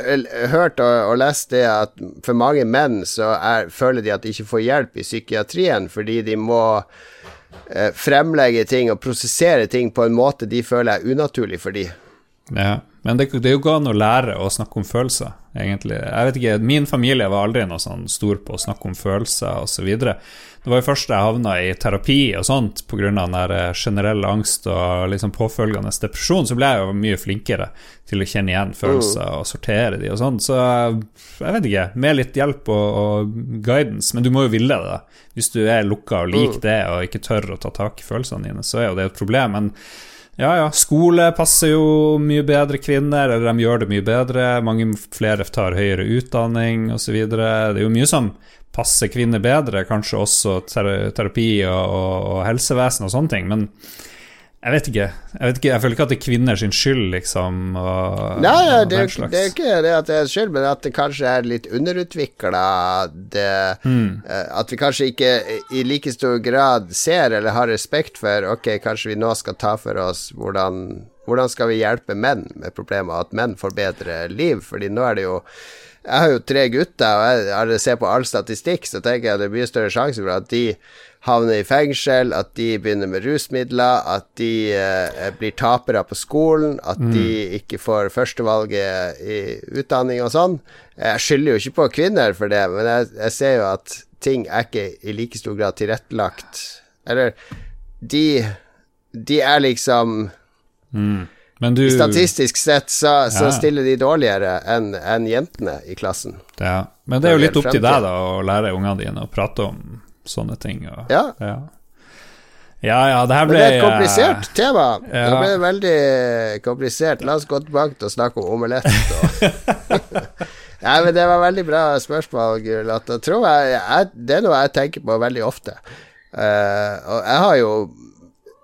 hørt og, og, lest det at for mange menn så er, føler de at de ikke får hjelp i psykiatrien fordi de må eh, fremlegge ting og prosessere ting på en måte de føler er unaturlig for dem. Ja. Men det, det jo an å lære å snakke om følelser, egentlig. Jeg vet ikke, Min familie var aldri noe sånn stor på å snakke om følelser osv. Det var jo først jeg havna i terapi og sånt pga. generell eh, generelle angst og liksom påfølgende depresjon, så ble jeg jo mye flinkere til å kjenne igjen følelser og sortere de og sånn. Så jeg vet ikke, med litt hjelp og, og, guidance, men du må jo ville det. da. Hvis du er lukka og liker det og ikke tør å ta tak i følelsene dine, så er jo det et problem. men ja, ja. Skole passer jo mye bedre kvinner, eller de gjør det mye bedre. Mange flere tar høyere utdanning osv. Det er jo mye som passer kvinner bedre, kanskje også terapi og, og, helsevesen og sånne ting. Men jeg vet. Jeg vet ikke, jeg føler ikke at det er kvinners skyld, liksom. Og, Nei, ja, det, er, det, er ikke det at det er skyld, men at det kanskje er litt underutvikla. Mm. At vi kanskje ikke i like stor grad ser eller har respekt for Ok, kanskje vi nå skal ta for oss hvordan, hvordan skal vi hjelpe menn med problemer, at menn får bedre liv? Fordi nå er det jo Jeg har jo tre gutter, og jeg, jeg ser på all statistikk, så tenker jeg det er mye større sjanse for at de havner i fengsel, at de begynner med rusmidler, at de eh, blir tapere på skolen, at mm. de ikke får førstevalget i utdanning og sånn. Jeg skylder jo ikke på kvinner for det, men jeg, jeg ser jo at ting er ikke i like stor grad tilrettelagt. Eller de De er liksom mm. Du, Statistisk sett så, så ja. stiller de dårligere enn en jentene i klassen. Ja. Men det er jo litt opp til deg da å lære ungene dine å prate om sånne ting. Og, ja. ja. Ja, ja, det her ble Men det er et komplisert uh, tema. Ja. Det ble veldig komplisert. La oss gå tilbake til å snakke om omelett. Nei, men det var veldig bra spørsmål, Gulatt. Det er noe jeg tenker på veldig ofte. Uh, og jeg har jo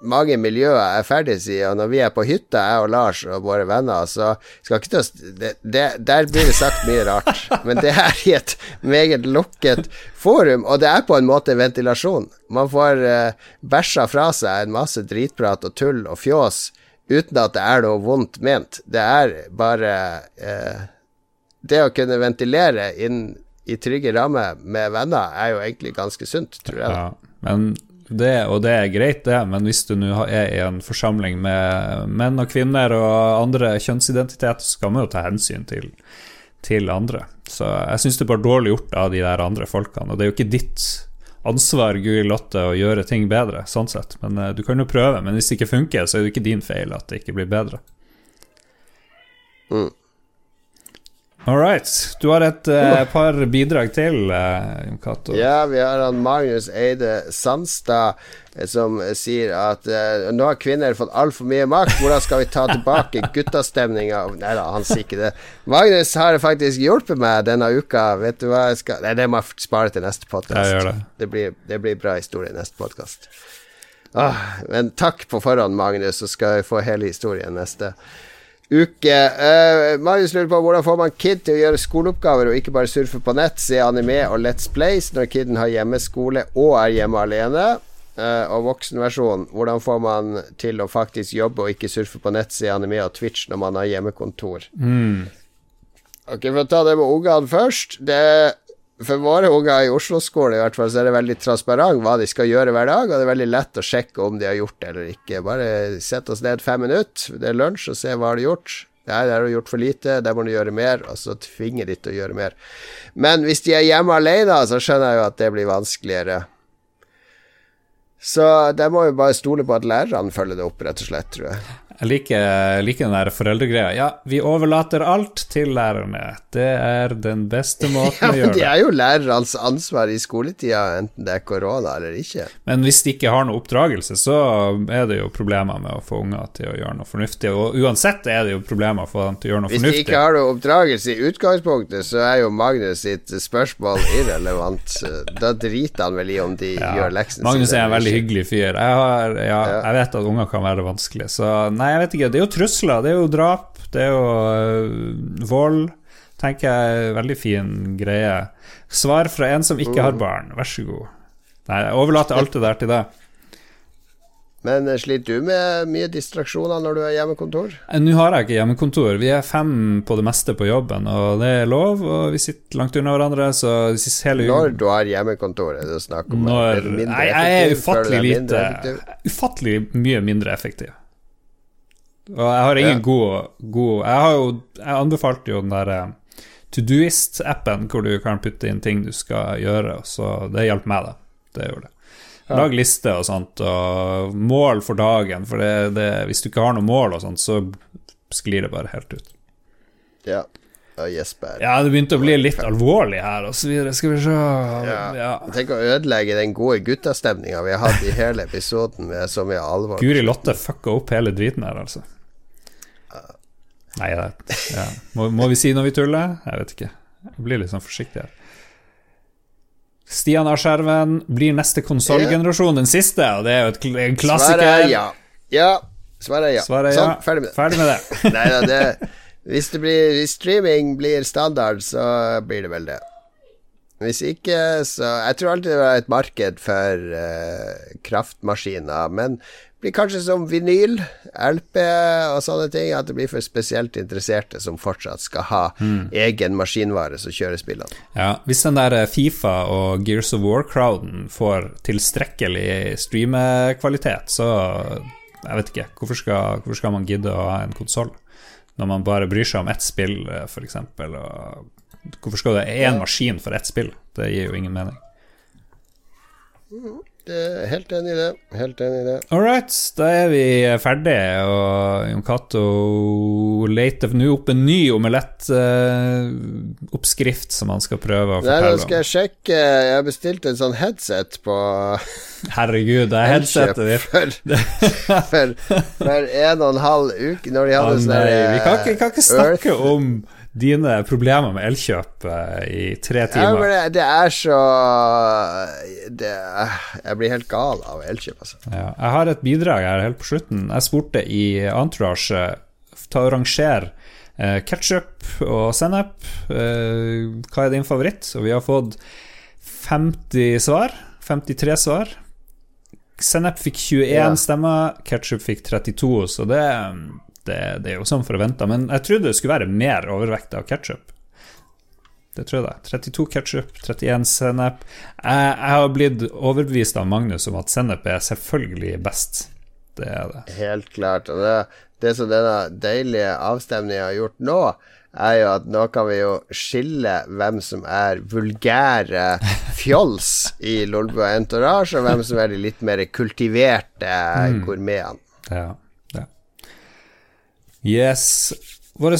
mange miljøer er ferdig, i, og når vi er på hytta, jeg og Lars og våre venner, så skal ikke det, det, Der blir det sagt mye rart. Men det er i et meget lukket forum, og det er på en måte ventilasjon. Man får uh, bæsja fra seg en masse dritprat og tull og fjås uten at det er noe vondt ment. Det er bare uh, Det å kunne ventilere inn i trygge rammer med venner er jo egentlig ganske sunt, tror jeg. Ja, men det, og det er greit, det, men hvis du nå er i en forsamling med menn og kvinner og andre kjønnsidentitet, så skal man jo ta hensyn til, til andre. Så jeg syns det er bare dårlig gjort av de der andre folkene. Og det er jo ikke ditt ansvar, Guri Lotte, å gjøre ting bedre, sånn sett. Men uh, du kan jo prøve. Men hvis det ikke funker, så er det ikke din feil at det ikke blir bedre. Mm. All right. Du har et uh, par bidrag til, uh, Jon Cato. Ja, vi har han Magnus Eide Sandstad eh, som sier at uh, nå har kvinner fått altfor mye makt. Hvordan skal vi ta tilbake guttastemninga? Nei da, han sier ikke det. Magnus har faktisk hjulpet meg denne uka. Vet du hva jeg skal Nei, det må jeg spare til neste podkast. Det. Det, blir, det blir bra historie neste podkast. Ah, men takk på forhånd, Magnus, så skal vi få hele historien neste uke. Uh, Marius lurer på hvordan får man kid til å gjøre skoleoppgaver og ikke bare surfe på nett, se anime og Let's Plays når kiden har hjemmeskole og er hjemme alene. Uh, og voksenversjonen, hvordan får man til å faktisk jobbe og ikke surfe på nett, se anime og Twitch når man har hjemmekontor? Mm. Ok, For å ta det med ungene først. Det for våre unger i Oslo-skolen i hvert fall, så er det veldig transparent hva de skal gjøre hver dag, og det er veldig lett å sjekke om de har gjort det eller ikke. Bare sett oss ned fem minutter, det er lunsj, og se hva har de gjort. Nei, der har du gjort for lite, der må du gjøre mer, og så tvinger de til å gjøre mer. Men hvis de er hjemme alene, så skjønner jeg jo at det blir vanskeligere. Så der må vi bare stole på at lærerne følger det opp, rett og slett, tror jeg. Jeg liker, liker, den der foreldregreia. Ja, vi overlater alt til lærerne. Det er den beste måten ja, å gjøre det. Det er jo lærernes ansvar i skoletida, enten det er korona eller ikke. Men hvis de ikke har noe oppdragelse, så er det jo problemer med å få unger til å gjøre noe fornuftig. Og uansett er det jo problemer å få dem til å gjøre noe hvis fornuftig. Hvis de ikke har noe oppdragelse i utgangspunktet, så er jo Magnus sitt spørsmål irrelevant. Da driter han vel i om de ja, gjør leksene sine. Magnus er en veldig hyggelig fyr. Jeg, har, ja, jeg vet at unger kan være vanskelig, så nei Nei, jeg vet ikke. Det er jo trusler, det er jo drap, det er jo uh, vold. Tenker jeg Veldig fin greie. Svar fra en som ikke har mm. barn, vær så god. Nei, jeg overlater alt det der til deg. Men eh, sliter du med mye distraksjoner når du har hjemmekontor? Eh, nå har jeg ikke hjemmekontor. Vi er fem på det meste på jobben, og det er lov. Og vi sitter langt unna hverandre, så hele Når du har hjemmekontor, er det snakk om? Når, nei, jeg er ufattelig lite Ufattelig mye mindre effektiv. Og jeg har ingen ja. god, god, Jeg har jo Jeg anbefalte jo den derre To Todoist-appen hvor du kan putte inn ting du skal gjøre, så det hjalp meg, da. Det gjorde det. Ja. Lag liste og sånt, og mål for dagen, for det, det, hvis du ikke har noe mål og sånt, så sklir det bare helt ut. Ja. Og Jesper. Ja, det begynte å bli litt alvorlig her, og så videre. Skal vi se ja. ja. Tenk å ødelegge den gode guttastemninga vi har hatt i hele episoden med så mye alvor. Guri Lotte fucka opp hele driten her, altså. Nei, det, ja. må, må, vi si når vi tuller? Jeg vet ikke. Jeg blir litt sånn forsiktig her. Stian A-skjerven blir neste konsollgenerasjon den siste, og det er jo en klassiker. Svaret er ja. Ja. Svaret er ja. Svaret er ja. Sånn, ferdig med det. Ferdig med det. Nei ja, det hvis, blir, hvis streaming blir standard, så blir det vel det. Hvis ikke, så Jeg tror alltid det var et marked for uh, kraftmaskiner, men det blir kanskje som vinyl, LP og sånne ting. At det blir for spesielt interesserte som fortsatt skal ha mm. egen maskinvare som kjører spillene. Ja, hvis den der eh, Fifa og Gears of War-crowden får tilstrekkelig streamekvalitet, så jeg vet ikke. Hvorfor skal, hvorfor skal man gidde å ha en konsoll? Når man bare bryr seg om ett spill, eh, f.eks. Hvorfor skal det én maskin for ett spill? Det gir jo ingen mening. Mm. Helt enig i det. Helt enig i det. All right, da er vi ferdige. Og Jon Cato leter nå opp en ny omelettoppskrift uh, som han skal prøve å fortelle om. Nå skal jeg sjekke Jeg har bestilt en sånn headset på Herregud, det er headsetet ditt. For, for, for en og en halv uke, når de hadde sånn Vi kan ikke, kan ikke snakke Earth. om dine problemer med elkjøp uh, i tre timer. Ja, det, det, er så det, Jeg blir helt gal av elkjøp, altså. Ja, jeg har et bidrag her helt på slutten. Jeg spurte i Entourage ta og rangere eh, ketsjup og sennep. Eh, hva er din favoritt? Og vi har fått 50 svar. 53 svar. Sennep fikk 21 ja. stemmer, ketsjup fikk 32, så det det, det er jo sånn forventa. Men jeg trodde det skulle være mer overvekt av ketsjup. Det tror jeg. 32 ketsjup, 31 sennep. Jeg, jeg, har blitt overbevist av Magnus om at sennep er selvfølgelig best. Det er det. Helt klart. Og det, det som denne deilige avstemningen har gjort nå, er jo at nå kan vi jo skille hvem som er vulgære fjols i Lolbua Entourage, og hvem som er de litt mer kultiverte mm. gourmetene. Ja. Yes. Våre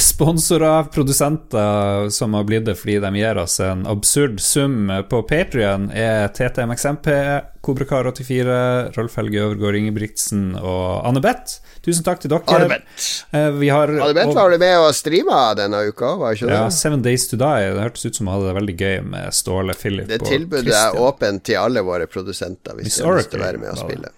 sponsorer, produsenter som har blitt det fordi de gir oss en absurd sum på Patrion, er TTMXMP, Kobrakar84, Rolf Helge Øvergård Ingebrigtsen og Anne Beth. Tusen takk til dere. Eh, Anne Beth var du med og streama denne uka, var ikke det? Ja, Seven Days To Die. Det hørtes ut som vi hadde det veldig gøy med Ståle, Philip Det og tilbudet er åpent til alle våre produsenter hvis Miss de har lyst til å være med og det. spille.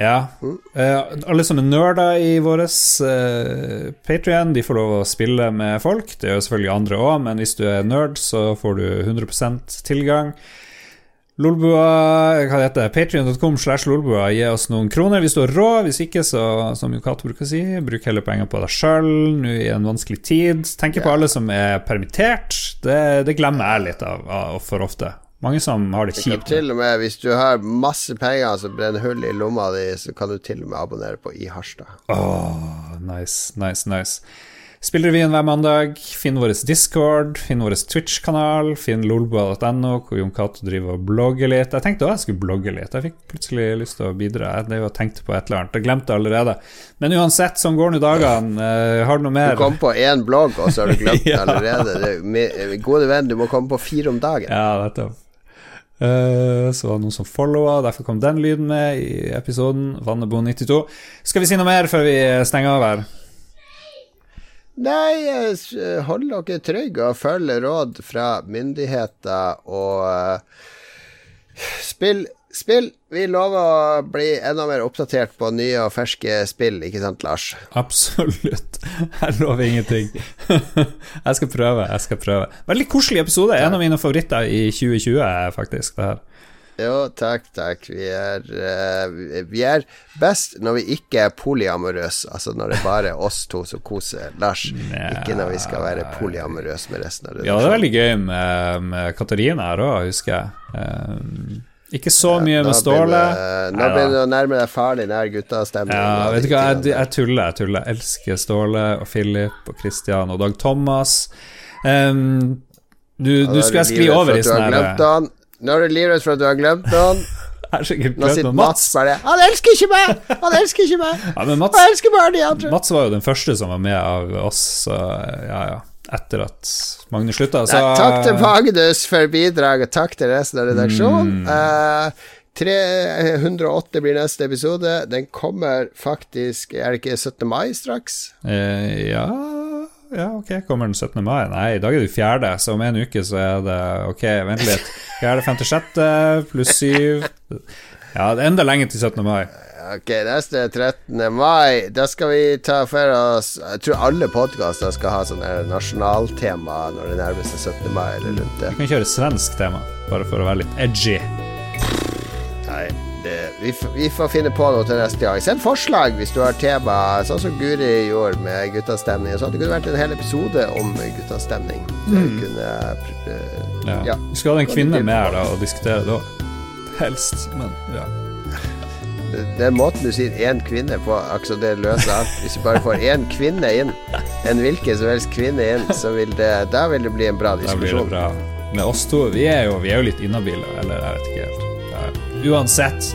Ja. Uh, alle er nerder i vår uh, Patrion, de får lov å spille med folk. Det gjør selvfølgelig andre òg, men hvis du er nerd, så får du 100 tilgang. Lolbua, hva det Patrion.com slash lolbua. Gi oss noen kroner hvis du har råd. Hvis ikke, så som Jo bruker å si, bruk heller penger på deg sjøl nå i en vanskelig tid. Tenk på alle som er permittert. Det, det glemmer jeg litt av, av for ofte. Mange som har det kjipt. til og med, hvis du har masse penger som brenner hull i lomma di, så kan du til og med abonnere på I Harstad. Åh, nice, nice, nice. Spillrevyen hver mandag. Finn vår Discord, finn vår Twitch-kanal, finn lolbua.no, hvor Jon Cato driver og blogger litt. Jeg tenkte også jeg skulle blogge litt. Jeg fikk plutselig lyst til å bidra. Jeg drev og tenkte på et eller annet. Jeg glemte det allerede. Men uansett, sånn går nå dagene. Eh, har du noe mer? Du kom på én blogg, og så har du glemt det Ja. allerede. Det, gode venn, du må komme på fire om dagen. Ja, nettopp. Eh, så var det noen som followa, derfor kom den lyden med i episoden. Vannebo92. Skal vi si noe mer før vi stenger av her? Nei, hold dere trygge og følg råd fra myndigheter og eh, spill. Spill. Vi lover å bli enda mer oppdatert på nye og ferske spill, ikke sant, Lars? Absolutt. Jeg lover ingenting. jeg skal prøve, jeg skal prøve. Veldig koselig episode. En av mine favoritter i 2020, er faktisk det her. Jo, takk, takk. Vi er, uh, vi er best når vi ikke er polyamorøse. Altså når det bare er oss to som koser Lars. Ikke når vi skal være polyamorøse med resten av det. Ja, det er veldig gøy med, med Katarina her òg, husker jeg. Um, ikke så mye med Ståle. Nå begynner du å nærme deg far nær guttastemning. Ja, vet du hva, jeg, jeg tuller, jeg tuller. Jeg elsker Ståle og Philip og Christian og Dag Thomas. Um, du, du skulle jeg skli over i sånn her Nå er du livredd for at du har glemt sikkert Nå sitter. Mats bare Han elsker ikke meg! Han elsker ikke meg! Ja, men Mats, Han elsker bare de andre. Mats var jo den første som var med av oss, så ja, ja. Etter at Magnus slutta, så Nei, takk til Magnus for bidrag, takk til resten av redaksjonen. Mm. Uh, 308 blir neste episode. Den kommer faktisk Er det ikke 17. mai straks? Eh, ja ja, ok, kommer den 17. mai? Nei, i dag er det fjerde, så om en uke så er det Ok, vent litt. Fjerde, femte, sjette pluss syv Ja, det er enda lenger til 17. mai. Ok, neste er 13. mai. Da skal vi ta for oss Jeg tror alle podkaster skal ha sånn nasjonaltema når det nærmer seg 17. mai eller rundt det. Vi kan kjøre svensk tema, bare for å være litt edgy. Nei, det, vi, vi får finne på noe til neste gang. Send forslag hvis du har tema, sånn som Guri gjorde med guttastemning. stemning. Det kunne vært en hel episode om guttastemning. Det kunne uh, Ja. Ja. Vi skulle hatt en kvinne med her da og diskutere det òg. Helst, men ja. Den måten du sier én kvinne på, altså det løser alt. Hvis du bare får én kvinne inn, en hvilken som helst kvinne inn, så vil det Da vil det bli en bra diskusjon. Da blir det bra. Med oss to, vi er jo, vi er jo litt inhabile, eller jeg vet ikke helt. Ja. Uansett.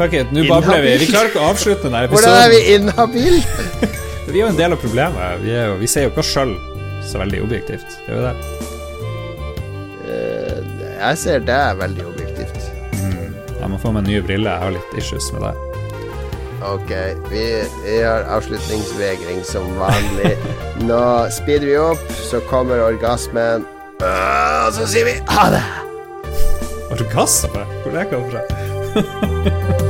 Fuck it, nå babler vi. Vi klarer ikke å avslutte denne episoden. Hvordan er vi inhabile? Vi er jo en del av problemet. Vi, jo, vi ser jo ikke oss sjøl så veldig objektivt. Gjør vi det? Eh, Jeg ser deg veldig objektivt. Jeg må få meg nye briller. Jeg har litt issues med det. Ok, vi, vi har avslutningsvegring som vanlig. Nå speeder vi opp, så kommer orgasmen. Øh, Og så sier vi ha det! Orgasme? Hvor det kom fra?